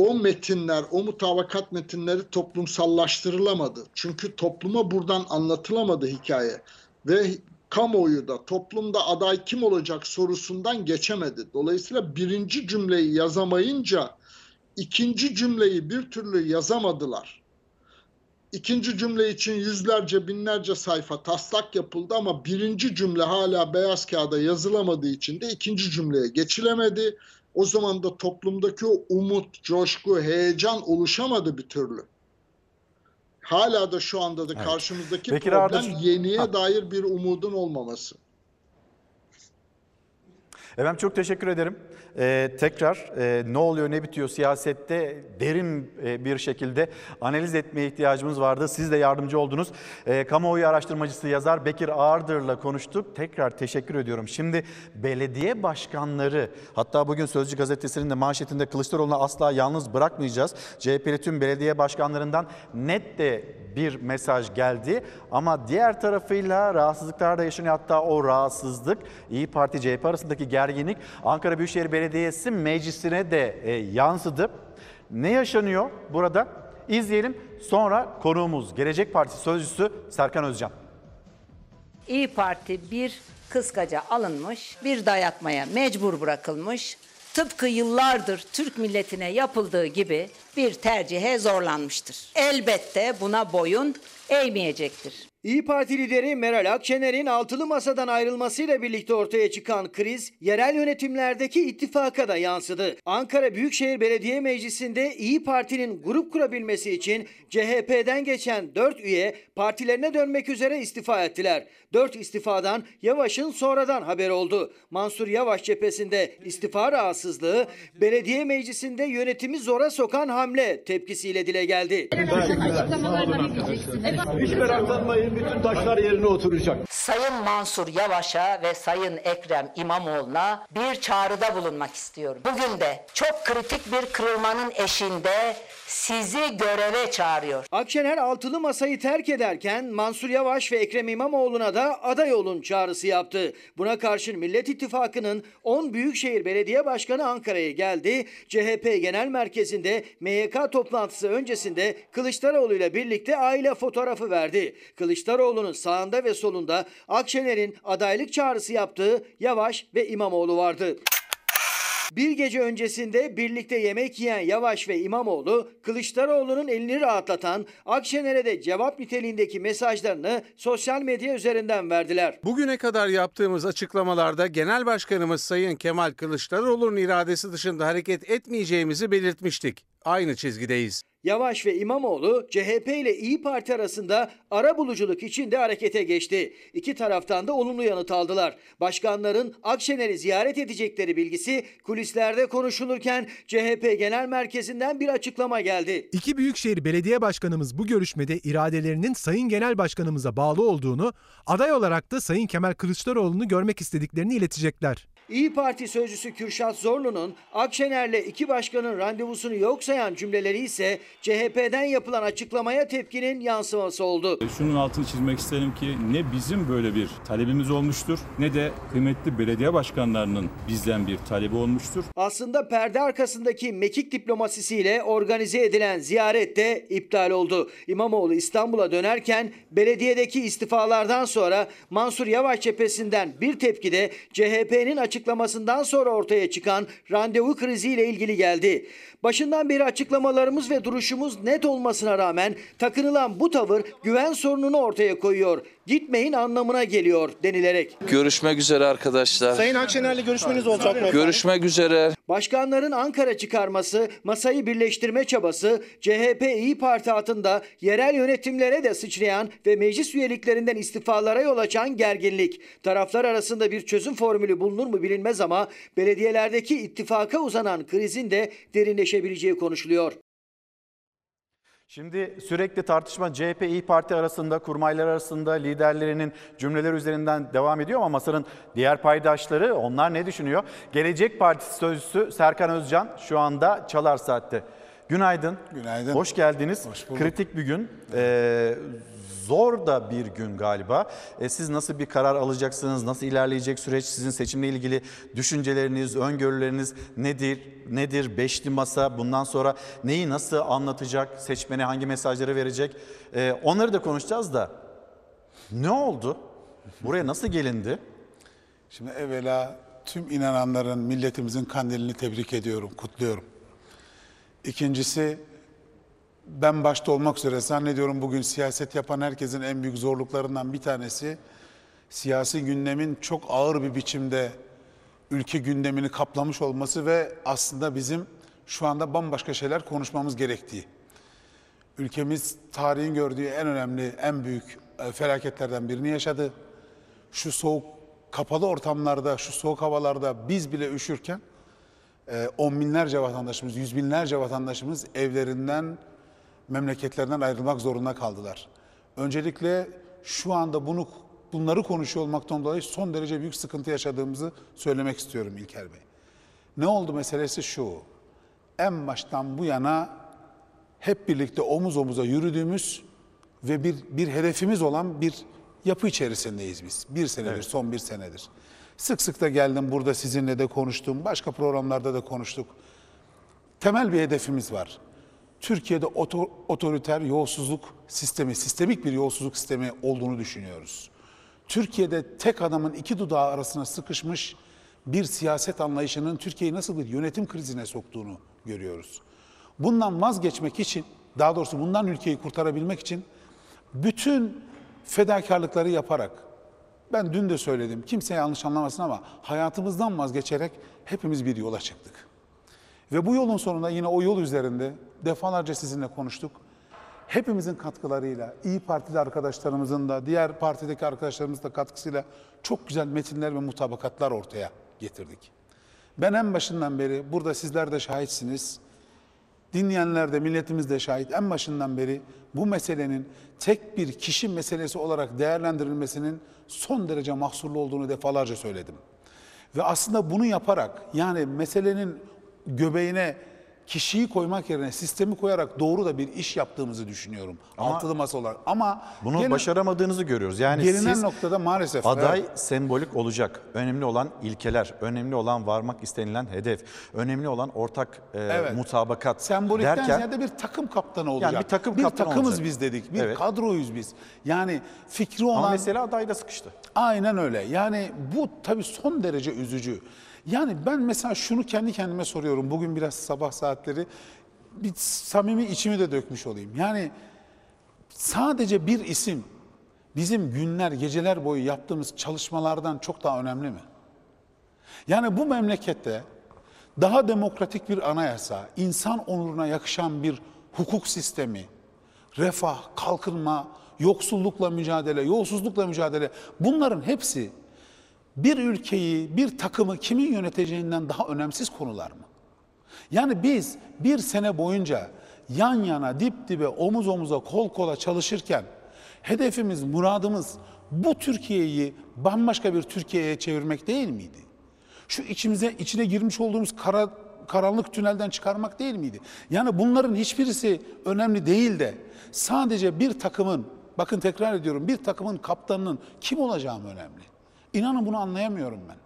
O metinler, o mutabakat metinleri toplumsallaştırılamadı. Çünkü topluma buradan anlatılamadı hikaye. Ve kamuoyu da toplumda aday kim olacak sorusundan geçemedi. Dolayısıyla birinci cümleyi yazamayınca ikinci cümleyi bir türlü yazamadılar. İkinci cümle için yüzlerce binlerce sayfa taslak yapıldı ama birinci cümle hala beyaz kağıda yazılamadığı için de ikinci cümleye geçilemedi. O zaman da toplumdaki o umut, coşku, heyecan oluşamadı bir türlü. Hala da şu anda da Evet. karşımızdaki Bekir problem Ardıç- yeniye Ha. dair bir umudun olmaması. Efendim çok teşekkür ederim. Ee, tekrar e, ne oluyor ne bitiyor siyasette derin e, bir şekilde analiz etmeye ihtiyacımız vardı. Siz de yardımcı oldunuz. E, kamuoyu araştırmacısı yazar Bekir Ağırdır'la konuştuk. Tekrar teşekkür ediyorum. Şimdi belediye başkanları hatta bugün Sözcü gazetesinin de manşetinde Kılıçdaroğlu'nu asla yalnız bırakmayacağız. CHP'li tüm belediye başkanlarından net de bir mesaj geldi. Ama diğer tarafıyla rahatsızlıklar da yaşanıyor. Hatta o rahatsızlık İyi Parti CHP arasındaki gerginlik Ankara Büyükşehir Belediyesi meclisine de e, yansıdı. Ne yaşanıyor burada? İzleyelim. Sonra konuğumuz Gelecek Partisi Sözcüsü Serkan Özcan. İyi Parti bir kıskaca alınmış, bir dayatmaya mecbur bırakılmış, tıpkı yıllardır Türk milletine yapıldığı gibi bir tercihe zorlanmıştır. Elbette buna boyun eğmeyecektir. İyi Parti lideri Meral Akşener'in altılı masadan ayrılmasıyla birlikte ortaya çıkan kriz yerel yönetimlerdeki ittifaka da yansıdı. Ankara Büyükşehir Belediye Meclisi'nde İyi Parti'nin grup kurabilmesi için CHP'den geçen 4 üye partilerine dönmek üzere istifa ettiler. 4 istifadan Yavaş'ın sonradan haber oldu. Mansur Yavaş cephesinde istifa rahatsızlığı, belediye meclisinde yönetimi zora sokan hamle tepkisiyle dile geldi. Hiç meraklanmayın bütün taşlar yerine oturacak. Sayın Mansur Yavaş'a ve Sayın Ekrem İmamoğlu'na bir çağrıda bulunmak istiyorum. Bugün de çok kritik bir kırılmanın eşinde sizi göreve çağırıyor. Akşener altılı masayı terk ederken Mansur Yavaş ve Ekrem İmamoğlu'na da aday olun çağrısı yaptı. Buna karşın Millet İttifakı'nın 10 Büyükşehir Belediye Başkanı Ankara'ya geldi. CHP Genel Merkezi'nde MYK toplantısı öncesinde Kılıçdaroğlu ile birlikte aile fotoğrafı verdi. Kılıçdaroğlu'nun sağında ve solunda Akşener'in adaylık çağrısı yaptığı Yavaş ve İmamoğlu vardı. Bir gece öncesinde birlikte yemek yiyen Yavaş ve İmamoğlu, Kılıçdaroğlu'nun elini rahatlatan Akşener'e de cevap niteliğindeki mesajlarını sosyal medya üzerinden verdiler. Bugüne kadar yaptığımız açıklamalarda Genel Başkanımız Sayın Kemal Kılıçdaroğlu'nun iradesi dışında hareket etmeyeceğimizi belirtmiştik. Aynı çizgideyiz. Yavaş ve İmamoğlu CHP ile İyi Parti arasında ara buluculuk için de harekete geçti. İki taraftan da olumlu yanıt aldılar. Başkanların Akşener'i ziyaret edecekleri bilgisi kulislerde konuşulurken CHP Genel Merkezi'nden bir açıklama geldi. İki büyükşehir belediye başkanımız bu görüşmede iradelerinin Sayın Genel Başkanımıza bağlı olduğunu, aday olarak da Sayın Kemal Kılıçdaroğlu'nu görmek istediklerini iletecekler. İyi Parti sözcüsü Kürşat Zorlu'nun Akşener'le iki başkanın randevusunu yok sayan cümleleri ise CHP'den yapılan açıklamaya tepkinin yansıması oldu. Şunun altını çizmek isterim ki ne bizim böyle bir talebimiz olmuştur ne de kıymetli belediye başkanlarının bizden bir talebi olmuştur. Aslında perde arkasındaki mekik diplomasisiyle organize edilen ziyaret de iptal oldu. İmamoğlu İstanbul'a dönerken belediyedeki istifalardan sonra Mansur Yavaş cephesinden bir tepki de CHP'nin açıklamasından sonra ortaya çıkan randevu kriziyle ilgili geldi. Başından beri açıklamalarımız ve duruşumuz net olmasına rağmen takınılan bu tavır güven sorununu ortaya koyuyor. Gitmeyin anlamına geliyor denilerek. Görüşmek üzere arkadaşlar. Sayın Akşener'le görüşmeniz olacak mı? Görüşmek üzere. Başkanların Ankara çıkarması, masayı birleştirme çabası, CHP İyi Parti altında yerel yönetimlere de sıçrayan ve meclis üyeliklerinden istifalara yol açan gerginlik. Taraflar arasında bir çözüm formülü bulunur mu bilinmez ama belediyelerdeki ittifaka uzanan krizin de derinleşebileceği konuşuluyor. Şimdi sürekli tartışma CHP İyi Parti arasında, kurmaylar arasında liderlerinin cümleler üzerinden devam ediyor ama masanın diğer paydaşları onlar ne düşünüyor? Gelecek Partisi sözcüsü Serkan Özcan şu anda Çalar Saat'te. Günaydın. Günaydın. Hoş geldiniz. Hoş bulduk. Kritik bir gün. Ee, zor da bir gün galiba. Ee, siz nasıl bir karar alacaksınız? Nasıl ilerleyecek süreç? Sizin seçimle ilgili düşünceleriniz, öngörüleriniz nedir? Nedir beşli masa? Bundan sonra neyi nasıl anlatacak? Seçmene hangi mesajları verecek? Ee, onları da konuşacağız da. Ne oldu? Buraya nasıl gelindi? Şimdi evvela tüm inananların, milletimizin kandilini tebrik ediyorum, kutluyorum. İkincisi, ben başta olmak üzere zannediyorum bugün siyaset yapan herkesin en büyük zorluklarından bir tanesi, siyasi gündemin çok ağır bir biçimde ülke gündemini kaplamış olması ve aslında bizim şu anda bambaşka şeyler konuşmamız gerektiği. Ülkemiz tarihin gördüğü en önemli, en büyük e, felaketlerden birini yaşadı. Şu soğuk, kapalı ortamlarda, şu soğuk havalarda biz bile üşürken e, on binlerce vatandaşımız, yüz binlerce vatandaşımız evlerinden, memleketlerinden ayrılmak zorunda kaldılar. Öncelikle şu anda bunu bunları konuşuyor olmaktan dolayı son derece büyük sıkıntı yaşadığımızı söylemek istiyorum İlker Bey. Ne oldu meselesi şu. En baştan bu yana hep birlikte omuz omuza yürüdüğümüz ve bir, bir hedefimiz olan bir yapı içerisindeyiz biz. Bir senedir, Evet. son bir senedir. Sık sık da geldim burada sizinle de konuştum, başka programlarda da konuştuk. Temel bir hedefimiz var. Türkiye'de oto- otoriter yolsuzluk sistemi, sistemik bir yolsuzluk sistemi olduğunu düşünüyoruz. Türkiye'de tek adamın iki dudağı arasına sıkışmış bir siyaset anlayışının Türkiye'yi nasıl bir yönetim krizine soktuğunu görüyoruz. Bundan vazgeçmek için, daha doğrusu bundan ülkeyi kurtarabilmek için bütün fedakarlıkları yaparak, ben dün de söyledim, kimse yanlış anlamasın ama hayatımızdan vazgeçerek hepimiz bir yola çıktık. Ve bu yolun sonunda yine o yol üzerinde defalarca sizinle konuştuk. Hepimizin katkılarıyla, İyi Partili arkadaşlarımızın da, diğer partideki arkadaşlarımızın da katkısıyla çok güzel metinler ve mutabakatlar ortaya getirdik. Ben en başından beri, burada sizler de şahitsiniz, dinleyenler de milletimiz de şahit, en başından beri bu meselenin tek bir kişi meselesi olarak değerlendirilmesinin son derece mahsurlu olduğunu defalarca söyledim. Ve aslında bunu yaparak yani meselenin göbeğine kişiyi koymak yerine sistemi koyarak doğru da bir iş yaptığımızı düşünüyorum. Ama- Altılı masa olarak. Ama Bunu gene- başaramadığınızı görüyoruz. Yani gelinen siz noktada maalesef aday evet. sembolik olacak. Önemli olan ilkeler, önemli olan varmak istenilen hedef, önemli olan ortak e, Evet. mutabakat Sembolikten derken ziyade bir takım kaptanı olacak. bir takım bir kaptanı takımız olacak. biz dedik. Bir Evet. kadroyuz biz. Yani fikri olan... ama mesela adayda sıkıştı. Aynen öyle. Yani bu tabii son derece üzücü. Yani ben mesela şunu kendi kendime soruyorum. Bugün biraz sabah saatleri bir samimi içimi de dökmüş olayım. Yani sadece bir isim bizim günler, geceler boyu yaptığımız çalışmalardan çok daha önemli mi? Yani bu memlekette daha demokratik bir anayasa, insan onuruna yakışan bir hukuk sistemi, refah, kalkınma, yoksullukla mücadele, yolsuzlukla mücadele bunların hepsi bir ülkeyi, bir takımı kimin yöneteceğinden daha önemsiz konular mı? Yani biz bir sene boyunca yan yana, dip dibe, omuz omuza, kol kola çalışırken hedefimiz, muradımız bu Türkiye'yi bambaşka bir Türkiye'ye çevirmek değil miydi? Şu içimize içine girmiş olduğumuz kara, karanlık tünelden çıkarmak değil miydi? Yani bunların hiçbirisi önemli değil de sadece bir takımın, bakın tekrar ediyorum, bir takımın kaptanının kim olacağı önemli? İnanın bunu anlayamıyorum ben.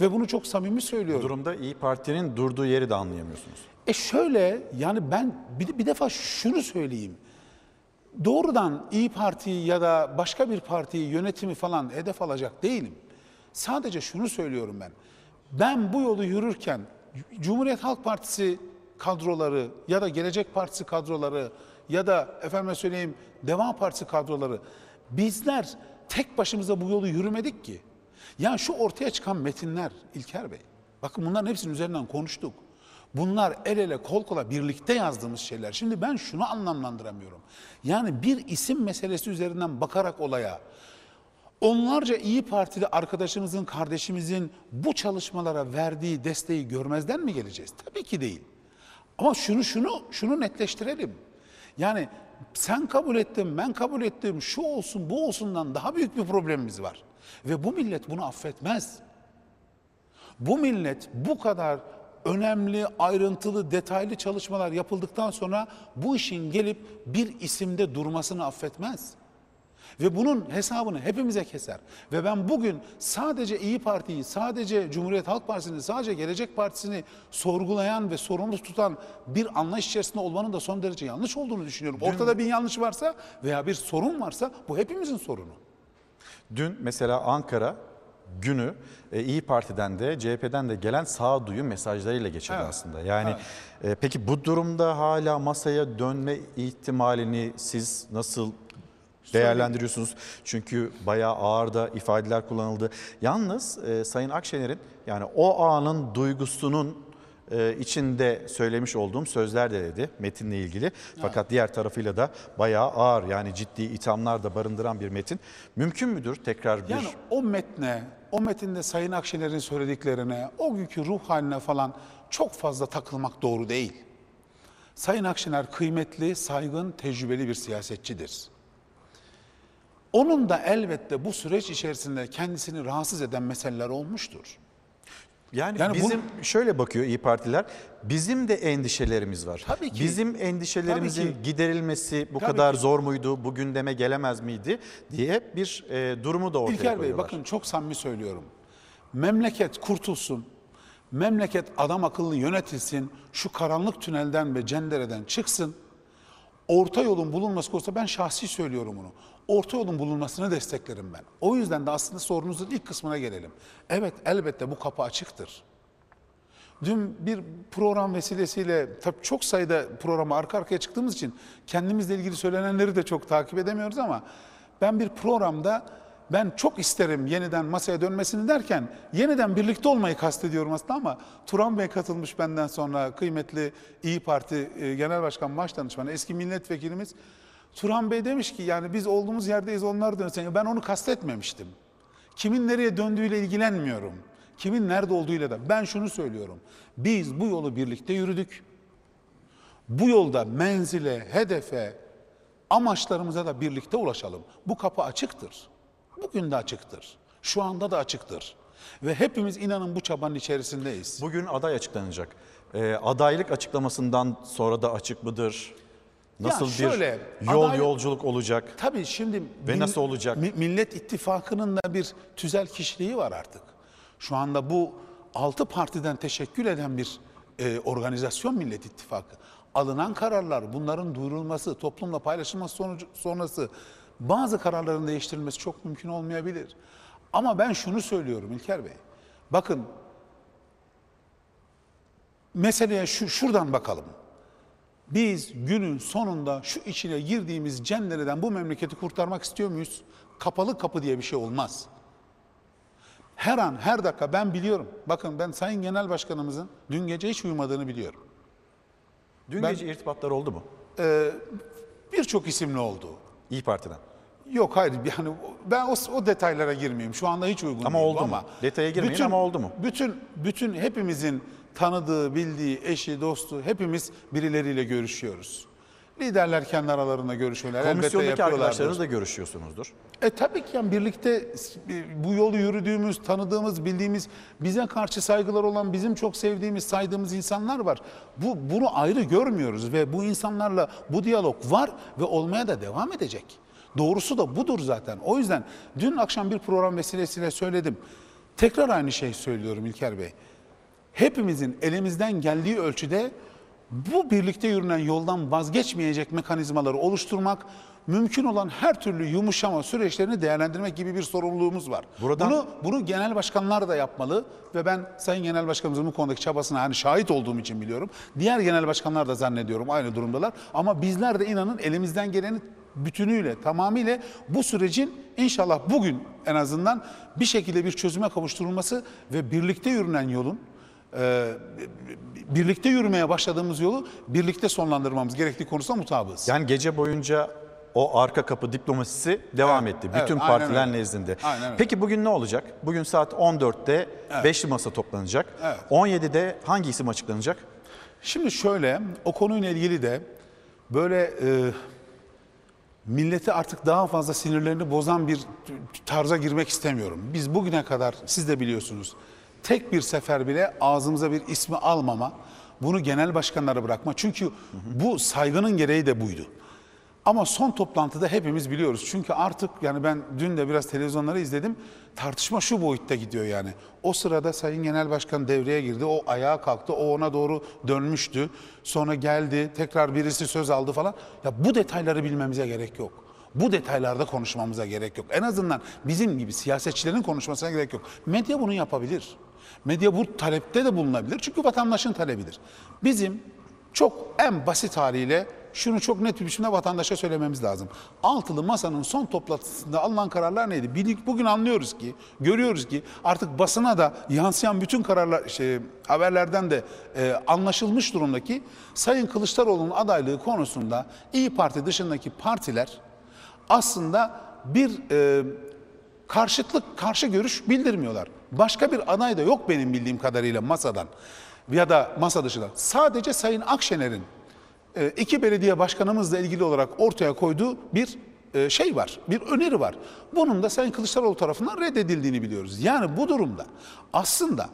Ve bunu çok samimi söylüyorum. Bu durumda İyi Parti'nin durduğu yeri de anlayamıyorsunuz. E şöyle yani ben bir, bir defa şunu söyleyeyim. Doğrudan İyi Parti ya da başka bir partiyi yönetimi falan hedef alacak değilim. Sadece şunu söylüyorum ben. Ben bu yolu yürürken Cumhuriyet Halk Partisi kadroları ya da Gelecek Partisi kadroları ya da efendime söyleyeyim Deva Partisi kadroları bizler tek başımıza bu yolu yürümedik ki. Ya şu ortaya çıkan metinler İlker Bey. Bakın bunların hepsinin üzerinden konuştuk. Bunlar el ele kol kola birlikte yazdığımız şeyler. Şimdi ben şunu anlamlandıramıyorum. Yani bir isim meselesi üzerinden bakarak olaya onlarca iyi Partili arkadaşımızın, kardeşimizin bu çalışmalara verdiği desteği görmezden mi geleceğiz? Tabii ki değil. Ama şunu şunu şunu netleştirelim. Yani sen kabul ettin, ben kabul ettim, şu olsun, bu olsundan daha büyük bir problemimiz var. Ve bu millet bunu affetmez. Bu millet bu kadar önemli, ayrıntılı, detaylı çalışmalar yapıldıktan sonra bu işin gelip bir isimde durmasını affetmez. Ve bunun hesabını hepimize keser. Ve ben bugün sadece İyi Parti'yi, sadece Cumhuriyet Halk Partisi'ni, sadece Gelecek Partisi'ni sorgulayan ve sorumlu tutan bir anlayış içerisinde olmanın da son derece yanlış olduğunu düşünüyorum. Ortada bir yanlış varsa veya bir sorun varsa bu hepimizin sorunu. Dün mesela Ankara günü e, İyi Parti'den de CHP'den de gelen sağduyu mesajlarıyla geçirdi Evet. aslında. Yani e, peki bu durumda hala masaya dönme ihtimalini siz nasıl değerlendiriyorsunuz? Çünkü bayağı ağır da ifadeler kullanıldı. Yalnız e, Sayın Akşener'in yani o anın duygusunun e, içinde söylemiş olduğum sözler de dedi metinle ilgili. Fakat diğer tarafıyla da bayağı ağır yani ciddi ithamlar da barındıran bir metin. Mümkün müdür tekrar bir Yani o metne, o metinde Sayın Akşener'in söylediklerine, o günkü ruh haline falan çok fazla takılmak doğru değil. Sayın Akşener kıymetli, saygın, tecrübeli bir siyasetçidir. Onun da elbette bu süreç içerisinde kendisini rahatsız eden meseleler olmuştur. Yani, Yani bizim şöyle bakıyor İyi Partiler. Bizim de endişelerimiz var. Tabii ki. Bizim endişelerimizin Tabii ki. giderilmesi bu Tabii kadar ki. zor muydu? Bu gündeme gelemez miydi diye bir e, durumu da ortaya İlker Bey koyuyorlar. bakın çok samimi söylüyorum. Memleket kurtulsun. Memleket adam akıllı yönetilsin. Şu karanlık tünelden ve cendereden çıksın. Orta yolun bulunması konusunda ben şahsi söylüyorum bunu. Orta yolun bulunmasını desteklerim ben. O yüzden de aslında sorunuzun ilk kısmına gelelim. Evet elbette bu kapı açıktır. Dün bir program vesilesiyle tabii çok sayıda programa arka arkaya çıktığımız için kendimizle ilgili söylenenleri de çok takip edemiyoruz ama ben bir programda ben çok isterim yeniden masaya dönmesini derken yeniden birlikte olmayı kastediyorum aslında ama Turan Bey katılmış benden sonra kıymetli İyi Parti e, Genel Başkan Başdanışmanı eski milletvekilimiz Turan Bey demiş ki yani biz olduğumuz yerdeyiz onlar dönsen ben onu kastetmemiştim. Kimin nereye döndüğüyle ilgilenmiyorum. Kimin nerede olduğuyla da. Ben şunu söylüyorum. Biz bu yolu birlikte yürüdük. Bu yolda menzile, hedefe, amaçlarımıza da birlikte ulaşalım. Bu kapı açıktır. Bugün de açıktır. Şu anda da açıktır. Ve hepimiz inanın bu çabanın içerisindeyiz. Bugün aday açıklanacak. E, adaylık açıklamasından sonra da açık mıdır? Nasıl Ya şöyle, bir yol aday- yolculuk olacak? Tabii şimdi Ve mil- nasıl olacak? mi- Millet İttifakı'nın da bir tüzel kişiliği var artık. Şu anda bu altı partiden teşekkül eden bir e, organizasyon Millet İttifakı. Alınan kararlar, bunların duyurulması, toplumla paylaşılması sonucu, sonrası bazı kararların değiştirilmesi çok mümkün olmayabilir. Ama ben şunu söylüyorum İlker Bey. Bakın meseleye şu şuradan bakalım. Biz günün sonunda şu içine girdiğimiz cendereden bu memleketi kurtarmak istiyor muyuz? Kapalı kapı diye bir şey olmaz. Her an, her dakika ben biliyorum. Bakın ben Sayın Genel Başkanımızın dün gece hiç uyumadığını biliyorum. Dün Ben- gece irtibatlar oldu mu? e, birçok isimli oldu. İyi Parti'den. Yok hayır yani ben o, o detaylara girmeyeyim. Şu anda hiç uygun Ama değil bu oldu mu? ama. Detaya girmeyin ama oldu mu? Bütün bütün hepimizin tanıdığı, bildiği, eşi, dostu hepimiz birileriyle görüşüyoruz. Liderler kendi aralarında görüşüyorlar. Komisyondaki arkadaşlarınızla görüşüyorsunuzdur. E tabii ki yani birlikte bu yolu yürüdüğümüz, tanıdığımız, bildiğimiz, bize karşı saygılar olan, bizim çok sevdiğimiz, saydığımız insanlar var. Bu bunu ayrı görmüyoruz ve bu insanlarla bu diyalog var ve olmaya da devam edecek. Doğrusu da budur zaten. O yüzden dün akşam bir program vesilesiyle söyledim. Tekrar aynı şeyi söylüyorum İlker Bey. Hepimizin elimizden geldiği ölçüde bu birlikte yürünen yoldan vazgeçmeyecek mekanizmaları oluşturmak, mümkün olan her türlü yumuşama süreçlerini değerlendirmek gibi bir sorumluluğumuz var. Buradan- Bunu bunu genel başkanlar da yapmalı ve ben Sayın Genel Başkanımızın bu konudaki çabasına hani şahit olduğum için biliyorum. Diğer genel başkanlar da zannediyorum aynı durumdalar. Ama bizler de inanın elimizden geleni bütünüyle, tamamıyla bu sürecin inşallah bugün en azından bir şekilde bir çözüme kavuşturulması ve birlikte yürünen yolun e, birlikte yürümeye başladığımız yolu birlikte sonlandırmamız gerektiği konusunda mutabığız. Yani gece boyunca o arka kapı diplomasisi devam Evet, etti. evet, Bütün aynen partiler öyle. nezdinde. Aynen öyle. Peki bugün ne olacak? Bugün saat 14'te Evet. beşli masa toplanacak. Evet. 17'de hangi isim açıklanacak? Şimdi şöyle o konuyla ilgili de böyle e, milleti artık daha fazla sinirlerini bozan bir tarza girmek istemiyorum. Biz bugüne kadar siz de biliyorsunuz tek bir sefer bile ağzımıza bir ismi almama, bunu genel başkanlara bırakma. Çünkü bu saygının gereği de buydu. Ama son toplantıda hepimiz biliyoruz. Çünkü artık yani ben dün de biraz televizyonları izledim. Tartışma şu boyutta gidiyor yani. O sırada Sayın Genel Başkan devreye girdi. O ayağa kalktı. O ona doğru dönmüştü. Sonra geldi. Tekrar birisi söz aldı falan. Ya bu detayları bilmemize gerek yok. Bu detaylarda konuşmamıza gerek yok. En azından bizim gibi siyasetçilerin konuşmasına gerek yok. Medya bunu yapabilir. Medya bu talepte de bulunabilir. Çünkü vatandaşın talebidir. Bizim çok en basit haliyle şunu çok net bir biçimde vatandaşa söylememiz lazım. Altılı masanın son toplantısında alınan kararlar neydi? Bilik bugün anlıyoruz ki, görüyoruz ki artık basına da yansıyan bütün kararlar şey, haberlerden de e, anlaşılmış durumdaki Sayın Kılıçdaroğlu'nun adaylığı konusunda İyi Parti dışındaki partiler aslında bir e, karşıtlık, karşı görüş bildirmiyorlar. Başka bir aday da yok benim bildiğim kadarıyla masadan ya da masa dışında. Sadece Sayın Akşener'in e, iki belediye başkanımızla ilgili olarak ortaya koyduğu bir e, şey var, bir öneri var. Bunun da Sayın Kılıçdaroğlu tarafından reddedildiğini biliyoruz. Yani bu durumda aslında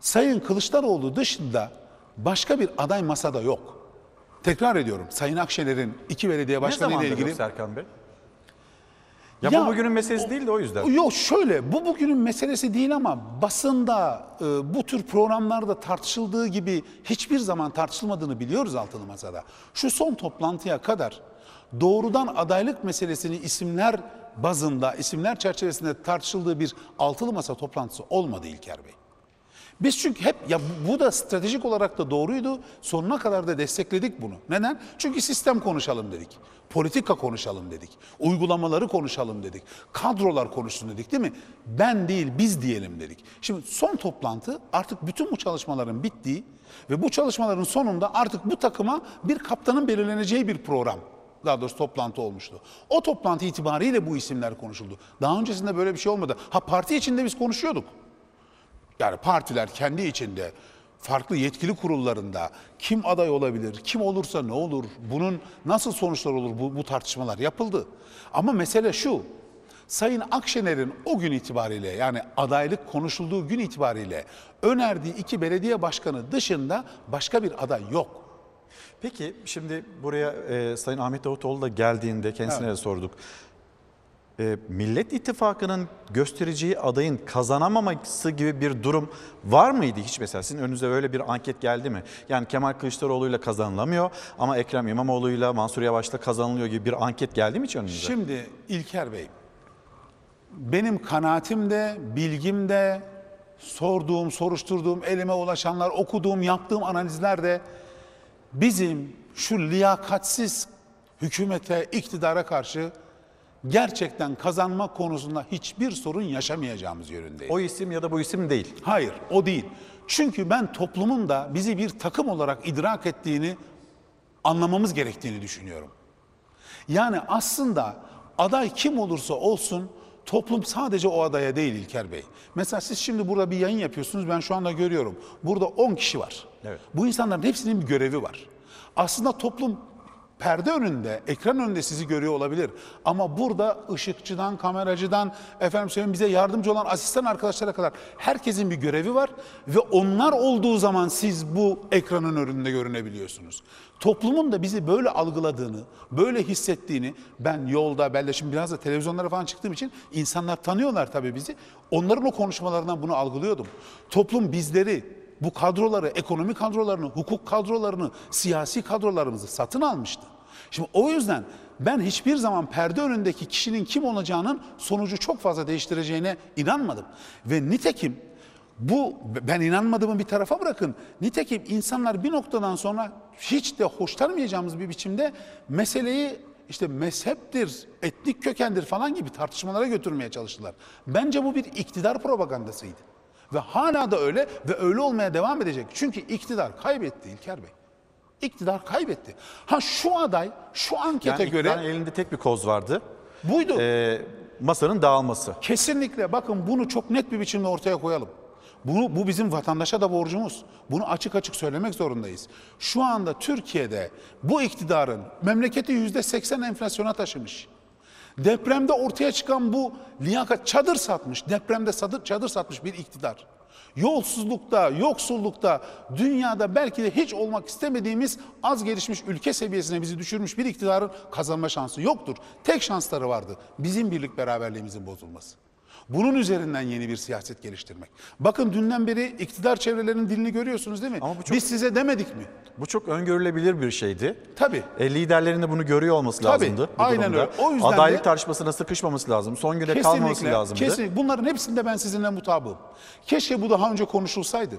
Sayın Kılıçdaroğlu dışında başka bir aday masada yok. Tekrar ediyorum Sayın Akşener'in iki belediye Ne başkanı ile zamandır ilgili... yok Serkan Bey? Ya, Ya, bu bugünün meselesi değil de o yüzden. Yok şöyle bu bugünün meselesi değil ama basında e, bu tür programlarda tartışıldığı gibi hiçbir zaman tartışılmadığını biliyoruz altılı masada. Şu son toplantıya kadar doğrudan adaylık meselesini isimler bazında, isimler çerçevesinde tartışıldığı bir altılı masa toplantısı olmadı İlker Bey. Biz çünkü hep ya bu- da stratejik olarak da doğruydu. Sonuna kadar da destekledik bunu. Neden? Çünkü sistem konuşalım dedik. Politika konuşalım dedik. Uygulamaları konuşalım dedik. Kadrolar konuşsun dedik değil mi? Ben değil biz diyelim dedik. Şimdi son toplantı artık bütün bu çalışmaların bittiği ve bu çalışmaların sonunda artık bu takıma bir kaptanın belirleneceği bir program daha doğrusu toplantı olmuştu. O toplantı itibariyle bu isimler konuşuldu. Daha öncesinde böyle bir şey olmadı. Ha parti içinde biz konuşuyorduk. Yani partiler kendi içinde farklı yetkili kurullarında kim aday olabilir, kim olursa ne olur, bunun nasıl sonuçlar olur bu, bu tartışmalar yapıldı. Ama mesele şu, Sayın Akşener'in o gün itibariyle yani adaylık konuşulduğu gün itibariyle önerdiği iki belediye başkanı dışında başka bir aday yok. Peki şimdi buraya e, Sayın Ahmet Davutoğlu da geldiğinde kendisine Evet. de sorduk. E, Millet İttifakı'nın göstereceği adayın kazanamaması gibi bir durum var mıydı hiç mesela? Sizin önünüze öyle bir anket geldi mi? Yani Kemal Kılıçdaroğlu'yla kazanılamıyor ama Ekrem İmamoğlu'yla Mansur Yavaş'la kazanılıyor gibi bir anket geldi mi hiç önünüze? Şimdi İlker Bey, benim kanaatimde, bilgimde, sorduğum, soruşturduğum, elime ulaşanlar, okuduğum, yaptığım analizlerde bizim şu liyakatsiz hükümete, iktidara karşı gerçekten kazanma konusunda hiçbir sorun yaşamayacağımız yönündeyiz. O isim ya da bu isim değil. Hayır, o değil. Çünkü ben toplumun da bizi bir takım olarak idrak ettiğini anlamamız gerektiğini düşünüyorum. Yani aslında aday kim olursa olsun toplum sadece o adaya değil İlker Bey. Mesela siz şimdi burada bir yayın yapıyorsunuz ben şu anda görüyorum. Burada 10 kişi var. Evet. Bu insanların hepsinin bir görevi var. Aslında toplum perde önünde, ekran önünde sizi görüyor olabilir. Ama burada ışıkçıdan, kameracıdan, efendim söyleyeyim bize yardımcı olan asistan arkadaşlara kadar herkesin bir görevi var. Ve onlar olduğu zaman siz bu ekranın önünde görünebiliyorsunuz. Toplumun da bizi böyle algıladığını, böyle hissettiğini ben yolda, ben de şimdi biraz da televizyonlara falan çıktığım için insanlar tanıyorlar tabii bizi. Onların o konuşmalarından bunu algılıyordum. Toplum bizleri, bu kadroları, ekonomi kadrolarını, hukuk kadrolarını, siyasi kadrolarımızı satın almıştı. Şimdi o yüzden ben hiçbir zaman perde önündeki kişinin kim olacağının sonucu çok fazla değiştireceğine inanmadım. Ve nitekim bu ben inanmadığımı bir tarafa bırakın. Nitekim insanlar bir noktadan sonra hiç de hoşlanmayacağımız bir biçimde meseleyi işte mezheptir, etnik kökendir falan gibi tartışmalara götürmeye çalıştılar. Bence bu bir iktidar propagandasıydı. Ve hala da öyle ve öyle olmaya devam edecek. Çünkü iktidar kaybetti İlker Bey. İktidar kaybetti. Ha şu aday şu ankete Yani göre iktidarın elinde tek bir koz vardı. buydu. Ee, masanın dağılması. Kesinlikle bakın bunu çok net bir biçimde ortaya koyalım. Bunu, bu bizim vatandaşa da borcumuz. Bunu açık açık söylemek zorundayız. Şu anda Türkiye'de bu iktidarın memleketi yüzde seksen enflasyona taşımış. Depremde ortaya çıkan bu liyakat çadır satmış, depremde çadır satmış bir iktidar. Yolsuzlukta, yoksullukta, dünyada belki de hiç olmak istemediğimiz az gelişmiş ülke seviyesine bizi düşürmüş bir iktidarın kazanma şansı yoktur. Tek şansları vardı. Bizim birlik beraberliğimizin bozulması. Bunun üzerinden yeni bir siyaset geliştirmek. Bakın dünden beri iktidar çevrelerinin dilini görüyorsunuz değil mi? Biz size demedik mi? Bu çok öngörülebilir bir şeydi. Tabii. E, liderlerin de bunu görüyor olması Tabii, lazımdı. bu aynen durumda. öyle. O yüzden Adaylık de- tartışmasına sıkışmaması lazım. Son güne kalmaması lazımdı. Kesinlikle. Bunların hepsinde ben sizinle mutabığım. Keşke bu daha önce konuşulsaydı.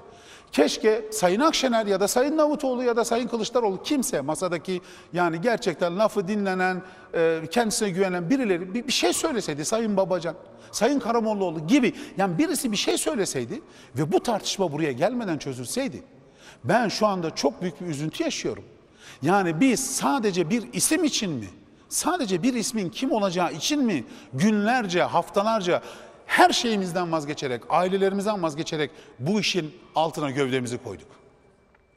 Keşke Sayın Akşener ya da Sayın Davutoğlu ya da Sayın Kılıçdaroğlu kimse masadaki yani gerçekten lafı dinlenen, e, kendisine güvenen birileri bir, bir şey söyleseydi. Sayın Babacan, Sayın Karamollaoğlu gibi yani birisi bir şey söyleseydi ve bu tartışma buraya gelmeden çözülseydi. Ben şu anda çok büyük bir üzüntü yaşıyorum. Yani biz sadece bir isim için mi? Sadece bir ismin kim olacağı için mi günlerce, haftalarca her şeyimizden vazgeçerek, ailelerimizden vazgeçerek bu işin altına gövdemizi koyduk?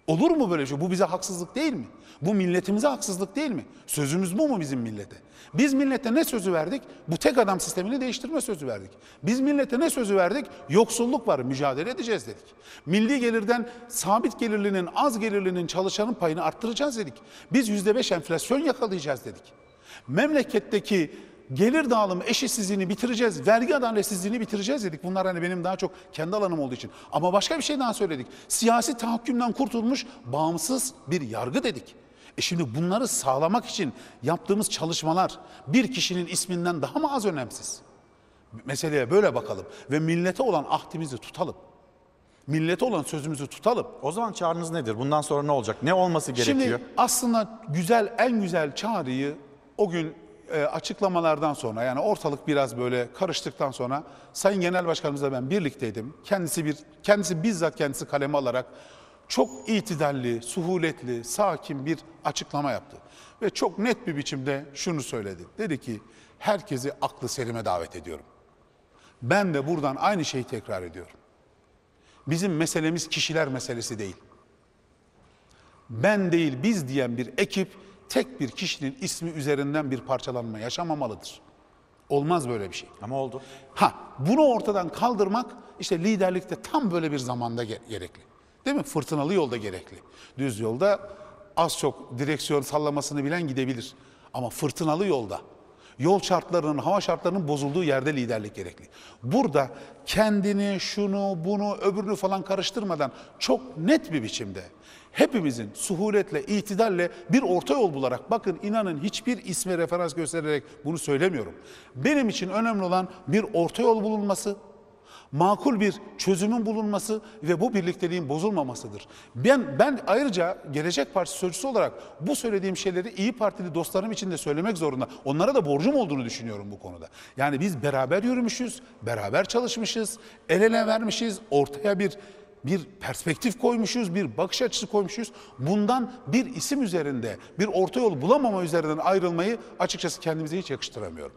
Olur mu böyle şey? Bu bize haksızlık değil mi? Bu milletimize haksızlık değil mi? Sözümüz bu mu bizim millete? Biz millete ne sözü verdik? Bu tek adam sistemini değiştirme sözü verdik. Biz millete ne sözü verdik? Yoksulluk var, mücadele edeceğiz dedik. Milli gelirden sabit gelirlinin, az gelirlinin çalışanın payını arttıracağız dedik. Biz yüzde beş enflasyon yakalayacağız dedik. Memleketteki gelir dağılımı eşitsizliğini bitireceğiz, vergi adaletsizliğini bitireceğiz dedik. Bunlar hani benim daha çok kendi alanım olduğu için. Ama başka bir şey daha söyledik. Siyasi tahakkümden kurtulmuş bağımsız bir yargı dedik. E şimdi bunları sağlamak için yaptığımız çalışmalar bir kişinin isminden daha mı az önemsiz? Meseleye böyle bakalım ve millete olan ahdimizi tutalım. Millete olan sözümüzü tutalım. O zaman çağrınız nedir? Bundan sonra ne olacak? Ne olması gerekiyor? Şimdi aslında güzel en güzel çağrıyı o gün e, açıklamalardan sonra yani ortalık biraz böyle karıştıktan sonra Sayın Genel Başkanımızla ben birlikteydim. Kendisi bir kendisi bizzat kendisi kaleme alarak çok itidalli, suhuletli, sakin bir açıklama yaptı. Ve çok net bir biçimde şunu söyledi. Dedi ki herkesi aklı selime davet ediyorum. Ben de buradan aynı şeyi tekrar ediyorum. Bizim meselemiz kişiler meselesi değil. Ben değil biz diyen bir ekip tek bir kişinin ismi üzerinden bir parçalanma yaşamamalıdır. Olmaz böyle bir şey. Ama oldu. Ha bunu ortadan kaldırmak işte liderlikte tam böyle bir zamanda ge- gerekli. Değil mi? Fırtınalı yolda gerekli. Düz yolda az çok direksiyon sallamasını bilen gidebilir. Ama fırtınalı yolda yol şartlarının, hava şartlarının bozulduğu yerde liderlik gerekli. Burada kendini, şunu, bunu, öbürünü falan karıştırmadan çok net bir biçimde hepimizin suhuletle, itidalle bir orta yol bularak, bakın inanın hiçbir isme referans göstererek bunu söylemiyorum. Benim için önemli olan bir orta yol bulunması, makul bir çözümün bulunması ve bu birlikteliğin bozulmamasıdır. Ben ben ayrıca Gelecek Partisi sözcüsü olarak bu söylediğim şeyleri İyi Partili dostlarım için de söylemek zorunda. Onlara da borcum olduğunu düşünüyorum bu konuda. Yani biz beraber yürümüşüz, beraber çalışmışız, el ele vermişiz, ortaya bir bir perspektif koymuşuz, bir bakış açısı koymuşuz. Bundan bir isim üzerinde, bir orta yol bulamama üzerinden ayrılmayı açıkçası kendimize hiç yakıştıramıyorum.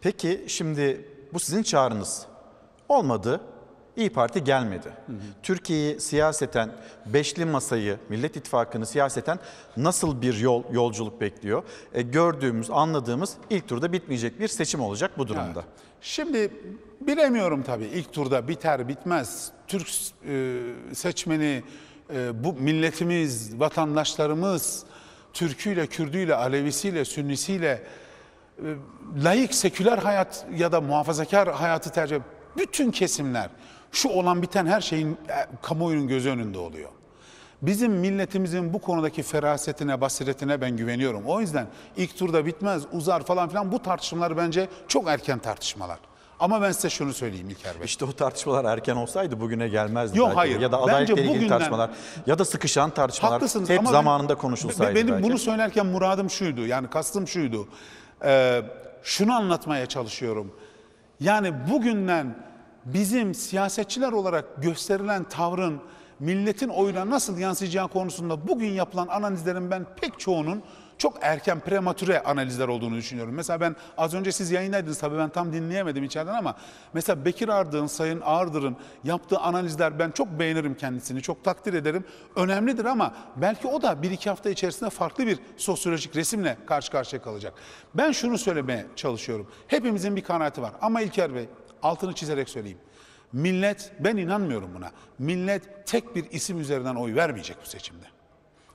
Peki şimdi bu sizin çağrınız. Olmadı. İyi Parti gelmedi. Türkiye'yi siyaseten, beşli masayı, Millet İttifakı'nı siyaseten nasıl bir yol yolculuk bekliyor? E, gördüğümüz, anladığımız ilk turda bitmeyecek bir seçim olacak bu durumda. Şimdi bilemiyorum tabii ilk turda biter bitmez. Türk e, seçmeni, e, bu milletimiz, vatandaşlarımız Türküyle, Kürdüyle, Alevisiyle, Sünnisiyle e, layık seküler hayat ya da muhafazakar hayatı tercih bütün kesimler şu olan biten her şeyin kamuoyunun gözü önünde oluyor. Bizim milletimizin bu konudaki ferasetine, basiretine ben güveniyorum. O yüzden ilk turda bitmez, uzar falan filan bu tartışmalar bence çok erken tartışmalar. Ama ben size şunu söyleyeyim İlker Bey. İşte o tartışmalar erken olsaydı bugüne gelmezdi. Yok, belki. hayır. Ya da Bence adaylıkla ilgili bugünden- tartışmalar ya da sıkışan tartışmalar Haklısınız hep ama ben- zamanında konuşulsaydı Benim belki. bunu söylerken muradım şuydu. Yani kastım şuydu. Ee, şunu anlatmaya çalışıyorum. Yani bugünden bizim siyasetçiler olarak gösterilen tavrın milletin oyuna nasıl yansıyacağı konusunda bugün yapılan analizlerin ben pek çoğunun çok erken prematüre analizler olduğunu düşünüyorum. Mesela ben az önce siz yayınlaydınız tabii ben tam dinleyemedim içeriden ama mesela Bekir Ardık'ın, Sayın Ağırdır'ın yaptığı analizler ben çok beğenirim kendisini, çok takdir ederim. Önemlidir ama belki o da bir iki hafta içerisinde farklı bir sosyolojik resimle karşı karşıya kalacak. Ben şunu söylemeye çalışıyorum. Hepimizin bir kanaati var ama İlker Bey altını çizerek söyleyeyim. Millet, ben inanmıyorum buna. Millet tek bir isim üzerinden oy vermeyecek bu seçimde.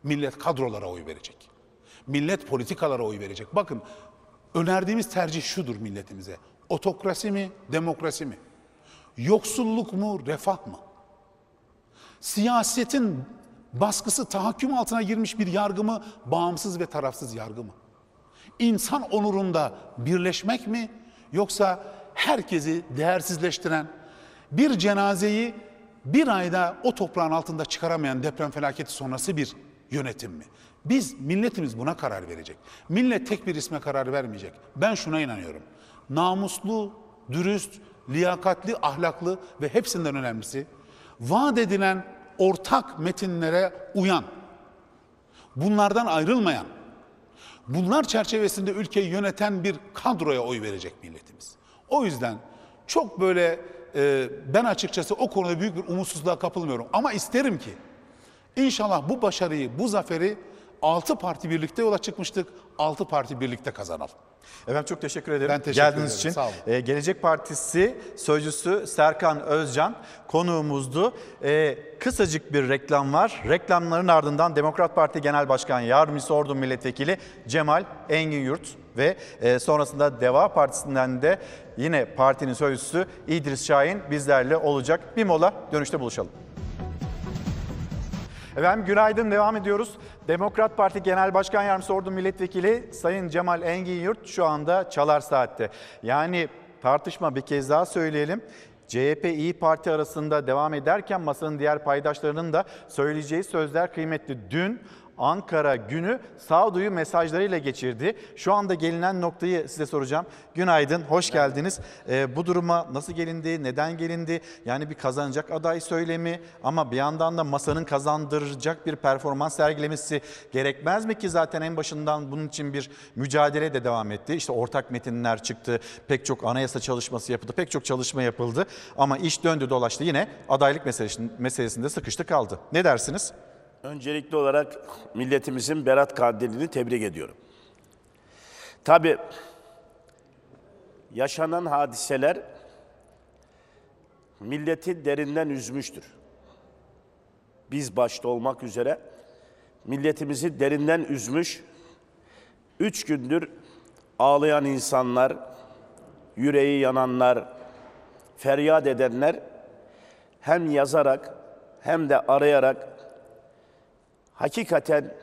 Millet kadrolara oy verecek. Millet politikalara oy verecek. Bakın önerdiğimiz tercih şudur milletimize. Otokrasi mi, demokrasi mi? Yoksulluk mu, refah mı? Siyasetin baskısı tahakküm altına girmiş bir yargı mı, bağımsız ve tarafsız yargı mı? İnsan onurunda birleşmek mi yoksa herkesi değersizleştiren bir cenazeyi bir ayda o toprağın altında çıkaramayan deprem felaketi sonrası bir yönetim mi? Biz milletimiz buna karar verecek. Millet tek bir isme karar vermeyecek. Ben şuna inanıyorum. Namuslu, dürüst, liyakatli, ahlaklı ve hepsinden önemlisi vaat edilen ortak metinlere uyan, bunlardan ayrılmayan, bunlar çerçevesinde ülkeyi yöneten bir kadroya oy verecek milletimiz. O yüzden çok böyle e, ben açıkçası o konuda büyük bir umutsuzluğa kapılmıyorum. Ama isterim ki inşallah bu başarıyı, bu zaferi 6 parti birlikte yola çıkmıştık. 6 parti birlikte kazanalım. Efendim çok teşekkür ederim Ben teşekkür geldiğiniz ederim, için. sağ olun. Ee, Gelecek Partisi sözcüsü Serkan Özcan konuğumuzdu. Ee, kısacık bir reklam var. Reklamların ardından Demokrat Parti Genel Başkan Yardımcısı Ordu Milletvekili Cemal Engin Yurt ve e, sonrasında Deva Partisi'nden de yine partinin sözcüsü İdris Şahin bizlerle olacak. Bir mola dönüşte buluşalım. Efendim günaydın devam ediyoruz. Demokrat Parti Genel Başkan Yardımcısı Ordu Milletvekili Sayın Cemal Engin Yurt şu anda Çalar Saat'te. Yani tartışma bir kez daha söyleyelim. CHP İyi Parti arasında devam ederken masanın diğer paydaşlarının da söyleyeceği sözler kıymetli. Dün Ankara günü sağduyu mesajlarıyla geçirdi. Şu anda gelinen noktayı size soracağım. Günaydın, hoş geldiniz. Ee, bu duruma nasıl gelindi, neden gelindi? Yani bir kazanacak aday söylemi ama bir yandan da masanın kazandıracak bir performans sergilemesi gerekmez mi ki zaten en başından bunun için bir mücadele de devam etti. İşte ortak metinler çıktı, pek çok anayasa çalışması yapıldı, pek çok çalışma yapıldı. Ama iş döndü dolaştı yine adaylık meselesinde sıkıştı kaldı. Ne dersiniz? Öncelikli olarak milletimizin Berat Kandili'ni tebrik ediyorum. Tabi yaşanan hadiseler milleti derinden üzmüştür. Biz başta olmak üzere milletimizi derinden üzmüş, üç gündür ağlayan insanlar, yüreği yananlar, feryat edenler hem yazarak hem de arayarak hakikaten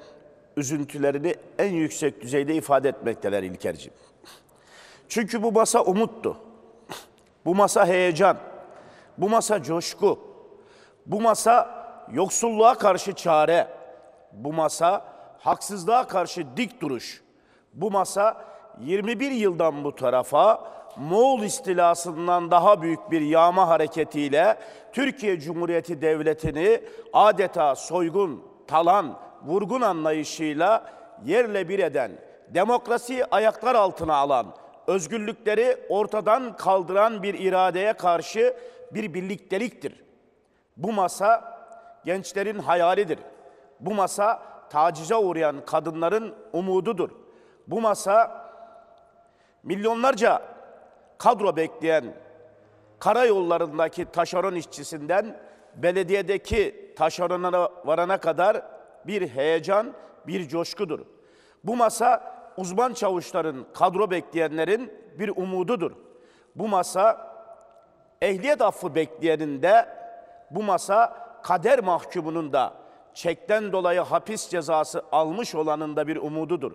üzüntülerini en yüksek düzeyde ifade etmekteler İlkerciğim. Çünkü bu masa umuttu. Bu masa heyecan. Bu masa coşku. Bu masa yoksulluğa karşı çare. Bu masa haksızlığa karşı dik duruş. Bu masa 21 yıldan bu tarafa Moğol istilasından daha büyük bir yağma hareketiyle Türkiye Cumhuriyeti Devleti'ni adeta soygun, talan, vurgun anlayışıyla yerle bir eden, demokrasiyi ayaklar altına alan, özgürlükleri ortadan kaldıran bir iradeye karşı bir birlikteliktir. Bu masa gençlerin hayalidir. Bu masa tacize uğrayan kadınların umududur. Bu masa milyonlarca kadro bekleyen karayollarındaki taşeron işçisinden belediyedeki taşerona varana kadar bir heyecan, bir coşkudur. Bu masa uzman çavuşların, kadro bekleyenlerin bir umududur. Bu masa ehliyet affı bekleyenin de bu masa kader mahkumunun da çekten dolayı hapis cezası almış olanın da bir umududur.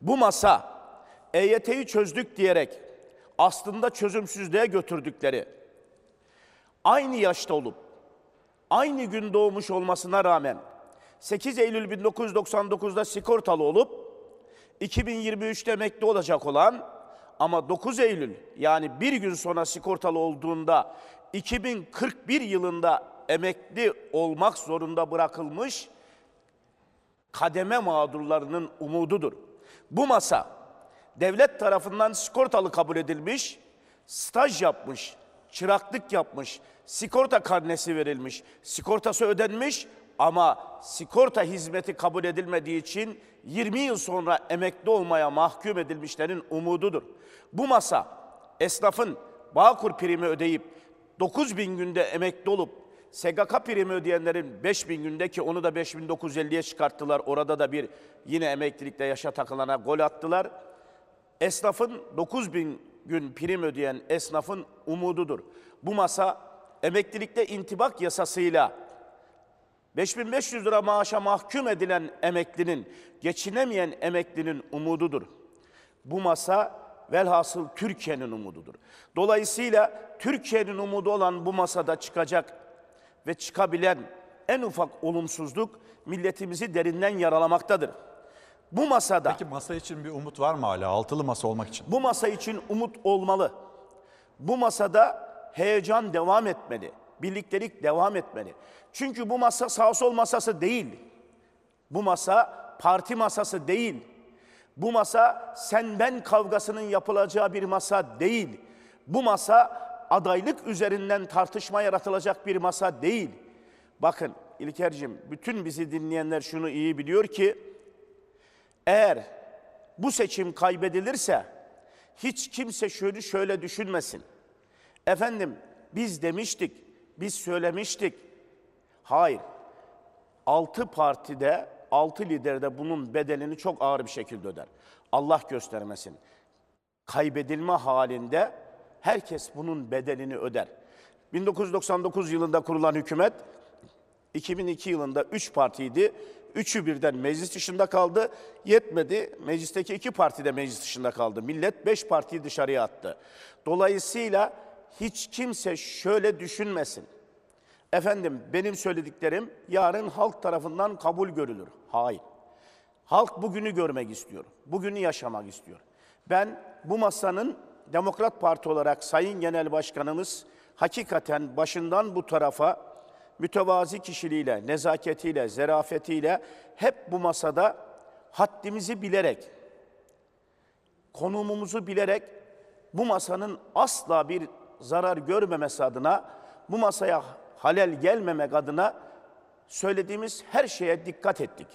Bu masa EYT'yi çözdük diyerek aslında çözümsüzlüğe götürdükleri aynı yaşta olup aynı gün doğmuş olmasına rağmen 8 Eylül 1999'da sigortalı olup 2023'te emekli olacak olan ama 9 Eylül yani bir gün sonra sigortalı olduğunda 2041 yılında emekli olmak zorunda bırakılmış kademe mağdurlarının umududur. Bu masa devlet tarafından sigortalı kabul edilmiş, staj yapmış, çıraklık yapmış, sigorta karnesi verilmiş, sigortası ödenmiş ama sigorta hizmeti kabul edilmediği için 20 yıl sonra emekli olmaya mahkum edilmişlerin umududur. Bu masa esnafın Bağkur primi ödeyip 9 bin günde emekli olup SGK primi ödeyenlerin 5 bin günde ki onu da 5950'ye çıkarttılar. Orada da bir yine emeklilikte yaşa takılana gol attılar. Esnafın 9 bin gün prim ödeyen esnafın umududur. Bu masa emeklilikte intibak yasasıyla 5500 lira maaşa mahkum edilen emeklinin, geçinemeyen emeklinin umududur. Bu masa velhasıl Türkiye'nin umududur. Dolayısıyla Türkiye'nin umudu olan bu masada çıkacak ve çıkabilen en ufak olumsuzluk milletimizi derinden yaralamaktadır. Bu masada Peki masa için bir umut var mı hala? Altılı masa olmak için. bu masa için umut olmalı. Bu masada heyecan devam etmeli. Birliktelik devam etmeli. Çünkü bu masa sağ sol masası değil. Bu masa parti masası değil. Bu masa sen ben kavgasının yapılacağı bir masa değil. Bu masa adaylık üzerinden tartışma yaratılacak bir masa değil. Bakın İlker'cim bütün bizi dinleyenler şunu iyi biliyor ki eğer bu seçim kaybedilirse hiç kimse şöyle şöyle düşünmesin. Efendim biz demiştik, biz söylemiştik. Hayır. Altı partide, altı liderde bunun bedelini çok ağır bir şekilde öder. Allah göstermesin. Kaybedilme halinde herkes bunun bedelini öder. 1999 yılında kurulan hükümet 2002 yılında 3 partiydi. Üçü birden meclis dışında kaldı. Yetmedi. Meclisteki iki parti de meclis dışında kaldı. Millet beş partiyi dışarıya attı. Dolayısıyla hiç kimse şöyle düşünmesin. Efendim benim söylediklerim yarın halk tarafından kabul görülür. Hayır. Halk bugünü görmek istiyor. Bugünü yaşamak istiyor. Ben bu masanın Demokrat Parti olarak Sayın Genel Başkanımız hakikaten başından bu tarafa mütevazi kişiliğiyle, nezaketiyle, zerafetiyle hep bu masada haddimizi bilerek, konumumuzu bilerek bu masanın asla bir zarar görmemesi adına, bu masaya halel gelmemek adına söylediğimiz her şeye dikkat ettik.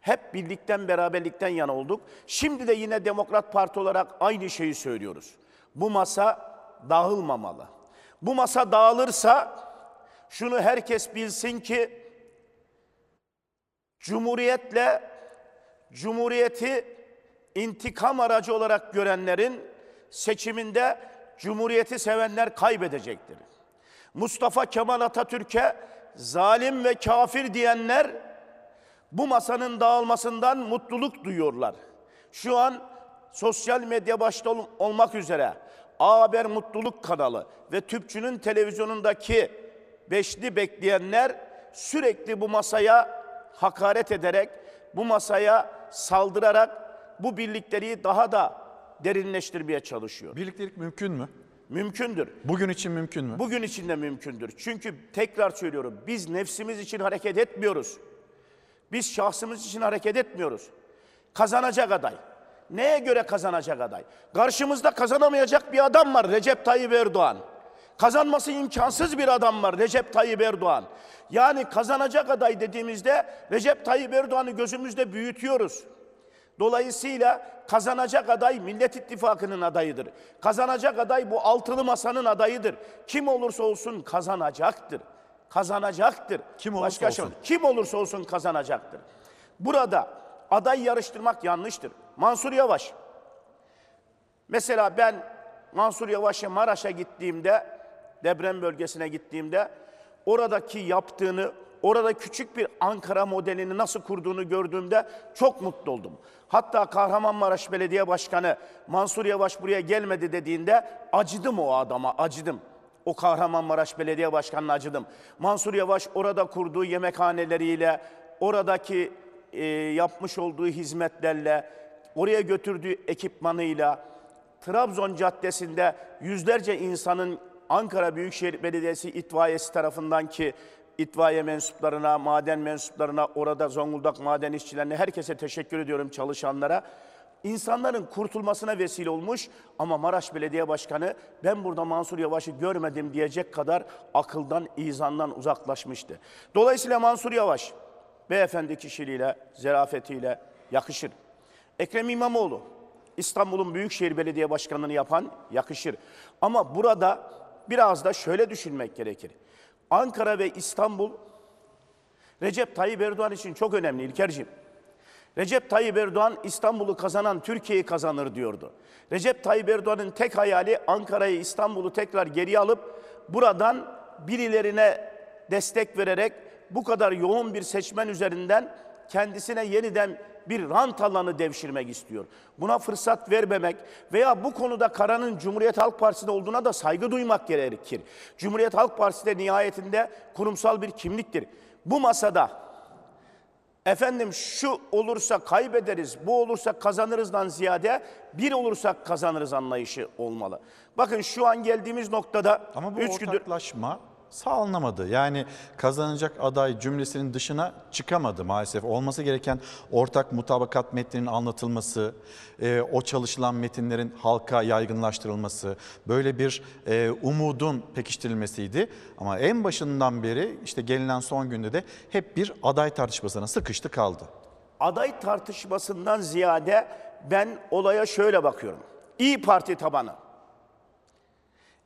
Hep birlikten, beraberlikten yana olduk. Şimdi de yine Demokrat Parti olarak aynı şeyi söylüyoruz. Bu masa dağılmamalı. Bu masa dağılırsa şunu herkes bilsin ki Cumhuriyetle Cumhuriyeti intikam aracı olarak görenlerin seçiminde Cumhuriyeti sevenler kaybedecektir. Mustafa Kemal Atatürk'e zalim ve kafir diyenler bu masanın dağılmasından mutluluk duyuyorlar. Şu an sosyal medya başta ol- olmak üzere A Haber Mutluluk kanalı ve Tüpçü'nün televizyonundaki beşli bekleyenler sürekli bu masaya hakaret ederek, bu masaya saldırarak bu birlikteliği daha da derinleştirmeye çalışıyor. Birliktelik mümkün mü? Mümkündür. Bugün için mümkün mü? Bugün için de mümkündür. Çünkü tekrar söylüyorum biz nefsimiz için hareket etmiyoruz. Biz şahsımız için hareket etmiyoruz. Kazanacak aday. Neye göre kazanacak aday? Karşımızda kazanamayacak bir adam var Recep Tayyip Erdoğan. Kazanması imkansız bir adam var Recep Tayyip Erdoğan. Yani kazanacak aday dediğimizde Recep Tayyip Erdoğan'ı gözümüzde büyütüyoruz. Dolayısıyla kazanacak aday Millet İttifakı'nın adayıdır. Kazanacak aday bu altılı masanın adayıdır. Kim olursa olsun kazanacaktır. Kazanacaktır. Kim olursa Başka şey- olsun. Kim olursa olsun kazanacaktır. Burada aday yarıştırmak yanlıştır. Mansur Yavaş. Mesela ben Mansur Yavaş'a Maraş'a gittiğimde, deprem bölgesine gittiğimde oradaki yaptığını, orada küçük bir Ankara modelini nasıl kurduğunu gördüğümde çok mutlu oldum. Hatta Kahramanmaraş Belediye Başkanı Mansur Yavaş buraya gelmedi dediğinde acıdım o adama, acıdım. O Kahramanmaraş Belediye Başkanı'na acıdım. Mansur Yavaş orada kurduğu yemekhaneleriyle, oradaki e, yapmış olduğu hizmetlerle, oraya götürdüğü ekipmanıyla, Trabzon Caddesi'nde yüzlerce insanın Ankara Büyükşehir Belediyesi itfaiyesi tarafından ki itfaiye mensuplarına, maden mensuplarına, orada Zonguldak maden işçilerine herkese teşekkür ediyorum çalışanlara. İnsanların kurtulmasına vesile olmuş ama Maraş Belediye Başkanı ben burada Mansur Yavaş'ı görmedim diyecek kadar akıldan, izandan uzaklaşmıştı. Dolayısıyla Mansur Yavaş beyefendi kişiliğiyle, zerafetiyle yakışır. Ekrem İmamoğlu İstanbul'un Büyükşehir Belediye Başkanlığı'nı yapan yakışır. Ama burada biraz da şöyle düşünmek gerekir. Ankara ve İstanbul Recep Tayyip Erdoğan için çok önemli İlkerciğim. Recep Tayyip Erdoğan İstanbul'u kazanan Türkiye'yi kazanır diyordu. Recep Tayyip Erdoğan'ın tek hayali Ankara'yı, İstanbul'u tekrar geriye alıp buradan birilerine destek vererek bu kadar yoğun bir seçmen üzerinden kendisine yeniden bir rant alanı devşirmek istiyor. Buna fırsat vermemek veya bu konuda karanın Cumhuriyet Halk Partisi'de olduğuna da saygı duymak gerekir. Cumhuriyet Halk Partisi de nihayetinde kurumsal bir kimliktir. Bu masada efendim şu olursa kaybederiz, bu olursa kazanırızdan ziyade bir olursak kazanırız anlayışı olmalı. Bakın şu an geldiğimiz noktada Ama bu üç gündür ortaklaşma sağlanamadı. Yani kazanacak aday cümlesinin dışına çıkamadı maalesef. Olması gereken ortak mutabakat metninin anlatılması, e, o çalışılan metinlerin halka yaygınlaştırılması, böyle bir e, umudun pekiştirilmesiydi. Ama en başından beri işte gelinen son günde de hep bir aday tartışmasına sıkıştı kaldı. aday tartışmasından ziyade ben olaya şöyle bakıyorum. İyi Parti tabanı.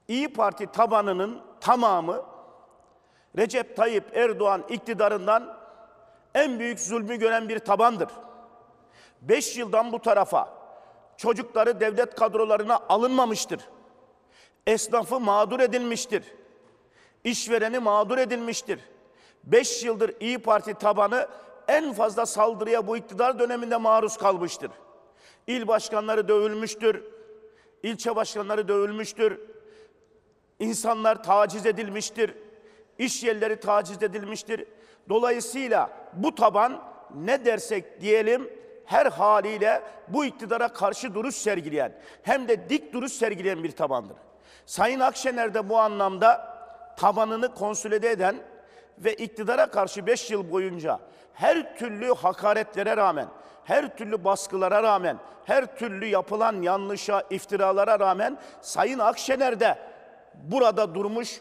İyi Parti tabanının tamamı Recep Tayyip Erdoğan iktidarından en büyük zulmü gören bir tabandır. Beş yıldan bu tarafa çocukları devlet kadrolarına alınmamıştır. Esnafı mağdur edilmiştir. İşvereni mağdur edilmiştir. Beş yıldır İyi Parti tabanı en fazla saldırıya bu iktidar döneminde maruz kalmıştır. İl başkanları dövülmüştür. ilçe başkanları dövülmüştür. İnsanlar taciz edilmiştir. İş yerleri taciz edilmiştir. Dolayısıyla bu taban ne dersek diyelim her haliyle bu iktidara karşı duruş sergileyen hem de dik duruş sergileyen bir tabandır. Sayın Akşener de bu anlamda tabanını konsolide eden ve iktidara karşı 5 yıl boyunca her türlü hakaretlere rağmen, her türlü baskılara rağmen, her türlü yapılan yanlışa, iftiralara rağmen Sayın Akşener de burada durmuş,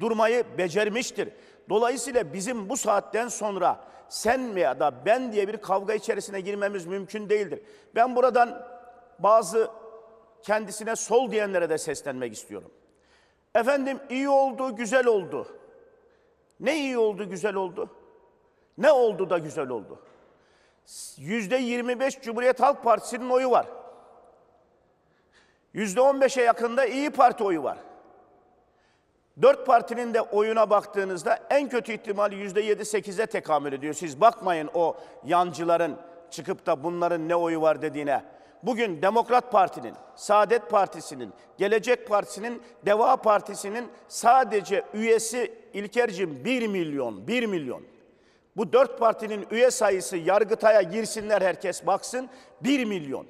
durmayı becermiştir. Dolayısıyla bizim bu saatten sonra sen veya da ben diye bir kavga içerisine girmemiz mümkün değildir. Ben buradan bazı kendisine sol diyenlere de seslenmek istiyorum. Efendim iyi oldu, güzel oldu. Ne iyi oldu, güzel oldu? Ne oldu da güzel oldu? Yüzde 25 Cumhuriyet Halk Partisi'nin oyu var. Yüzde 15'e yakında İyi Parti oyu var. Dört partinin de oyuna baktığınızda en kötü ihtimal yüzde yedi sekize tekamül ediyor. Siz bakmayın o yancıların çıkıp da bunların ne oyu var dediğine. Bugün Demokrat Parti'nin, Saadet Partisi'nin, Gelecek Partisi'nin, Deva Partisi'nin sadece üyesi İlker'cim 1 milyon, 1 milyon. Bu dört partinin üye sayısı Yargıtay'a girsinler herkes baksın 1 milyon.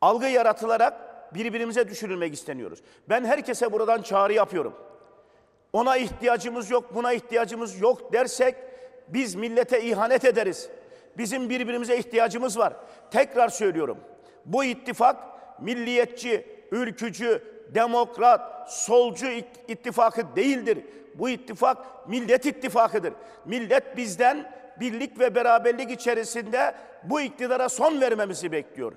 algı yaratılarak birbirimize düşürülmek isteniyoruz. Ben herkese buradan çağrı yapıyorum. Ona ihtiyacımız yok, buna ihtiyacımız yok dersek biz millete ihanet ederiz. Bizim birbirimize ihtiyacımız var. Tekrar söylüyorum. Bu ittifak milliyetçi, ülkücü, demokrat, solcu it- ittifakı değildir. Bu ittifak millet ittifakıdır. Millet bizden birlik ve beraberlik içerisinde bu iktidara son vermemizi bekliyor.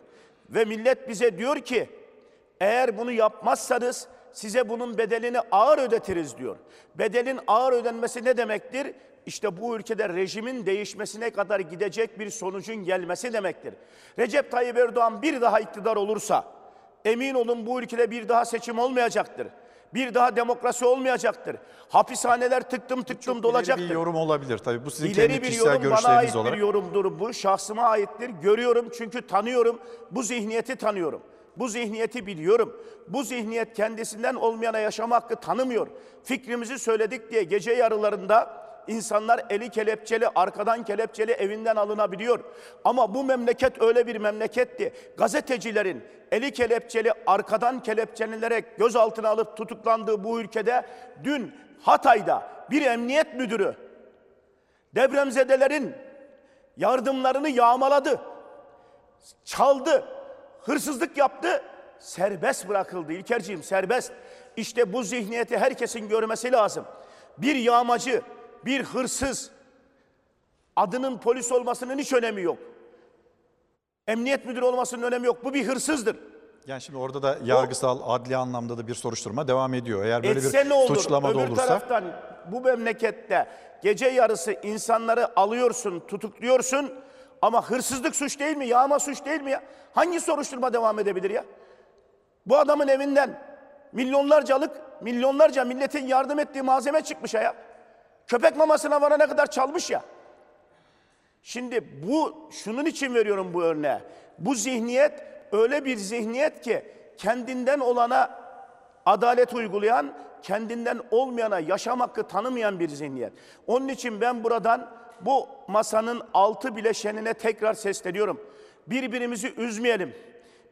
Ve millet bize diyor ki eğer bunu yapmazsanız size bunun bedelini ağır ödetiriz diyor. Bedelin ağır ödenmesi ne demektir? İşte bu ülkede rejimin değişmesine kadar gidecek bir sonucun gelmesi demektir. Recep Tayyip Erdoğan bir daha iktidar olursa emin olun bu ülkede bir daha seçim olmayacaktır. Bir daha demokrasi olmayacaktır. Hapishaneler tıktım tıktım İleri dolacaktır. bir yorum olabilir tabii. Bu sizin İleri kendi kişisel yorum bana görüşleriniz ait olarak. bir yorumdur bu. Şahsıma aittir. Görüyorum çünkü tanıyorum. Bu zihniyeti tanıyorum. Bu zihniyeti biliyorum. Bu zihniyet kendisinden olmayana yaşama hakkı tanımıyor. Fikrimizi söyledik diye gece yarılarında insanlar eli kelepçeli, arkadan kelepçeli evinden alınabiliyor. Ama bu memleket öyle bir memleketti. Gazetecilerin eli kelepçeli, arkadan kelepçelilerek gözaltına alıp tutuklandığı bu ülkede dün Hatay'da bir emniyet müdürü depremzedelerin yardımlarını yağmaladı, çaldı, hırsızlık yaptı, serbest bırakıldı. İlkerciğim serbest. İşte bu zihniyeti herkesin görmesi lazım. Bir yağmacı, bir hırsız, adının polis olmasının hiç önemi yok. Emniyet müdürü olmasının önemi yok. Bu bir hırsızdır. Yani şimdi orada da yargısal, adli anlamda da bir soruşturma devam ediyor. Eğer böyle bir ne olur? suçlama da Öbür olursa taraftan bu memlekette gece yarısı insanları alıyorsun, tutukluyorsun ama hırsızlık suç değil mi? Yağma suç değil mi ya? Hangi soruşturma devam edebilir ya? Bu adamın evinden milyonlarcalık, milyonlarca milletin yardım ettiği malzeme çıkmış ya. Köpek mamasına varana kadar çalmış ya. Şimdi bu şunun için veriyorum bu örneği. Bu zihniyet öyle bir zihniyet ki kendinden olana adalet uygulayan, kendinden olmayana yaşam hakkı tanımayan bir zihniyet. Onun için ben buradan bu masanın altı bileşenine tekrar sesleniyorum. Birbirimizi üzmeyelim.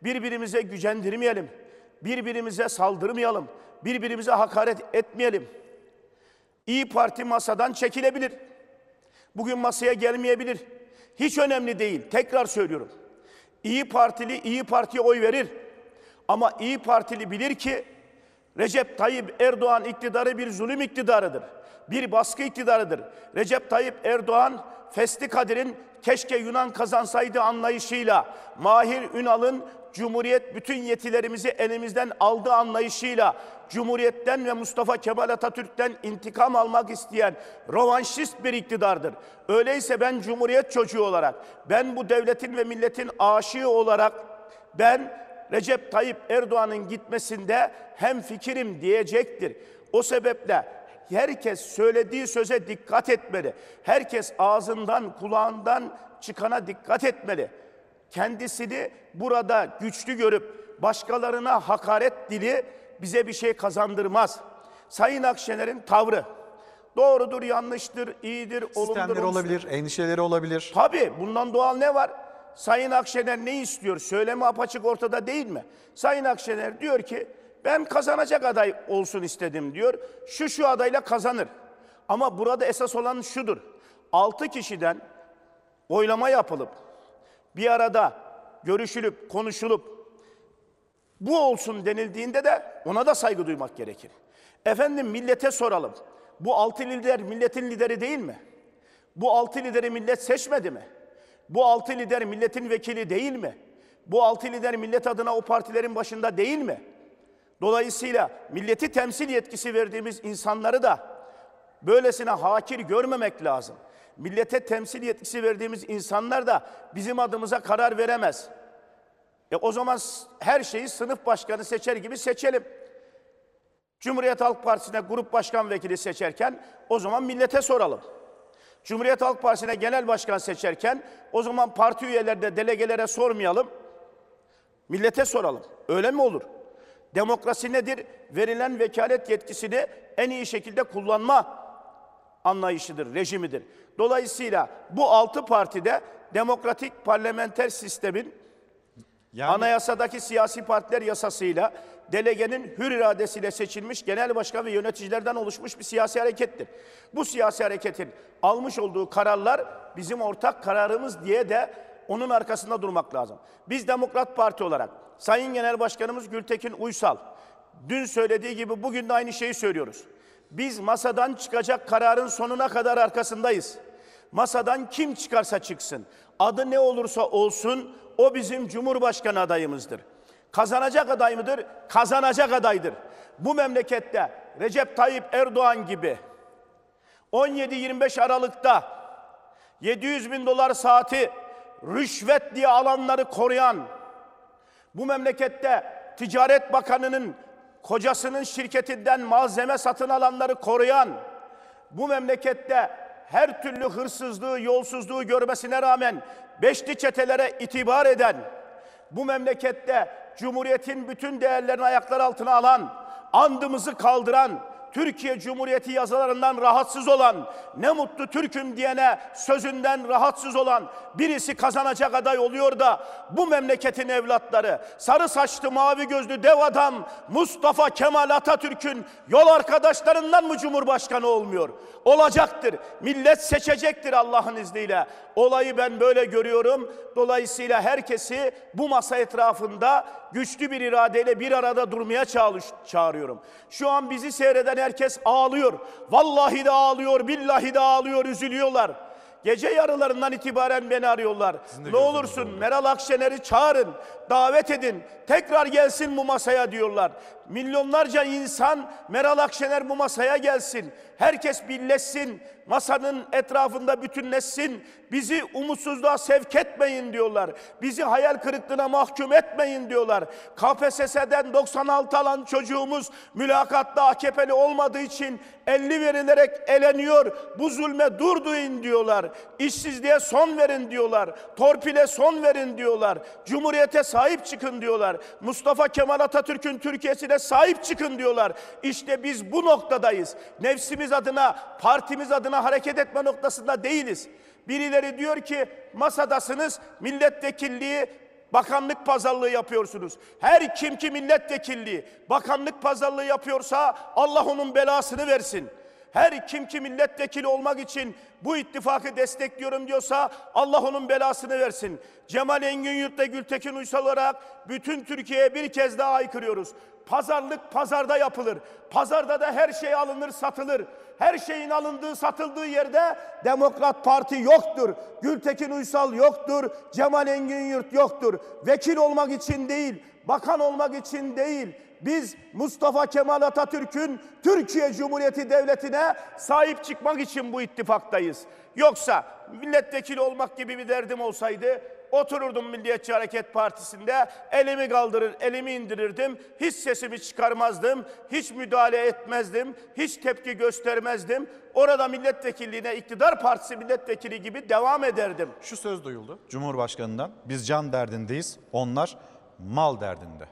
Birbirimize gücendirmeyelim. Birbirimize saldırmayalım. Birbirimize hakaret etmeyelim. İyi Parti masadan çekilebilir. Bugün masaya gelmeyebilir. Hiç önemli değil. Tekrar söylüyorum. İyi Partili İyi Parti'ye oy verir. Ama İyi Partili bilir ki Recep Tayyip Erdoğan iktidarı bir zulüm iktidarıdır. Bir baskı iktidarıdır. Recep Tayyip Erdoğan Fesli Kadir'in keşke Yunan kazansaydı anlayışıyla, Mahir Ünal'ın Cumhuriyet bütün yetilerimizi elimizden aldığı anlayışıyla, Cumhuriyet'ten ve Mustafa Kemal Atatürk'ten intikam almak isteyen rovanşist bir iktidardır. Öyleyse ben Cumhuriyet çocuğu olarak, ben bu devletin ve milletin aşığı olarak, ben Recep Tayyip Erdoğan'ın gitmesinde hem fikirim diyecektir. O sebeple herkes söylediği söze dikkat etmeli. Herkes ağzından, kulağından çıkana dikkat etmeli. Kendisini burada güçlü görüp başkalarına hakaret dili bize bir şey kazandırmaz. Sayın Akşener'in tavrı doğrudur, yanlıştır, iyidir, olumludur. sistemleri olabilir, endişeleri olabilir. Tabii bundan doğal ne var? Sayın Akşener ne istiyor? Söylemi apaçık ortada değil mi? Sayın Akşener diyor ki ben kazanacak aday olsun istedim diyor. Şu şu adayla kazanır. Ama burada esas olan şudur. 6 kişiden oylama yapılıp bir arada görüşülüp konuşulup bu olsun denildiğinde de ona da saygı duymak gerekir. Efendim millete soralım. Bu altı lider milletin lideri değil mi? Bu altı lideri millet seçmedi mi? Bu altı lider milletin vekili değil mi? Bu altı lider millet adına o partilerin başında değil mi? Dolayısıyla milleti temsil yetkisi verdiğimiz insanları da böylesine hakir görmemek lazım. Millete temsil yetkisi verdiğimiz insanlar da bizim adımıza karar veremez. E o zaman her şeyi sınıf başkanı seçer gibi seçelim. Cumhuriyet Halk Partisi'ne grup başkan vekili seçerken o zaman millete soralım. Cumhuriyet Halk Partisi'ne genel başkan seçerken o zaman parti üyelerine, delegelere sormayalım. Millete soralım. Öyle mi olur? Demokrasi nedir? Verilen vekalet yetkisini en iyi şekilde kullanma anlayışıdır, rejimidir. Dolayısıyla bu altı partide demokratik parlamenter sistemin Anayasadaki siyasi partiler yasasıyla delegenin hür iradesiyle seçilmiş genel başkan ve yöneticilerden oluşmuş bir siyasi harekettir. Bu siyasi hareketin almış olduğu kararlar bizim ortak kararımız diye de onun arkasında durmak lazım. Biz Demokrat Parti olarak Sayın Genel Başkanımız Gültekin Uysal dün söylediği gibi bugün de aynı şeyi söylüyoruz. Biz masadan çıkacak kararın sonuna kadar arkasındayız. Masadan kim çıkarsa çıksın, adı ne olursa olsun o bizim Cumhurbaşkanı adayımızdır. Kazanacak aday mıdır? Kazanacak adaydır. Bu memlekette Recep Tayyip Erdoğan gibi 17-25 Aralık'ta 700 bin dolar saati rüşvet diye alanları koruyan, bu memlekette Ticaret Bakanı'nın kocasının şirketinden malzeme satın alanları koruyan, bu memlekette her türlü hırsızlığı, yolsuzluğu görmesine rağmen beşli çetelere itibar eden, bu memlekette Cumhuriyet'in bütün değerlerini ayaklar altına alan, andımızı kaldıran, Türkiye Cumhuriyeti yazılarından rahatsız olan, ne mutlu Türk'üm diyene sözünden rahatsız olan birisi kazanacak aday oluyor da bu memleketin evlatları, sarı saçlı mavi gözlü dev adam Mustafa Kemal Atatürk'ün yol arkadaşlarından mı Cumhurbaşkanı olmuyor? Olacaktır. Millet seçecektir Allah'ın izniyle. Olayı ben böyle görüyorum. Dolayısıyla herkesi bu masa etrafında güçlü bir iradeyle bir arada durmaya çağırıyorum. Şu an bizi seyreden herkes ağlıyor. Vallahi de ağlıyor, billahi de ağlıyor, üzülüyorlar. Gece yarılarından itibaren beni arıyorlar. Ne olursun Meral Akşener'i çağırın, davet edin, tekrar gelsin bu masaya diyorlar. Milyonlarca insan Meral Akşener bu masaya gelsin. Herkes birleşsin, masanın etrafında bütünleşsin. Bizi umutsuzluğa sevk etmeyin diyorlar. Bizi hayal kırıklığına mahkum etmeyin diyorlar. KPSS'den 96 alan çocuğumuz mülakatta AKP'li olmadığı için 50 verilerek eleniyor. Bu zulme durduğun diyorlar. İşsizliğe son verin diyorlar. Torpile son verin diyorlar. Cumhuriyete sahip çıkın diyorlar. Mustafa Kemal Atatürk'ün Türkiye'sine sahip çıkın diyorlar. İşte biz bu noktadayız. Nefsimiz adına, partimiz adına hareket etme noktasında değiliz. Birileri diyor ki masadasınız milletvekilliği bakanlık pazarlığı yapıyorsunuz. Her kim ki milletvekilliği bakanlık pazarlığı yapıyorsa Allah onun belasını versin. Her kim ki milletvekili olmak için bu ittifakı destekliyorum diyorsa Allah onun belasını versin. Cemal Engin Yurt Gültekin Uysal olarak bütün Türkiye'ye bir kez daha aykırıyoruz. Pazarlık pazarda yapılır. Pazarda da her şey alınır, satılır. Her şeyin alındığı, satıldığı yerde Demokrat Parti yoktur. Gültekin Uysal yoktur. Cemal Engin Yurt yoktur. Vekil olmak için değil, bakan olmak için değil. Biz Mustafa Kemal Atatürk'ün Türkiye Cumhuriyeti Devleti'ne sahip çıkmak için bu ittifaktayız. Yoksa milletvekili olmak gibi bir derdim olsaydı otururdum Milliyetçi Hareket Partisi'nde elimi kaldırır, elimi indirirdim. Hiç sesimi çıkarmazdım, hiç müdahale etmezdim, hiç tepki göstermezdim. Orada milletvekilliğine iktidar partisi milletvekili gibi devam ederdim. Şu söz duyuldu Cumhurbaşkanı'ndan. Biz can derdindeyiz, onlar mal derdinde.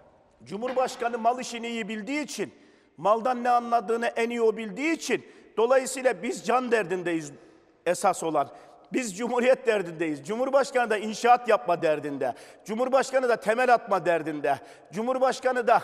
Cumhurbaşkanı mal işini iyi bildiği için, maldan ne anladığını en iyi o bildiği için dolayısıyla biz can derdindeyiz esas olan. Biz cumhuriyet derdindeyiz. Cumhurbaşkanı da inşaat yapma derdinde. Cumhurbaşkanı da temel atma derdinde. Cumhurbaşkanı da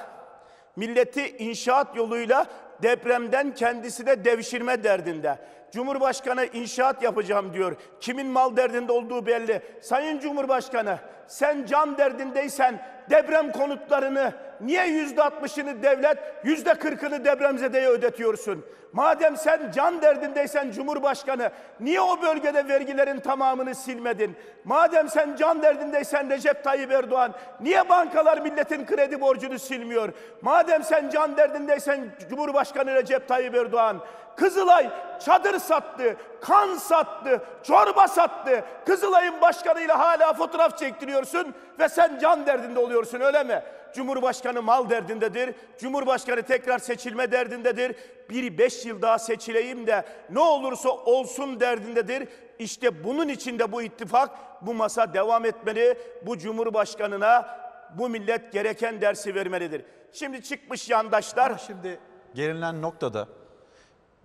milleti inşaat yoluyla depremden kendisine devşirme derdinde. Cumhurbaşkanı inşaat yapacağım diyor. Kimin mal derdinde olduğu belli. Sayın Cumhurbaşkanı sen can derdindeysen deprem konutlarını niye yüzde altmışını devlet, yüzde kırkını depremzedeye ödetiyorsun? Madem sen can derdindeysen Cumhurbaşkanı niye o bölgede vergilerin tamamını silmedin? Madem sen can derdindeysen Recep Tayyip Erdoğan niye bankalar milletin kredi borcunu silmiyor? Madem sen can derdindeysen Cumhurbaşkanı Recep Tayyip Erdoğan Kızılay çadır sattı, kan sattı, çorba sattı. Kızılay'ın başkanıyla hala fotoğraf çektiriyorsun ve sen can derdinde oluyorsun öyle mi? Cumhurbaşkanı mal derdindedir. Cumhurbaşkanı tekrar seçilme derdindedir. Bir beş yıl daha seçileyim de ne olursa olsun derdindedir. İşte bunun için de bu ittifak, bu masa devam etmeli. Bu Cumhurbaşkanına bu millet gereken dersi vermelidir. Şimdi çıkmış yandaşlar. Ama şimdi gelinen noktada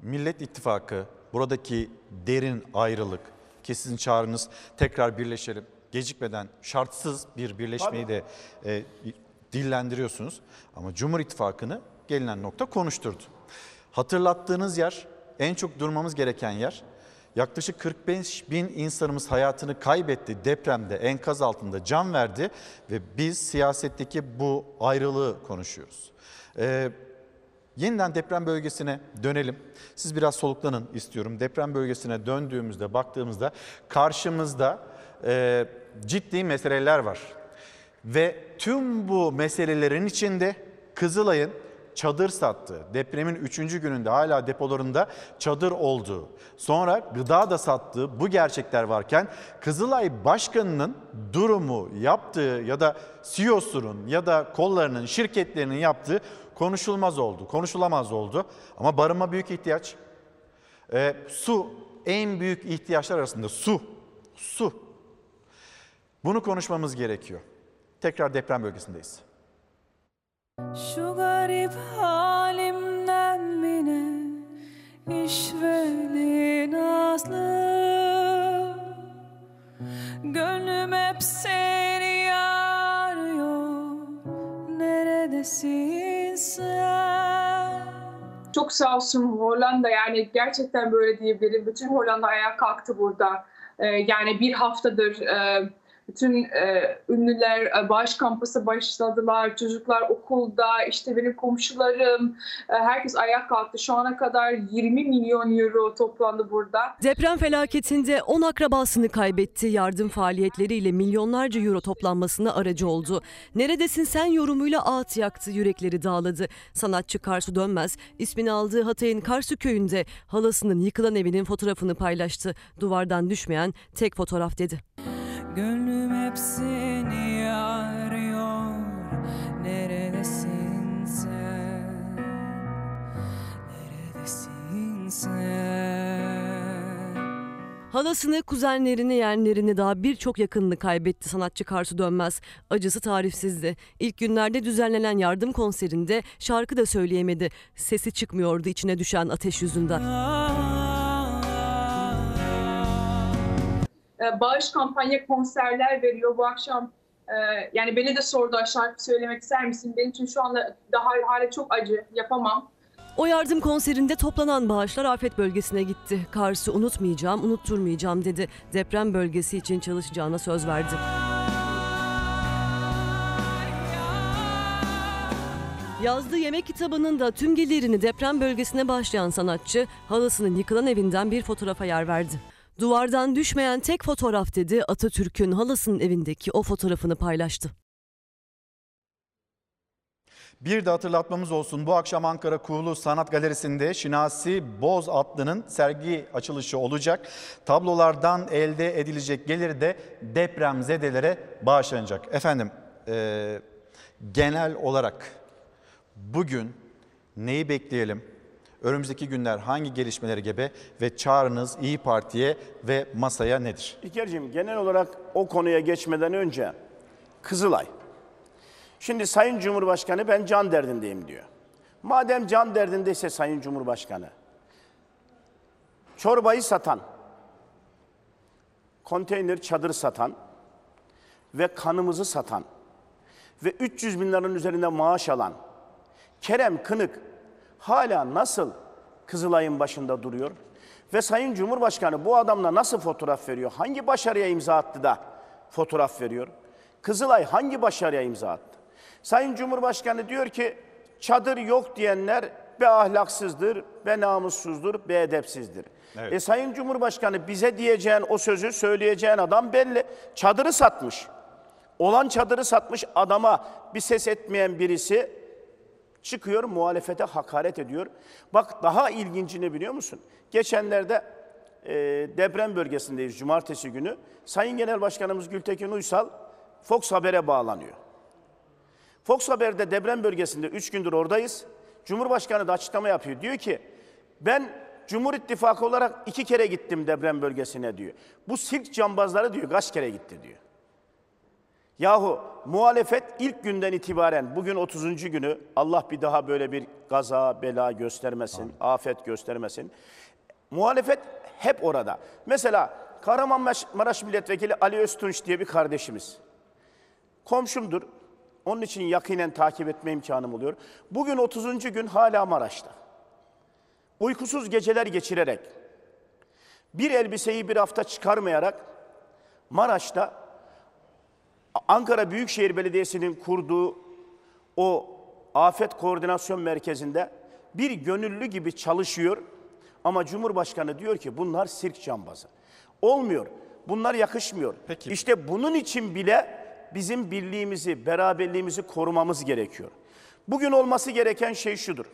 Millet İttifakı, buradaki derin ayrılık, ki sizin çağrınız tekrar birleşelim, gecikmeden şartsız bir birleşmeyi de e, dillendiriyorsunuz. Ama Cumhur İttifakı'nı gelinen nokta konuşturdu. Hatırlattığınız yer en çok durmamız gereken yer. Yaklaşık 45 bin insanımız hayatını kaybetti depremde, enkaz altında can verdi ve biz siyasetteki bu ayrılığı konuşuyoruz. Ee, yeniden deprem bölgesine dönelim. Siz biraz soluklanın istiyorum. Deprem bölgesine döndüğümüzde, baktığımızda karşımızda e, ciddi meseleler var. Ve tüm bu meselelerin içinde Kızılay'ın çadır sattığı, depremin 3. gününde hala depolarında çadır olduğu, sonra gıda da sattığı bu gerçekler varken Kızılay Başkanı'nın durumu yaptığı ya da CEO'sunun ya da kollarının, şirketlerinin yaptığı konuşulmaz oldu, konuşulamaz oldu. Ama barınma büyük ihtiyaç. Ee, su en büyük ihtiyaçlar arasında su, su. Bunu konuşmamız gerekiyor. Tekrar deprem bölgesindeyiz. Şu garip halimden mi ne işveli nazlı Gönlüm hep seni Çok sağ olsun Hollanda yani gerçekten böyle diyebilirim. Bütün Hollanda ayağa kalktı burada. Ee, yani bir haftadır e, bütün e, ünlüler e, bağış kampası başladılar. Çocuklar okulda, işte benim komşularım, e, herkes ayağa kalktı. Şu ana kadar 20 milyon euro toplandı burada. Deprem felaketinde 10 akrabasını kaybetti. Yardım faaliyetleriyle milyonlarca euro toplanmasına aracı oldu. Neredesin sen yorumuyla ağıt yaktı, yürekleri dağladı. Sanatçı Karsu Dönmez ismini aldığı Hatay'ın Karsu köyünde halasının yıkılan evinin fotoğrafını paylaştı. Duvardan düşmeyen tek fotoğraf dedi. Gönlüm hep seni arıyor Neredesin sen Neredesin sen Halasını, kuzenlerini, yeğenlerini daha birçok yakınını kaybetti sanatçı Karsu Dönmez. Acısı tarifsizdi. İlk günlerde düzenlenen yardım konserinde şarkı da söyleyemedi. Sesi çıkmıyordu içine düşen ateş yüzünden. E, bağış kampanya konserler veriyor bu akşam. e, yani beni de sordular şarkı söylemek ister misin? Benim için şu anda daha hala çok acı, yapamam. O yardım konserinde toplanan bağışlar afet bölgesine gitti. Kars'ı unutmayacağım, unutturmayacağım dedi. Deprem bölgesi için çalışacağına söz verdi. Yazdığı yemek kitabının da tüm gelirini deprem bölgesine başlayan sanatçı, halasının yıkılan evinden bir fotoğrafa yer verdi. Duvardan düşmeyen tek fotoğraf dedi, Atatürk'ün halasının evindeki o fotoğrafını paylaştı. Bir de hatırlatmamız olsun bu akşam Ankara Kuğulu Sanat Galerisi'nde Şinasi Boz Atlı'nın sergi açılışı olacak. Tablolardan elde edilecek geliri de depremzedelere bağışlanacak. Efendim e, genel olarak bugün neyi bekleyelim? Önümüzdeki günler hangi gelişmeleri gebe ve çağrınız İyi Parti'ye ve masaya nedir? İlker'cim genel olarak o konuya geçmeden önce Kızılay. Şimdi Sayın Cumhurbaşkanı ben can derdindeyim diyor. Madem can derdindeyse Sayın Cumhurbaşkanı, çorbayı satan, konteyner çadır satan ve kanımızı satan ve 300 bin üzerinde maaş alan Kerem Kınık hala nasıl Kızılay'ın başında duruyor? Ve Sayın Cumhurbaşkanı bu adamla nasıl fotoğraf veriyor? Hangi başarıya imza attı da fotoğraf veriyor? Kızılay hangi başarıya imza attı? Sayın Cumhurbaşkanı diyor ki çadır yok diyenler be ahlaksızdır, be namussuzdur, be edepsizdir. Evet. E Sayın Cumhurbaşkanı bize diyeceğin o sözü söyleyeceğin adam belli. Çadırı satmış. Olan çadırı satmış adama bir ses etmeyen birisi çıkıyor muhalefete hakaret ediyor. Bak daha ilginci ne biliyor musun? Geçenlerde e, deprem bölgesindeyiz cumartesi günü. Sayın Genel Başkanımız Gültekin Uysal Fox Haber'e bağlanıyor. Fox Haber'de deprem bölgesinde 3 gündür oradayız. Cumhurbaşkanı da açıklama yapıyor. Diyor ki ben Cumhur İttifakı olarak iki kere gittim deprem bölgesine diyor. Bu sirk cambazları diyor kaç kere gitti diyor. Yahu muhalefet ilk günden itibaren bugün 30. günü Allah bir daha böyle bir gaza, bela göstermesin, afet göstermesin. Muhalefet hep orada. Mesela Kahramanmaraş Milletvekili Ali Öztunç diye bir kardeşimiz. Komşumdur. Onun için yakinen takip etme imkanım oluyor. Bugün 30. gün hala Maraş'ta. Uykusuz geceler geçirerek, bir elbiseyi bir hafta çıkarmayarak Maraş'ta Ankara Büyükşehir Belediyesi'nin kurduğu o afet koordinasyon merkezinde bir gönüllü gibi çalışıyor. Ama Cumhurbaşkanı diyor ki bunlar sirk cambazı. Olmuyor. Bunlar yakışmıyor. Peki. İşte bunun için bile bizim birliğimizi, beraberliğimizi korumamız gerekiyor. Bugün olması gereken şey şudur.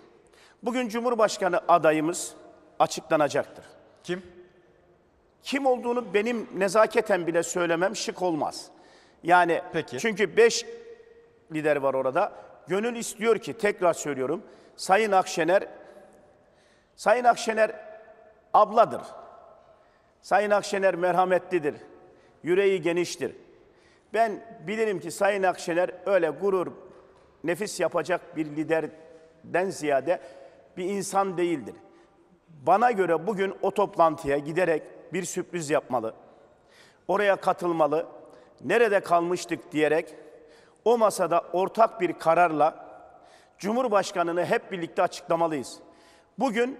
Bugün Cumhurbaşkanı adayımız açıklanacaktır. Kim? Kim olduğunu benim nezaketen bile söylemem şık olmaz. Yani Peki. çünkü beş lider var orada. Gönül istiyor ki tekrar söylüyorum. Sayın Akşener Sayın Akşener abladır. Sayın Akşener merhametlidir. Yüreği geniştir. Ben bilirim ki Sayın Akşener öyle gurur, nefis yapacak bir liderden ziyade bir insan değildir. Bana göre bugün o toplantıya giderek bir sürpriz yapmalı. Oraya katılmalı. Nerede kalmıştık diyerek o masada ortak bir kararla Cumhurbaşkanını hep birlikte açıklamalıyız. Bugün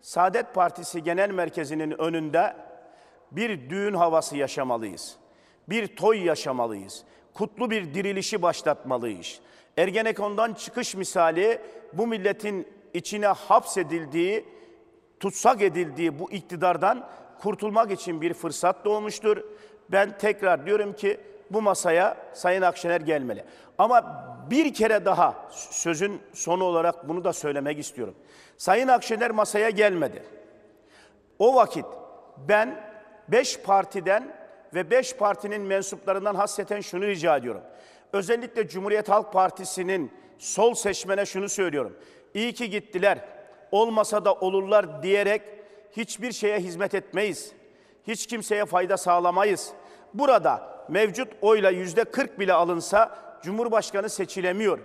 Saadet Partisi Genel Merkezi'nin önünde bir düğün havası yaşamalıyız. Bir toy yaşamalıyız. Kutlu bir dirilişi başlatmalıyız. Ergenekon'dan çıkış misali bu milletin içine hapsedildiği, tutsak edildiği bu iktidardan kurtulmak için bir fırsat doğmuştur. Ben tekrar diyorum ki bu masaya Sayın Akşener gelmeli. Ama bir kere daha sözün sonu olarak bunu da söylemek istiyorum. Sayın Akşener masaya gelmedi. O vakit ben beş partiden ve beş partinin mensuplarından hasreten şunu rica ediyorum. Özellikle Cumhuriyet Halk Partisi'nin sol seçmene şunu söylüyorum. İyi ki gittiler, olmasa da olurlar diyerek hiçbir şeye hizmet etmeyiz. Hiç kimseye fayda sağlamayız. Burada mevcut oyla yüzde 40 bile alınsa Cumhurbaşkanı seçilemiyor.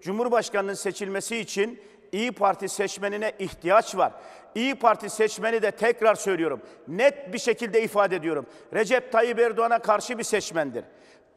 Cumhurbaşkanının seçilmesi için İyi Parti seçmenine ihtiyaç var. İyi Parti seçmeni de tekrar söylüyorum. Net bir şekilde ifade ediyorum. Recep Tayyip Erdoğan'a karşı bir seçmendir.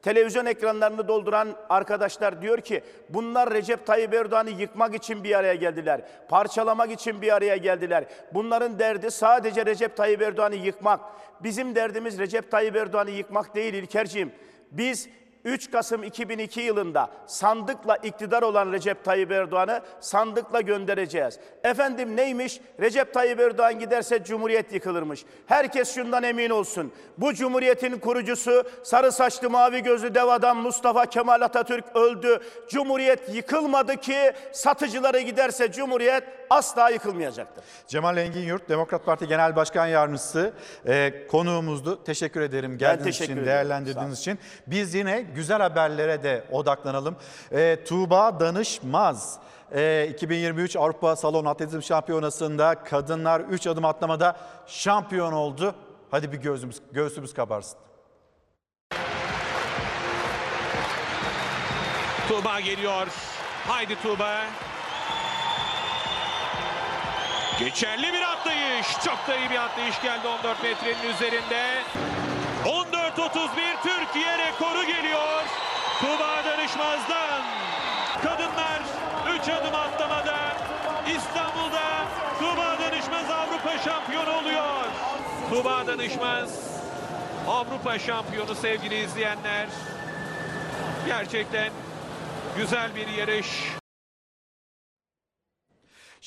Televizyon ekranlarını dolduran arkadaşlar diyor ki bunlar Recep Tayyip Erdoğan'ı yıkmak için bir araya geldiler. Parçalamak için bir araya geldiler. Bunların derdi sadece Recep Tayyip Erdoğan'ı yıkmak. Bizim derdimiz Recep Tayyip Erdoğan'ı yıkmak değil İlkerciğim. Biz 3 Kasım 2002 yılında sandıkla iktidar olan Recep Tayyip Erdoğan'ı sandıkla göndereceğiz. Efendim neymiş? Recep Tayyip Erdoğan giderse Cumhuriyet yıkılırmış. Herkes şundan emin olsun. Bu Cumhuriyet'in kurucusu sarı saçlı mavi gözlü dev adam Mustafa Kemal Atatürk öldü. Cumhuriyet yıkılmadı ki satıcıları giderse Cumhuriyet asla yıkılmayacaktır. Cemal Engin Yurt, Demokrat Parti Genel Başkan Yardımcısı e, konuğumuzdu. Teşekkür ederim geldiğiniz teşekkür için, ederim. değerlendirdiğiniz için. Biz yine güzel haberlere de odaklanalım. E, Tuğba Danışmaz. e, 2023 Avrupa Salon Atletizm Şampiyonası'nda kadınlar 3 adım atlamada şampiyon oldu. Hadi bir gözümüz, göğsümüz kabarsın. Tuğba geliyor. Haydi Tuğba. Geçerli bir atlayış. Çok da iyi bir atlayış geldi 14 metrenin üzerinde. 14.31 Türkiye rekoru geliyor. Tuğba Danışmaz'dan. Kadınlar 3 adım atlamada İstanbul'da Tuğba Danışmaz Avrupa şampiyonu oluyor. Tuğba Danışmaz Avrupa şampiyonu sevgili izleyenler. Gerçekten güzel bir yarış.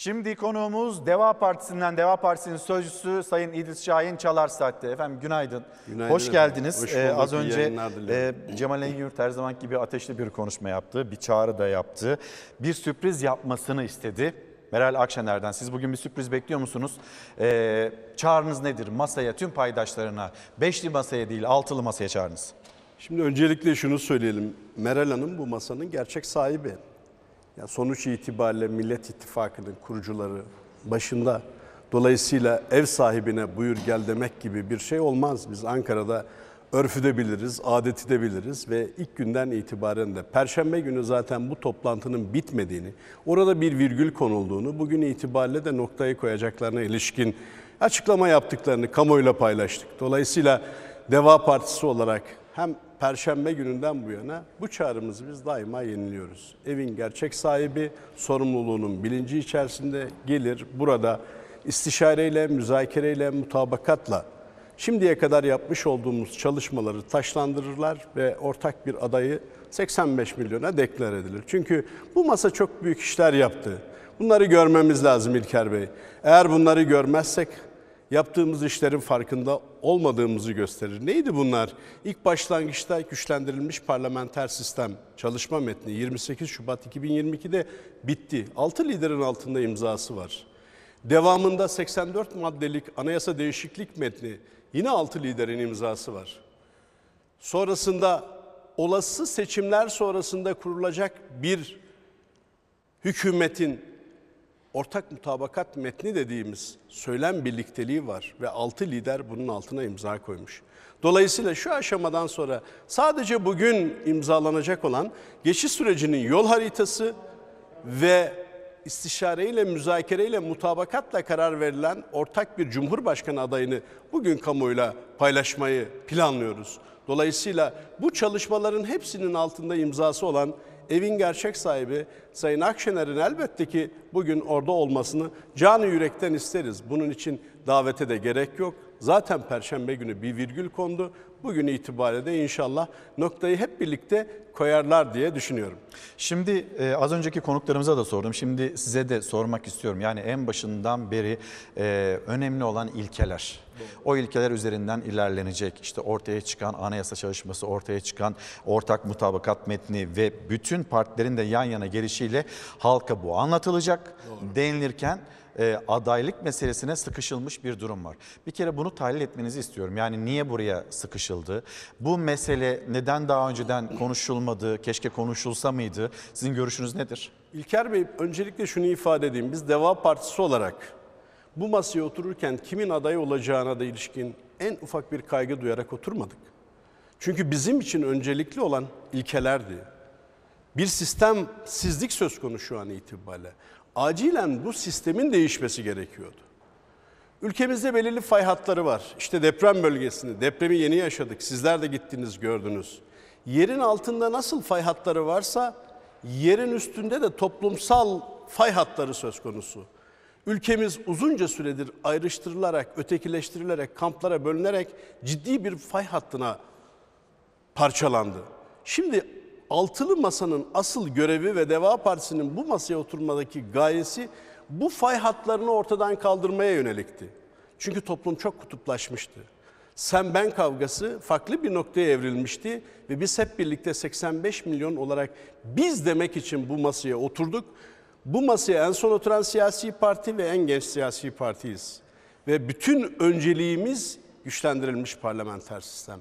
Şimdi konuğumuz Deva Partisi'nden, Deva Partisi'nin sözcüsü Sayın İdris Şahin Çalar Saatte. Efendim günaydın. Günaydın Hoş efendim. geldiniz. Hoş Ee, az önce e, Cemal Engin her zaman gibi ateşli bir konuşma yaptı. Bir çağrı da yaptı. Bir sürpriz yapmasını istedi. Meral Akşener'den. Siz bugün bir sürpriz bekliyor musunuz? Ee, çağrınız nedir? Masaya, tüm paydaşlarına, beşli masaya değil, altılı masaya çağrınız. Şimdi öncelikle şunu söyleyelim. Meral Hanım bu masanın gerçek sahibi. Ya sonuç itibariyle Millet İttifakı'nın kurucuları başında. Dolayısıyla ev sahibine buyur gel demek gibi bir şey olmaz. Biz Ankara'da örfü de biliriz, adeti de biliriz ve ilk günden itibaren de Perşembe günü zaten bu toplantının bitmediğini, orada bir virgül konulduğunu, bugün itibariyle de noktayı koyacaklarına ilişkin açıklama yaptıklarını kamuoyuyla paylaştık. Dolayısıyla Deva Partisi olarak hem Perşembe gününden bu yana bu çağrımızı biz daima yeniliyoruz. Evin gerçek sahibi sorumluluğunun bilinci içerisinde gelir burada istişareyle, müzakereyle, mutabakatla şimdiye kadar yapmış olduğumuz çalışmaları taşlandırırlar ve ortak bir adayı 85 milyona deklar edilir. Çünkü bu masa çok büyük işler yaptı. Bunları görmemiz lazım İlker Bey. Eğer bunları görmezsek yaptığımız işlerin farkında olmadığımızı gösterir. Neydi bunlar? İlk başlangıçta güçlendirilmiş parlamenter sistem çalışma metni 28 Şubat 2022'de bitti. 6 liderin altında imzası var. Devamında 84 maddelik anayasa değişiklik metni yine 6 liderin imzası var. Sonrasında olası seçimler sonrasında kurulacak bir hükümetin ortak mutabakat metni dediğimiz söylem birlikteliği var ve 6 lider bunun altına imza koymuş. Dolayısıyla şu aşamadan sonra sadece bugün imzalanacak olan geçiş sürecinin yol haritası ve istişareyle, müzakereyle, mutabakatla karar verilen ortak bir cumhurbaşkanı adayını bugün kamuoyuyla paylaşmayı planlıyoruz. Dolayısıyla bu çalışmaların hepsinin altında imzası olan evin gerçek sahibi Sayın Akşener'in elbette ki bugün orada olmasını canı yürekten isteriz. Bunun için davete de gerek yok. Zaten Perşembe günü bir virgül kondu. Bugün itibariyle de inşallah noktayı hep birlikte koyarlar diye düşünüyorum. Şimdi e, az önceki konuklarımıza da sordum. Şimdi size de sormak istiyorum. Yani en başından beri e, önemli olan ilkeler. O ilkeler üzerinden ilerlenecek. İşte ortaya çıkan anayasa çalışması, ortaya çıkan ortak mutabakat metni ve bütün partilerin de yan yana gelişiyle halka bu anlatılacak. Denilirken e, adaylık meselesine sıkışılmış bir durum var. Bir kere bunu tahlil etmenizi istiyorum. Yani niye buraya sıkışıldı? Bu mesele neden daha önceden konuşulmadı? Keşke konuşulsa mıydı? Sizin görüşünüz nedir? İlker Bey öncelikle şunu ifade edeyim. Biz Deva Partisi olarak bu masaya otururken kimin aday olacağına da ilişkin en ufak bir kaygı duyarak oturmadık. Çünkü bizim için öncelikli olan ilkelerdi. Bir sistemsizlik söz konusu şu an itibariyle. Acilen bu sistemin değişmesi gerekiyordu. Ülkemizde belirli fay hatları var. İşte deprem bölgesinde, depremi yeni yaşadık. Sizler de gittiniz, gördünüz. Yerin altında nasıl fay hatları varsa, yerin üstünde de toplumsal fay hatları söz konusu. Ülkemiz uzunca süredir ayrıştırılarak, ötekileştirilerek, kamplara bölünerek ciddi bir fay hattına parçalandı. Şimdi altılı masanın asıl görevi ve Deva Partisi'nin bu masaya oturmadaki gayesi bu fay hatlarını ortadan kaldırmaya yönelikti. Çünkü toplum çok kutuplaşmıştı. Sen ben kavgası farklı bir noktaya evrilmişti ve biz hep birlikte 85 milyon olarak biz demek için bu masaya oturduk. Bu masaya en son oturan siyasi parti ve en genç siyasi partiyiz. Ve bütün önceliğimiz güçlendirilmiş parlamenter sistem.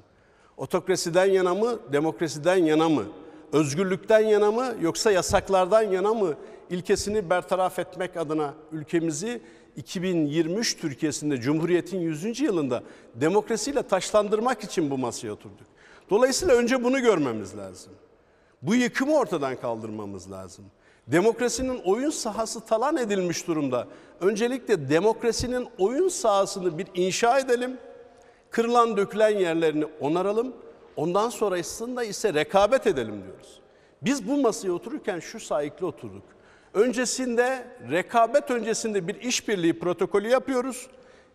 Otokrasiden yana mı, demokrasiden yana mı? Özgürlükten yana mı yoksa yasaklardan yana mı ilkesini bertaraf etmek adına ülkemizi 2023 Türkiye'sinde Cumhuriyet'in 100. yılında demokrasiyle taşlandırmak için bu masaya oturduk. Dolayısıyla önce bunu görmemiz lazım. Bu yıkımı ortadan kaldırmamız lazım. Demokrasinin oyun sahası talan edilmiş durumda. Öncelikle demokrasinin oyun sahasını bir inşa edelim. Kırılan dökülen yerlerini onaralım. Ondan sonrasında ise rekabet edelim diyoruz. Biz bu masaya otururken şu sahikle oturduk. Öncesinde rekabet öncesinde bir işbirliği protokolü yapıyoruz.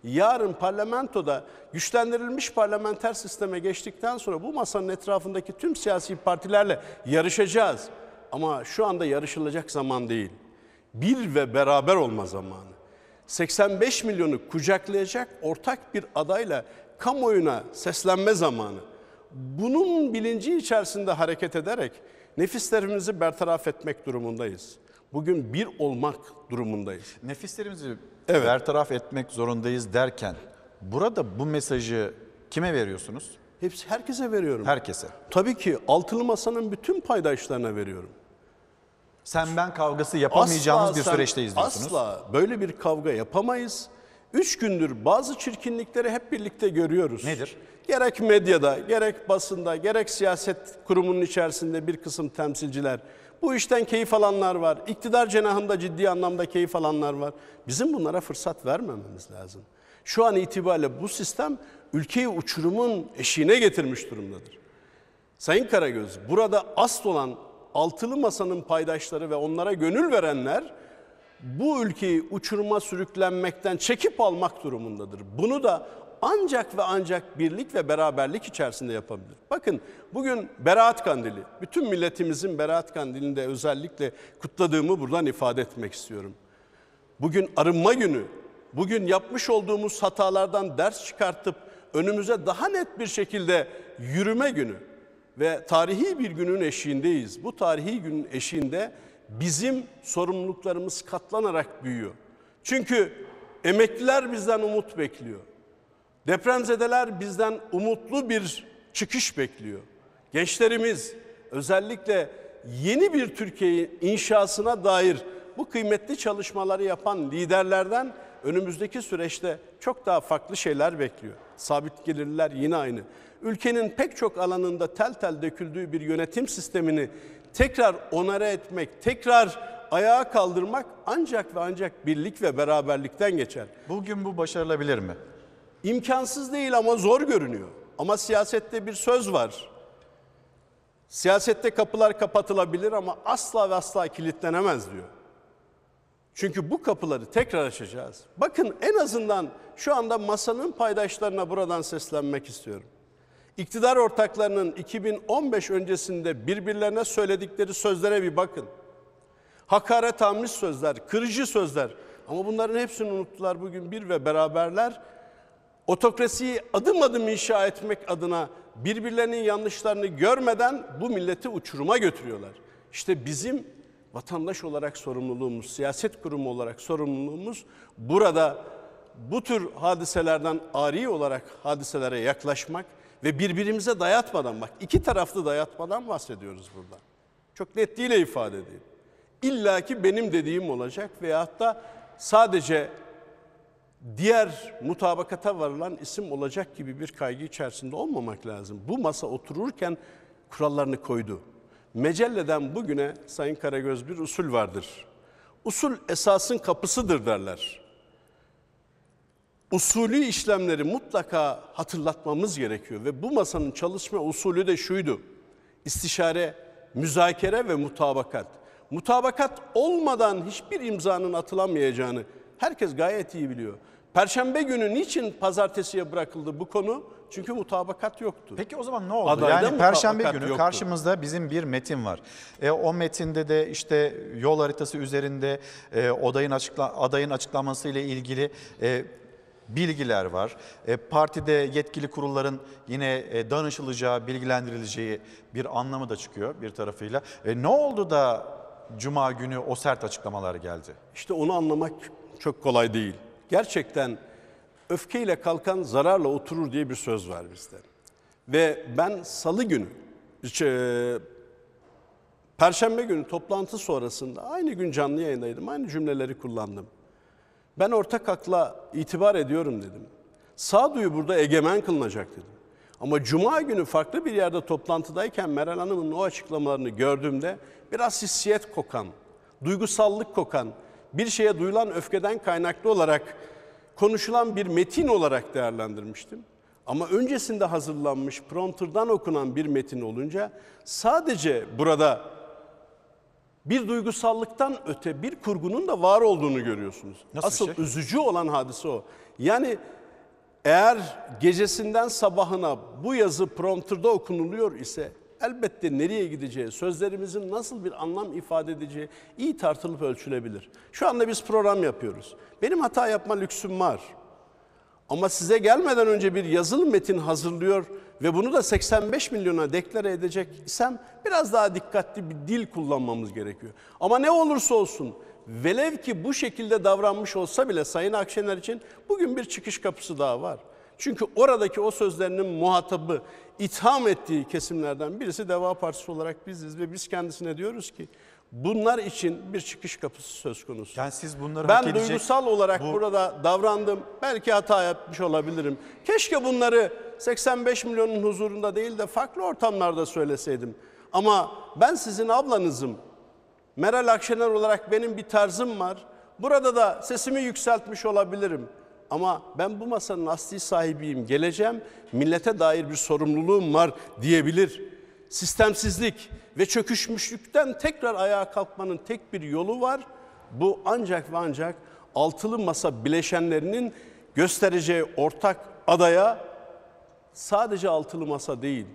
Yarın parlamentoda güçlendirilmiş parlamenter sisteme geçtikten sonra bu masanın etrafındaki tüm siyasi partilerle yarışacağız. Ama şu anda yarışılacak zaman değil. Bir ve beraber olma zamanı. 85 milyonu kucaklayacak ortak bir adayla kamuoyuna seslenme zamanı. Bunun bilinci içerisinde hareket ederek nefislerimizi bertaraf etmek durumundayız. Bugün bir olmak durumundayız. Nefislerimizi bertaraf etmek zorundayız derken burada bu mesajı kime veriyorsunuz? Hepsi herkese veriyorum. Herkese. Tabii ki altılı masanın bütün paydaşlarına veriyorum. Sen ben kavgası yapamayacağımız Asla bir sen- süreçteyiz diyorsunuz. Asla böyle bir kavga yapamayız. Üç gündür bazı çirkinlikleri hep birlikte görüyoruz. Nedir? Gerek medyada, gerek basında, gerek siyaset kurumunun içerisinde bir kısım temsilciler. Bu işten keyif alanlar var. İktidar cenahında ciddi anlamda keyif alanlar var. Bizim bunlara fırsat vermememiz lazım. Şu an itibariyle bu sistem ülkeyi uçurumun eşiğine getirmiş durumdadır. Sayın Karagöz, burada asıl olan altılı masanın paydaşları ve onlara gönül verenler bu ülkeyi uçuruma sürüklenmekten çekip almak durumundadır. Bunu da ancak ve ancak birlik ve beraberlik içerisinde yapabilir. Bakın bugün Berat Kandili, bütün milletimizin Berat Kandili'ni de özellikle kutladığımı buradan ifade etmek istiyorum. Bugün arınma günü, bugün yapmış olduğumuz hatalardan ders çıkartıp önümüze daha net bir şekilde yürüme günü ve tarihi bir günün eşiğindeyiz. Bu tarihi günün eşiğinde bizim sorumluluklarımız katlanarak büyüyor. Çünkü emekliler bizden umut bekliyor. Depremzedeler bizden umutlu bir çıkış bekliyor. Gençlerimiz özellikle yeni bir Türkiye inşasına dair bu kıymetli çalışmaları yapan liderlerden önümüzdeki süreçte çok daha farklı şeyler bekliyor. Sabit gelirler yine aynı. Ülkenin pek çok alanında tel tel döküldüğü bir yönetim sistemini tekrar onara etmek, tekrar ayağa kaldırmak ancak ve ancak birlik ve beraberlikten geçer. Bugün bu başarılabilir mi? İmkansız değil ama zor görünüyor. Ama siyasette bir söz var. Siyasette kapılar kapatılabilir ama asla ve asla kilitlenemez diyor. Çünkü bu kapıları tekrar açacağız. Bakın en azından şu anda masanın paydaşlarına buradan seslenmek istiyorum. İktidar ortaklarının 2015 öncesinde birbirlerine söyledikleri sözlere bir bakın. Hakaret almış sözler, kırıcı sözler. Ama bunların hepsini unuttular bugün bir ve beraberler. Otokrasiyi adım adım inşa etmek adına birbirlerinin yanlışlarını görmeden bu milleti uçuruma götürüyorlar. İşte bizim vatandaş olarak sorumluluğumuz, siyaset kurumu olarak sorumluluğumuz burada bu tür hadiselerden ari olarak hadiselere yaklaşmak ve birbirimize dayatmadan bak iki taraflı dayatmadan bahsediyoruz burada. Çok netliğiyle ifade edeyim. İlla ki benim dediğim olacak veyahut da sadece diğer mutabakata varılan isim olacak gibi bir kaygı içerisinde olmamak lazım. Bu masa otururken kurallarını koydu. Mecelleden bugüne Sayın Karagöz bir usul vardır. Usul esasın kapısıdır derler. Usulü işlemleri mutlaka hatırlatmamız gerekiyor ve bu masanın çalışma usulü de şuydu. İstişare, müzakere ve mutabakat. Mutabakat olmadan hiçbir imzanın atılamayacağını herkes gayet iyi biliyor. Perşembe günü niçin pazartesiye bırakıldı bu konu? Çünkü mutabakat yoktu. Peki o zaman ne oldu? Adayda yani Perşembe günü yoktu. karşımızda bizim bir metin var. E, o metinde de işte yol haritası üzerinde e, adayın, açıkla, adayın açıklaması ile ilgili e, bilgiler var. E, partide yetkili kurulların yine e, danışılacağı, bilgilendirileceği bir anlamı da çıkıyor bir tarafıyla. E, ne oldu da Cuma günü o sert açıklamalar geldi? İşte onu anlamak çok kolay değil. Gerçekten öfkeyle kalkan zararla oturur diye bir söz var bizde. Ve ben salı günü, şey, perşembe günü toplantı sonrasında aynı gün canlı yayındaydım. Aynı cümleleri kullandım. Ben ortak akla itibar ediyorum dedim. Sağduyu burada egemen kılınacak dedim. Ama cuma günü farklı bir yerde toplantıdayken Meral Hanım'ın o açıklamalarını gördüğümde biraz hissiyet kokan, duygusallık kokan, bir şeye duyulan öfkeden kaynaklı olarak konuşulan bir metin olarak değerlendirmiştim. Ama öncesinde hazırlanmış, prompterdan okunan bir metin olunca sadece burada bir duygusallıktan öte bir kurgunun da var olduğunu görüyorsunuz. Nasıl Asıl şey? üzücü olan hadise o. Yani eğer gecesinden sabahına bu yazı prompterda okunuluyor ise elbette nereye gideceği, sözlerimizin nasıl bir anlam ifade edeceği iyi tartılıp ölçülebilir. Şu anda biz program yapıyoruz. Benim hata yapma lüksüm var. Ama size gelmeden önce bir yazılı metin hazırlıyor ve bunu da 85 milyona deklare edecek isem biraz daha dikkatli bir dil kullanmamız gerekiyor. Ama ne olursa olsun velev ki bu şekilde davranmış olsa bile Sayın Akşener için bugün bir çıkış kapısı daha var. Çünkü oradaki o sözlerinin muhatabı itham ettiği kesimlerden birisi Deva Partisi olarak biziz ve biz kendisine diyoruz ki bunlar için bir çıkış kapısı söz konusu. Yani siz bunları ben hak edecek... duygusal olarak bu- burada davrandım. Belki hata yapmış olabilirim. Keşke bunları 85 milyonun huzurunda değil de farklı ortamlarda söyleseydim. Ama ben sizin ablanızım. Meral Akşener olarak benim bir tarzım var. Burada da sesimi yükseltmiş olabilirim. Ama ben bu masanın asli sahibiyim, geleceğim, millete dair bir sorumluluğum var diyebilir. Sistemsizlik ve çöküşmüşlükten tekrar ayağa kalkmanın tek bir yolu var. Bu ancak ve ancak altılı masa bileşenlerinin göstereceği ortak adaya sadece altılı masa değil,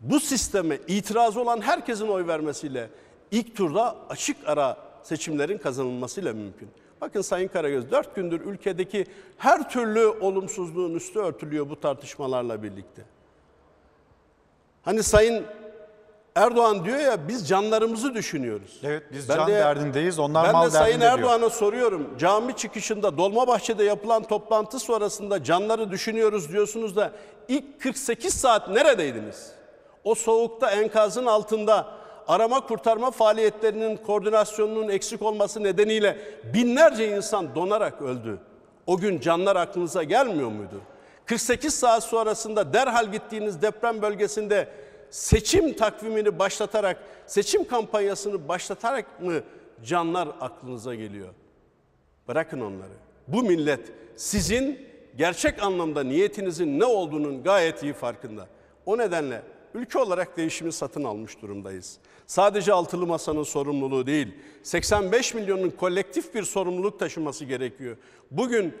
bu sisteme itiraz olan herkesin oy vermesiyle ilk turda açık ara seçimlerin kazanılmasıyla mümkün. Bakın Sayın Karagöz dört gündür ülkedeki her türlü olumsuzluğun üstü örtülüyor bu tartışmalarla birlikte. Hani Sayın Erdoğan diyor ya biz canlarımızı düşünüyoruz. Evet biz can derdindeyiz, onlar ben mal de Sayın derdinde diyor. Erdoğan'a soruyorum. Cami çıkışında Dolmabahçe'de yapılan toplantı sonrasında canları düşünüyoruz diyorsunuz da ilk 48 saat neredeydiniz? O soğukta enkazın altında arama kurtarma faaliyetlerinin koordinasyonunun eksik olması nedeniyle binlerce insan donarak öldü. O gün canlar aklınıza gelmiyor muydu? 48 saat sonrasında derhal gittiğiniz deprem bölgesinde seçim takvimini başlatarak, seçim kampanyasını başlatarak mı canlar aklınıza geliyor? Bırakın onları. Bu millet sizin gerçek anlamda niyetinizin ne olduğunun gayet iyi farkında. O nedenle ülke olarak değişimi satın almış durumdayız. Sadece altılı masanın sorumluluğu değil, 85 milyonun kolektif bir sorumluluk taşıması gerekiyor. Bugün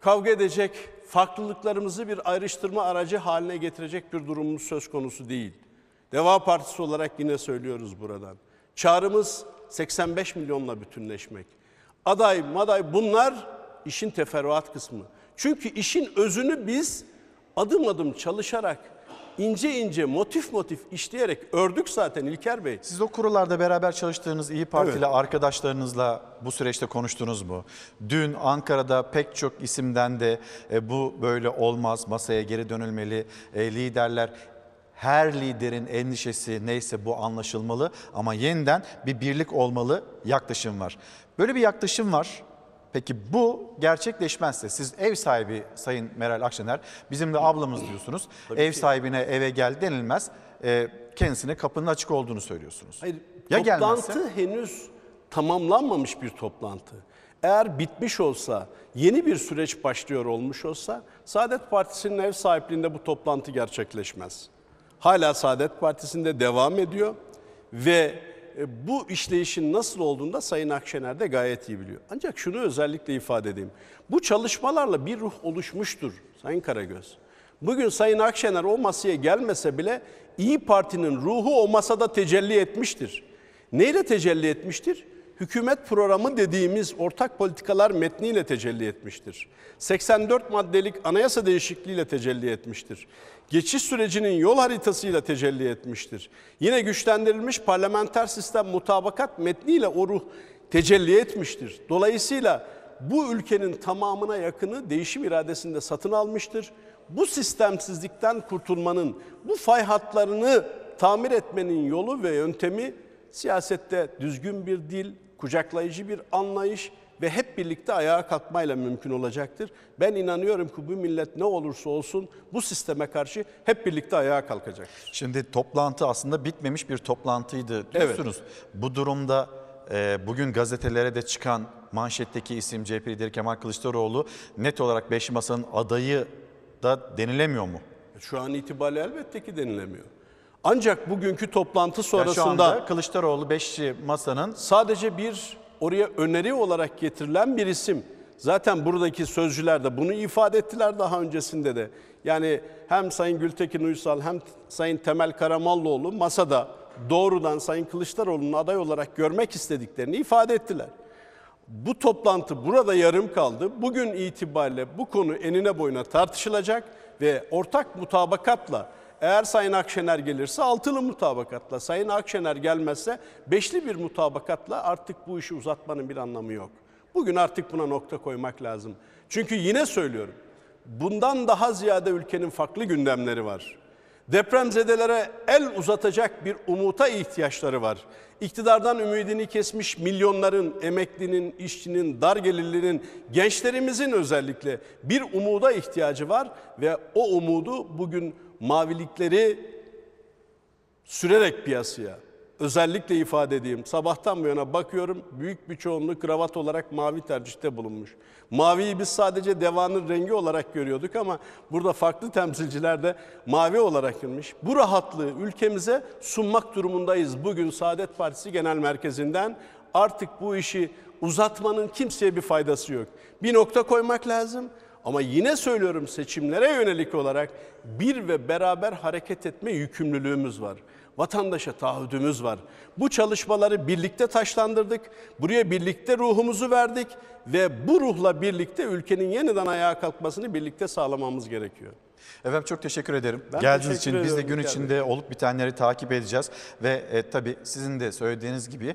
kavga edecek, farklılıklarımızı bir ayrıştırma aracı haline getirecek bir durumumuz söz konusu değil. Deva Partisi olarak yine söylüyoruz buradan. Çağrımız 85 milyonla bütünleşmek. Aday, maday bunlar işin teferruat kısmı. Çünkü işin özünü biz adım adım çalışarak, ince ince, motif motif işleyerek ördük zaten İlker Bey. Siz o kurularda beraber çalıştığınız İyi Partili Evet. arkadaşlarınızla bu süreçte konuştunuz mu? Dün Ankara'da pek çok isimden de e, bu böyle olmaz, masaya geri dönülmeli, e, liderler her liderin endişesi neyse bu anlaşılmalı ama yeniden bir birlik olmalı yaklaşım var. Böyle bir yaklaşım var. Peki bu gerçekleşmezse siz ev sahibi Sayın Meral Akşener bizim de ablamız diyorsunuz. Tabii ev ki. sahibine eve gel denilmez. E, kendisine kapının açık olduğunu söylüyorsunuz. Hayır, Ya toplantı gelmezse? henüz tamamlanmamış bir toplantı. Eğer bitmiş olsa, yeni bir süreç başlıyor olmuş olsa Saadet Partisi'nin ev sahipliğinde bu toplantı gerçekleşmez. Hala Saadet Partisi'nde devam ediyor ve bu işleyişin nasıl olduğunu da Sayın Akşener de gayet iyi biliyor. Ancak şunu özellikle ifade edeyim. Bu çalışmalarla bir ruh oluşmuştur Sayın Karagöz. Bugün Sayın Akşener o masaya gelmese bile İyi Parti'nin ruhu o masada tecelli etmiştir. Neyle tecelli etmiştir? Hükümet programı dediğimiz ortak politikalar metniyle tecelli etmiştir. 84 maddelik anayasa değişikliğiyle tecelli etmiştir. Geçiş sürecinin yol haritasıyla tecelli etmiştir. Yine güçlendirilmiş parlamenter sistem mutabakat metniyle o ruh tecelli etmiştir. Dolayısıyla bu ülkenin tamamına yakını değişim iradesinde satın almıştır. Bu sistemsizlikten kurtulmanın, bu fay hatlarını tamir etmenin yolu ve yöntemi siyasette düzgün bir dil, kucaklayıcı bir anlayış ve hep birlikte ayağa kalkmayla mümkün olacaktır. Ben inanıyorum ki bu millet ne olursa olsun bu sisteme karşı hep birlikte ayağa kalkacaktır. Şimdi toplantı aslında bitmemiş bir toplantıydı diyorsunuz. Bu durumda e, bugün gazetelere de çıkan manşetteki isim CHP lideri Kemal Kılıçdaroğlu net olarak Beşli Masa'nın adayı da denilemiyor mu? Şu an itibariyle elbette ki denilemiyor. Ancak bugünkü toplantı sonrasında anda Kılıçdaroğlu Beşli Masa'nın sadece bir oraya öneri olarak getirilen bir isim. Zaten buradaki sözcüler de bunu ifade ettiler daha öncesinde de. Yani hem Sayın Gültekin Uysal hem Sayın Temel Karamollaoğlu masada doğrudan Sayın Kılıçdaroğlu'nun aday olarak görmek istediklerini ifade ettiler. Bu toplantı burada yarım kaldı. Bugün itibariyle bu konu enine boyuna tartışılacak ve ortak mutabakatla eğer Sayın Akşener gelirse altılı mutabakatla, Sayın Akşener gelmezse beşli bir mutabakatla artık bu işi uzatmanın bir anlamı yok. Bugün artık buna nokta koymak lazım. Çünkü yine söylüyorum, bundan daha ziyade ülkenin farklı gündemleri var. Depremzedelere el uzatacak bir umuta ihtiyaçları var. İktidardan ümidini kesmiş milyonların, emeklinin, işçinin, dar gelirlinin, gençlerimizin özellikle bir umuda ihtiyacı var ve o umudu bugün mavilikleri sürerek piyasaya, özellikle ifade edeyim. Sabahtan bu yana bakıyorum büyük bir çoğunluğu kravat olarak mavi tercihte bulunmuş. Maviyi biz sadece devanın rengi olarak görüyorduk ama burada farklı temsilciler de mavi olarak girmiş. Bu rahatlığı ülkemize sunmak durumundayız. Bugün Saadet Partisi Genel Merkezi'nden artık bu işi uzatmanın kimseye bir faydası yok. Bir nokta koymak lazım. Ama yine söylüyorum seçimlere yönelik olarak bir ve beraber hareket etme yükümlülüğümüz var. Vatandaşa taahhüdümüz var. Bu çalışmaları birlikte taşlandırdık. Buraya birlikte ruhumuzu verdik ve bu ruhla birlikte ülkenin yeniden ayağa kalkmasını birlikte sağlamamız gerekiyor. Efendim çok teşekkür ederim. Ben Geldiğiniz teşekkür için biz de gün içinde olup bitenleri takip edeceğiz. Ve e, tabii sizin de söylediğiniz gibi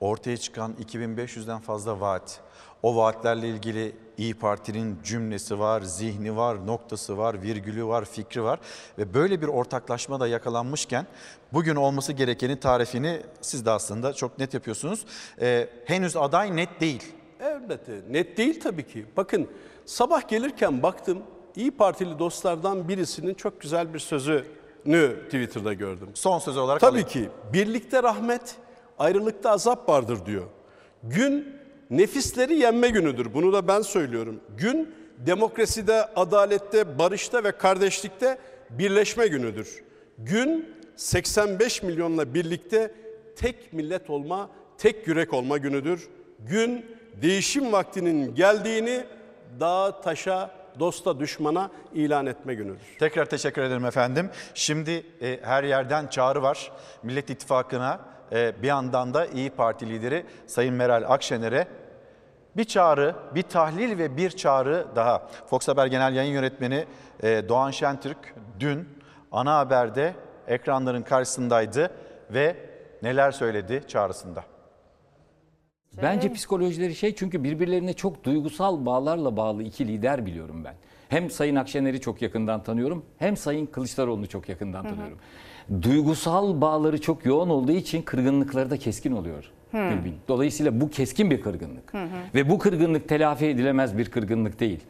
ortaya çıkan 2500'den fazla vaat. O vaatlerle ilgili İyi Parti'nin cümlesi var, zihni var, noktası var, virgülü var, fikri var. Ve böyle bir ortaklaşma da yakalanmışken bugün olması gerekenin tarifini siz de aslında çok net yapıyorsunuz. E, henüz aday net değil. Elbette net değil tabii ki. Bakın sabah gelirken baktım İyi Partili dostlardan birisinin çok güzel bir sözünü Twitter'da gördüm. Son söz olarak Tabii alayım. ki birlikte rahmet, ayrılıkta azap vardır diyor. Gün nefisleri yenme günüdür. Bunu da ben söylüyorum. Gün demokraside, adalette, barışta ve kardeşlikte birleşme günüdür. Gün 85 milyonla birlikte tek millet olma, tek yürek olma günüdür. Gün değişim vaktinin geldiğini dağa, taşa, dosta, düşmana ilan etme günüdür. Tekrar teşekkür ederim efendim. Şimdi e, her yerden çağrı var. Millet İttifakı'na bir yandan da İyi Parti lideri Sayın Meral Akşener'e bir çağrı, bir tahlil ve bir çağrı daha. Fox Haber Genel Yayın Yönetmeni e, Doğan Şentürk dün ana haberde ekranların karşısındaydı ve neler söyledi çağrısında. Bence psikolojileri şey çünkü birbirlerine çok duygusal bağlarla bağlı iki lider biliyorum ben. Hem Sayın Akşener'i çok yakından tanıyorum hem Sayın Kılıçdaroğlu'nu çok yakından Hı hı. Duygusal bağları çok yoğun olduğu için kırgınlıkları da keskin oluyor. Gülbin. Dolayısıyla bu keskin bir kırgınlık. Hı. Ve bu kırgınlık telafi edilemez bir kırgınlık değil.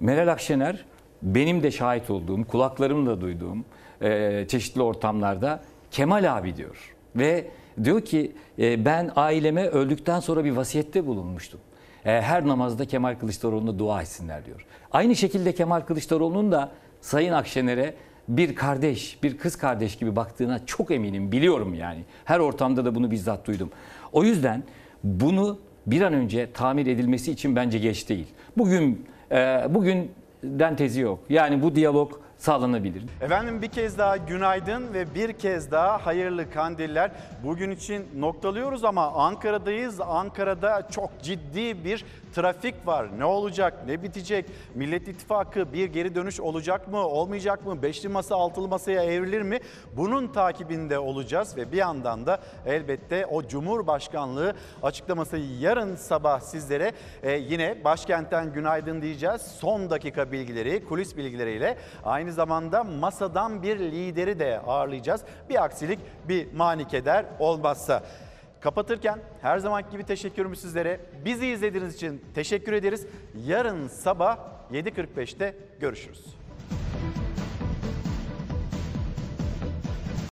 Meral Akşener benim de şahit olduğum, kulaklarımla duyduğum e, çeşitli ortamlarda Kemal abi diyor. Ve diyor ki e, ben aileme öldükten sonra bir vasiyette bulunmuştum. E, her namazda Kemal Kılıçdaroğlu'na dua etsinler diyor. Aynı şekilde Kemal Kılıçdaroğlu'nun da Sayın Akşener'e bir kardeş, bir kız kardeş gibi baktığına çok eminim, biliyorum yani. Her ortamda da bunu bizzat duydum. O yüzden bunu bir an önce tamir edilmesi için bence geç değil. Bugün e, bugünden tezi yok. Yani bu diyalog sağlanabilir. Efendim bir kez daha günaydın ve bir kez daha hayırlı kandiller. Bugün için noktalıyoruz ama Ankara'dayız. Ankara'da çok ciddi bir trafik var. Ne olacak, ne bitecek? Millet İttifakı bir geri dönüş olacak mı, olmayacak mı? Beşli masa, altılı masaya evrilir mi? Bunun takibinde olacağız ve bir yandan da elbette o Cumhurbaşkanlığı açıklaması yarın sabah sizlere e, yine başkentten günaydın diyeceğiz. Son dakika bilgileri, kulis bilgileriyle aynı zamanda masadan bir lideri de ağırlayacağız. Bir aksilik, bir manikeder olmazsa. Kapatırken her zamanki gibi teşekkürümü sizlere. Bizi izlediğiniz için teşekkür ederiz. Yarın sabah 7.45'te görüşürüz.